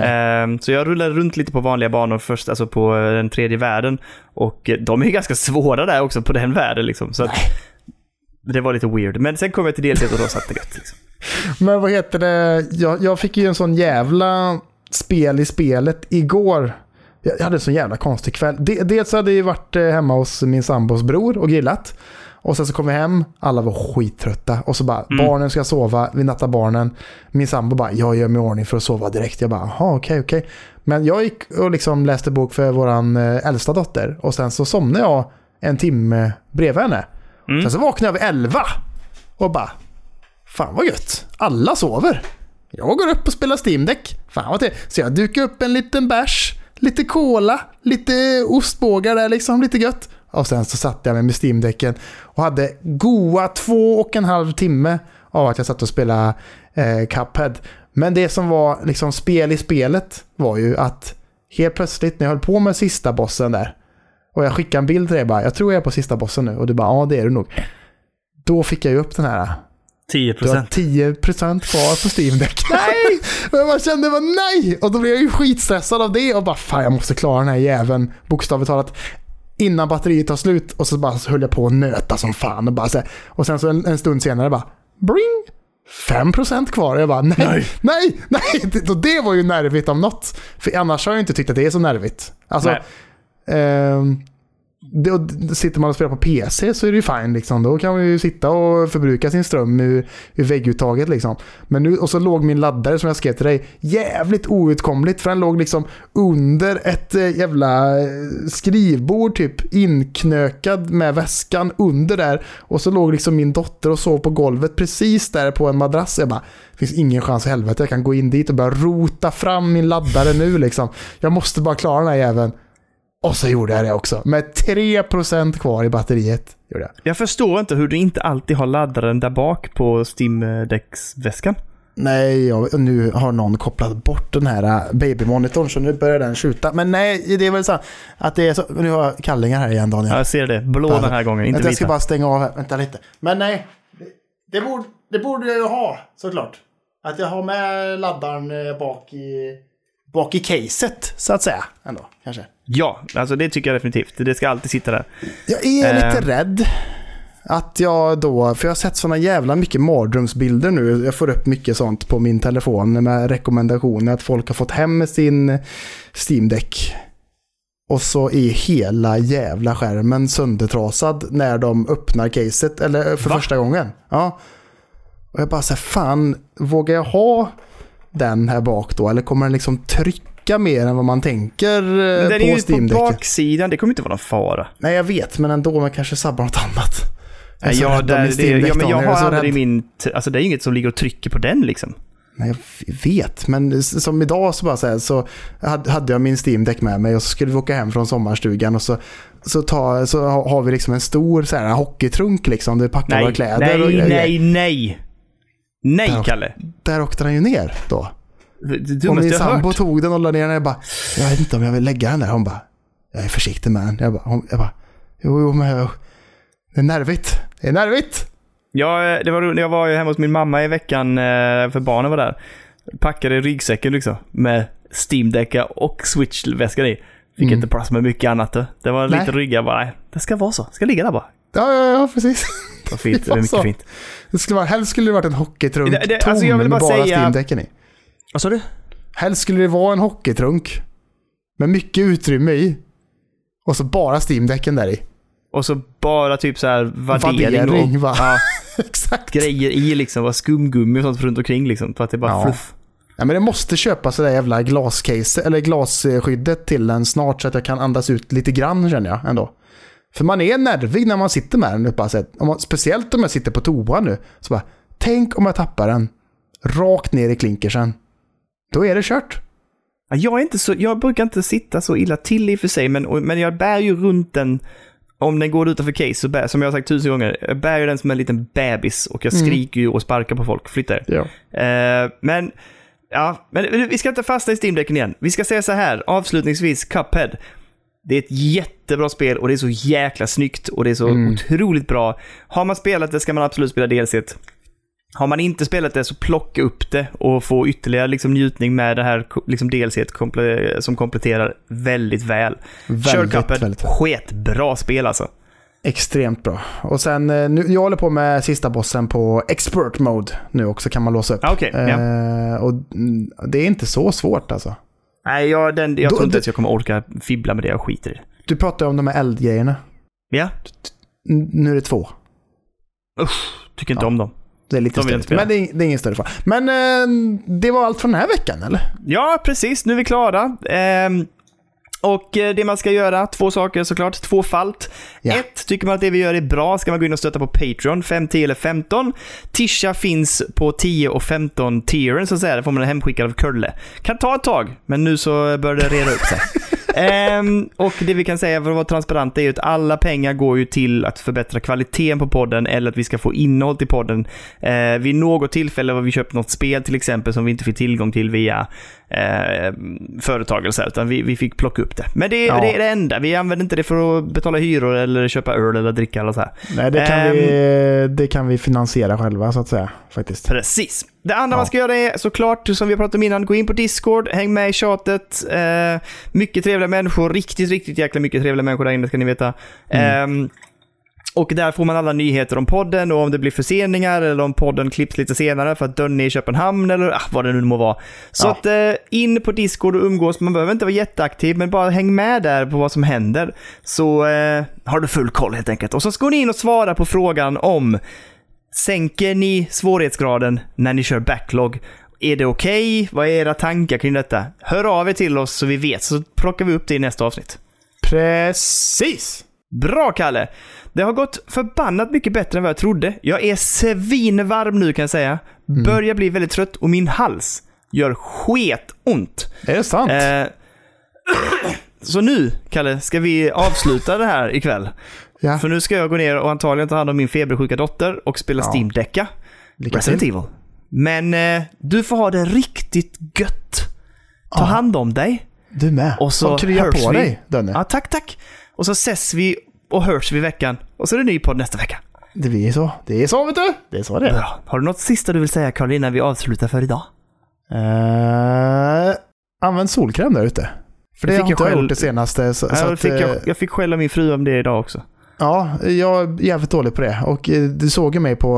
[SPEAKER 2] Ehm, så jag rullade runt lite på vanliga banor först, alltså på eh, den tredje världen. Och eh, de är ju ganska svåra där också på den världen liksom. Så att, det var lite weird. Men sen kom jag till DLC och då satt det gött. Liksom. *laughs*
[SPEAKER 1] Men vad heter det? Jag, jag fick ju en sån jävla spel i spelet igår. Jag hade en sån jävla konstig kväll. De, dels hade jag varit eh, hemma hos min sambos bror och grillat. Och sen så kom vi hem, alla var skittrötta. Och så bara, barnen ska sova, vi nattar barnen. Min sambo bara, jag gör mig i ordning för att sova direkt. Jag bara, jaha okej okej. Men jag gick och liksom läste bok för våran eh, äldsta dotter. Och sen så somnade jag en timme bredvid henne.
[SPEAKER 2] Mm.
[SPEAKER 1] Sen så vaknade jag vid elva. Och bara, Fan vad gött. Alla sover. Jag går upp och spelar Steam Deck. Fan vad det Så jag dukar upp en liten bärs, lite cola, lite ostbågar där liksom, lite gött. Och sen så satte jag mig med Steam Decken och hade goa två och en halv timme av att jag satt och spelade eh, Cuphead. Men det som var liksom spel i spelet var ju att helt plötsligt när jag höll på med sista bossen där och jag skickade en bild till dig bara, jag tror jag är på sista bossen nu och du bara, ja det är du nog. Då fick jag ju upp den här
[SPEAKER 2] 10
[SPEAKER 1] du har 10% kvar på Steam Deck. *laughs* Nej! Jag bara kände bara nej! Och då blev jag ju skitstressad av det och bara fan jag måste klara den här jäveln bokstavligt talat innan batteriet tar slut. Och så bara så höll jag på att nöta som fan. Och, bara så och sen så en, en stund senare bara bring! 5% kvar. Och jag bara nej, nej,
[SPEAKER 2] Nej.
[SPEAKER 1] nej. *laughs* Det, och det var ju nervigt om något. För annars har jag inte tyckt att det är så nervigt. Alltså,
[SPEAKER 2] Nej.
[SPEAKER 1] Ehm, det, och sitter man och spelar på PC så är det ju fine. Liksom. Då kan man ju sitta och förbruka sin ström ur, ur vägguttaget. Liksom. Men nu, och så låg min laddare som jag skrev till dig jävligt outkomligt. För den låg liksom under ett eh, jävla eh, skrivbord typ inknökad med väskan under där. Och så låg liksom min dotter och sov på golvet precis där på en madrass. Jag bara, det finns ingen chans i helvete jag kan gå in dit och börja rota fram min laddare nu liksom. Jag måste bara klara den här jäveln. Och så gjorde jag det också. Med 3% kvar i batteriet. Gjorde jag.
[SPEAKER 2] Jag förstår inte hur du inte alltid har laddaren där bak på Steam-däcksväskan.
[SPEAKER 1] Nej, jag, nu har någon kopplat bort den här äh, babymonitorn så nu börjar den skjuta. Men nej, det är väl så att det är så. Nu har jag kallingar här igen Daniel.
[SPEAKER 2] Ja, jag ser det. Blå
[SPEAKER 1] Alltså,
[SPEAKER 2] den här gången, inte
[SPEAKER 1] Vänta, jag ska
[SPEAKER 2] vita.
[SPEAKER 1] bara stänga av här. Vänta lite. Men nej, det, det, borde, det borde jag ju ha såklart. Att jag har med laddaren eh, bak i, bak i caset så att säga. Ändå, kanske.
[SPEAKER 2] Ja, alltså det tycker jag definitivt. Det ska alltid sitta där.
[SPEAKER 1] Jag är
[SPEAKER 2] Eh.
[SPEAKER 1] lite rädd. Att jag då, för jag har sett såna jävla mycket mardrömsbilder nu. Jag får upp mycket sånt på min telefon med rekommendationer att folk har fått hem sin Steam Deck. Och så är hela jävla skärmen söndertrasad när de öppnar caset, eller för
[SPEAKER 2] Va?
[SPEAKER 1] första gången. Ja. Och jag bara säger fan, vågar jag ha den här bak då? Eller kommer den liksom trycka mer än vad man tänker eh,
[SPEAKER 2] Men den är
[SPEAKER 1] på
[SPEAKER 2] ju på baksidan, det kommer inte vara någon fara.
[SPEAKER 1] Nej, jag vet, men ändå, man kanske sabbar något annat. Jag
[SPEAKER 2] ja, där, det, ja, men jag har aldrig min... Alltså det är inget som ligger och trycker på den liksom.
[SPEAKER 1] Nej, jag vet, men som idag så bara så, här, så hade jag min Steam Deck med mig och så skulle vi åka hem från sommarstugan och så, så, ta, så ha- har vi liksom en stor så här, hockeytrunk liksom, vi packar våra
[SPEAKER 2] Nej,
[SPEAKER 1] kläder och
[SPEAKER 2] nej,
[SPEAKER 1] grejer.
[SPEAKER 2] nej, nej. Nej,
[SPEAKER 1] Där-
[SPEAKER 2] Kalle.
[SPEAKER 1] Där åkte den ju ner då.
[SPEAKER 2] Det
[SPEAKER 1] Och min sambo
[SPEAKER 2] hört.
[SPEAKER 1] tog den och la ner den jag bara, jag vet inte om jag vill lägga den där. Hon bara, jag är försiktig med den. Jag bara, hon, jag bara jo, jo, men jag, det är nervigt. Det är nervigt.
[SPEAKER 2] Ja, eh, det var roligt. Jag var ju hemma hos min mamma i veckan, eh, för barnen var där. Packade ryggsäcken liksom, med Steam-däckar och Switch-väskan i. Fick
[SPEAKER 1] Mm.
[SPEAKER 2] inte plats med mycket annat. Det var
[SPEAKER 1] Nej.
[SPEAKER 2] lite rygga bara. Nej, det ska vara så. Det ska ligga där bara.
[SPEAKER 1] Ja, ja, ja, precis. *laughs*
[SPEAKER 2] Var fint. Det var mycket fint.
[SPEAKER 1] Det skulle vara, helst skulle det varit en hockeytrunk
[SPEAKER 2] Det- det-
[SPEAKER 1] tom
[SPEAKER 2] alltså jag vill
[SPEAKER 1] med
[SPEAKER 2] bara
[SPEAKER 1] bara
[SPEAKER 2] säga-
[SPEAKER 1] Steam-däcken i.
[SPEAKER 2] Vad sa du?
[SPEAKER 1] Helst skulle det vara en hockeytrunk med mycket utrymme i. Och så bara Steam-däcken där i.
[SPEAKER 2] Och så bara typ så här värdering,
[SPEAKER 1] Värdering,
[SPEAKER 2] och
[SPEAKER 1] va?
[SPEAKER 2] ja, *laughs*
[SPEAKER 1] Exakt.
[SPEAKER 2] grejer i liksom. Var skumgummi och sånt runt omkring liksom. För att det är bara
[SPEAKER 1] Ja.
[SPEAKER 2] fluff.
[SPEAKER 1] Ja, men det måste köpas det där jävla glascase, eller glasskyddet till den snart så att jag kan andas ut lite grann känner jag ändå. För man är nervig när man sitter med den. Bara, så att- om man, speciellt om jag sitter på toa nu. Så bara, tänk om jag tappar den rakt ner i klinkersen. Då är det kört.
[SPEAKER 2] Ja, Jag, är inte så, jag brukar inte sitta så illa till i och för sig, men, men jag bär ju runt den om den går utanför case, så bär, som jag har sagt tusen gånger, jag bär ju den som en liten bebis och jag
[SPEAKER 1] Mm.
[SPEAKER 2] skriker ju och sparkar på folk. Flytta er.
[SPEAKER 1] Ja.
[SPEAKER 2] Eh, men, ja, men vi ska inte fastna i Steam-däcken igen. Vi ska säga så här, avslutningsvis, Cuphead. Det är ett jättebra spel och det är så jäkla snyggt och det är så
[SPEAKER 1] Mm.
[SPEAKER 2] otroligt bra. Har man spelat det ska man absolut spela DLC. Har man inte spelat det så plocka upp det och få ytterligare liksom, njutning med det här liksom, DLC komple- som kompletterar väldigt väl. Kör
[SPEAKER 1] Väldigt,
[SPEAKER 2] Cuphead,
[SPEAKER 1] väldigt väl.
[SPEAKER 2] sketbra spel alltså.
[SPEAKER 1] Extremt bra. Och sen, eh, nu, jag håller på med sista bossen på expert mode nu också kan man låsa upp.
[SPEAKER 2] Ah, okej, ja.
[SPEAKER 1] Eh, och mm, det är inte så svårt alltså.
[SPEAKER 2] Nej, jag, den, jag
[SPEAKER 1] Då-
[SPEAKER 2] tror inte att jag kommer orka fibbla med det, jag skiter i det.
[SPEAKER 1] Du pratar ju om de här eldgrejerna.
[SPEAKER 2] Ja,
[SPEAKER 1] Nu är det två.
[SPEAKER 2] tycker inte
[SPEAKER 1] Ja.
[SPEAKER 2] om dem.
[SPEAKER 1] Det är lite
[SPEAKER 2] De
[SPEAKER 1] störigt. Men det är, det är ingen större fara. Men eh, det var allt från den här veckan eller?
[SPEAKER 2] Ja, precis. Nu är vi klara. Ehm, och eh, det man ska göra, två saker såklart, tvåfalt.
[SPEAKER 1] Ja.
[SPEAKER 2] Ett, tycker man att det vi gör är bra ska man gå in och stötta på Patreon, 5, 10 eller 15. Tisha finns på 10 och 15 tieren så att säga, det får man hemskickad av Kurle. Kan ta ett tag, men nu så börjar det reda upp sig. *laughs* Ehm, och det vi kan säga för att vara transparent är ju att alla pengar går ju till att förbättra kvaliteten på podden eller att vi ska få innehåll till podden. Eh, vid något tillfälle har vi köpt något spel till exempel som vi inte fick tillgång till via eh, företag eller så här, utan vi, vi fick plocka upp det. Men det,
[SPEAKER 1] Ja.
[SPEAKER 2] det är det enda. Vi använder inte det för att betala hyror eller köpa öl eller dricka eller så här.
[SPEAKER 1] Nej, det kan,
[SPEAKER 2] Ehm.
[SPEAKER 1] vi, det kan vi finansiera själva så att säga. Faktiskt.
[SPEAKER 2] Precis. Det andra
[SPEAKER 1] Ja.
[SPEAKER 2] man ska göra är såklart, som vi har pratat om innan, gå in på Discord, häng med i tjatet. Eh, mycket trevliga människor, riktigt, riktigt jäkla mycket trevliga människor där inne ska ni veta. Ehm, och där får man alla nyheter om podden och om det blir förseningar eller om podden klipps lite senare för att Dönny är i Köpenhamn eller ah, vad det nu må vara. Så
[SPEAKER 1] Ja.
[SPEAKER 2] att eh, in på Discord och umgås. Man behöver inte vara jätteaktiv men bara häng med där på vad som händer. Så eh, har du full koll helt enkelt. Och så ska ni in och svara på frågan om Sänker ni svårighetsgraden när ni kör backlog? Är det okej? Vad är era tankar kring detta? Hör av er till oss så vi vet, så plockar vi upp det i nästa avsnitt.
[SPEAKER 1] Precis!
[SPEAKER 2] Bra Kalle! Det har gått förbannat mycket bättre än vad jag trodde. Jag är svinvarm nu kan jag säga. Börjar bli väldigt trött och min hals gör sketont.
[SPEAKER 1] Är det sant?
[SPEAKER 2] Eh, *clears throat* så nu, Kalle, ska vi avsluta det här ikväll.
[SPEAKER 1] ja.
[SPEAKER 2] För nu ska jag gå ner och antagligen ta hand om min febersjuka dotter och spela
[SPEAKER 1] Ja.
[SPEAKER 2] Steam-däcka.
[SPEAKER 1] Lycka
[SPEAKER 2] Resident. Evil. Men eh, du får ha det riktigt gött. Ta
[SPEAKER 1] Ja.
[SPEAKER 2] hand om dig.
[SPEAKER 1] Du med.
[SPEAKER 2] Och så
[SPEAKER 1] krya på
[SPEAKER 2] vi.
[SPEAKER 1] dig, Dönne.
[SPEAKER 2] Ja, tack, tack. Och så ses vi och hörs vi i veckan. Och så är det ny podd nästa vecka.
[SPEAKER 1] Det blir så. Det är så, vet du. Det är så det är.
[SPEAKER 2] Bra. Har du något sista du vill säga, Karl, innan vi avslutar för idag?
[SPEAKER 1] Eh, använd solkräm där ute. För det
[SPEAKER 2] fick
[SPEAKER 1] har
[SPEAKER 2] jag
[SPEAKER 1] inte jag
[SPEAKER 2] själv-
[SPEAKER 1] gjort det senaste. Så,
[SPEAKER 2] jag,
[SPEAKER 1] att,
[SPEAKER 2] fick,
[SPEAKER 1] eh,
[SPEAKER 2] jag, jag fick skälla min fru om det idag också.
[SPEAKER 1] Ja, jag är jävligt dålig på det. Och eh, du såg ju mig på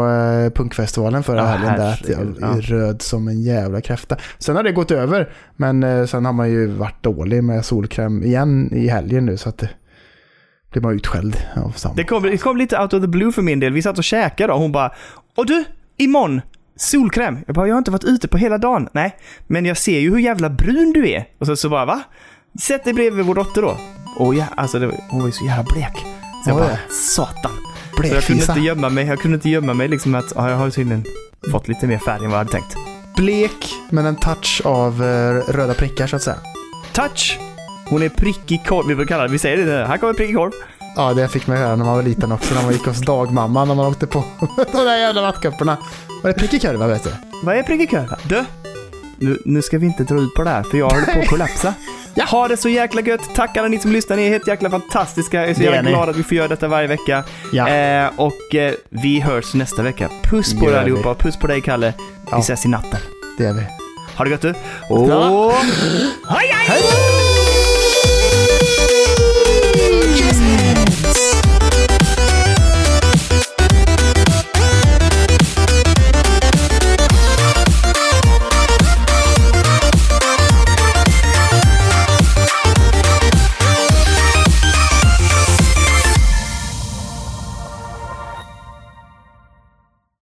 [SPEAKER 1] punkfestivalen förra
[SPEAKER 2] Ja,
[SPEAKER 1] helgen där. Jag är röd som en jävla kräfta. Sen har det gått över. Men sen har man ju varit dålig med solkräm igen i helgen nu. Så att det blir man utskälld av samma.
[SPEAKER 2] Det kom, det kom lite out of the blue för min del. Vi satt och käkade och hon bara Och du, imorgon, solkräm. Jag bara, jag har inte varit ute på hela dagen. Nej, men jag ser ju hur jävla brun du är. Och så, så bara, va? Sätt dig bredvid vår dotter då. Och ja, alltså det, var- hon var ju så jävla blek. Så jag bara, satan. Så jag kunde inte gömma mig. Jag kunde inte gömma mig liksom att, ja, jag har tydligen fått lite mer färg än vad jag hade tänkt.
[SPEAKER 1] Blek, men en touch av eh, röda prickar så att säga.
[SPEAKER 2] Touch! Hon är prickig korv. Vi brukar kalla det, vi säger det, här kommer prickig korv.
[SPEAKER 1] Ja, det fick man höra när man var liten också. När man gick hos dagmamma när man åkte på *laughs* de där jävla vattkupporna. Var det prickig kurva vet du?
[SPEAKER 2] Vad är prickig korv? Du! Nu, nu ska vi inte dra ut på det här, för jag håller på att kollapsa. *laughs*
[SPEAKER 1] Ja.
[SPEAKER 2] Ha det så jäkla gött. Tack alla ni som lyssnar. Ni är helt jäkla fantastiska. Jag är så
[SPEAKER 1] Det är
[SPEAKER 2] jävla
[SPEAKER 1] ni.
[SPEAKER 2] glad att vi får göra detta varje vecka.
[SPEAKER 1] Ja.
[SPEAKER 2] Eh, och eh, vi hörs nästa vecka. Puss på
[SPEAKER 1] Gör
[SPEAKER 2] er
[SPEAKER 1] vi.
[SPEAKER 2] allihopa. Puss på dig Kalle.
[SPEAKER 1] Ja.
[SPEAKER 2] Vi ses i natten.
[SPEAKER 1] Det är vi.
[SPEAKER 2] Ha det gött du. Och... *gasps* Hej hej!
[SPEAKER 1] Hej!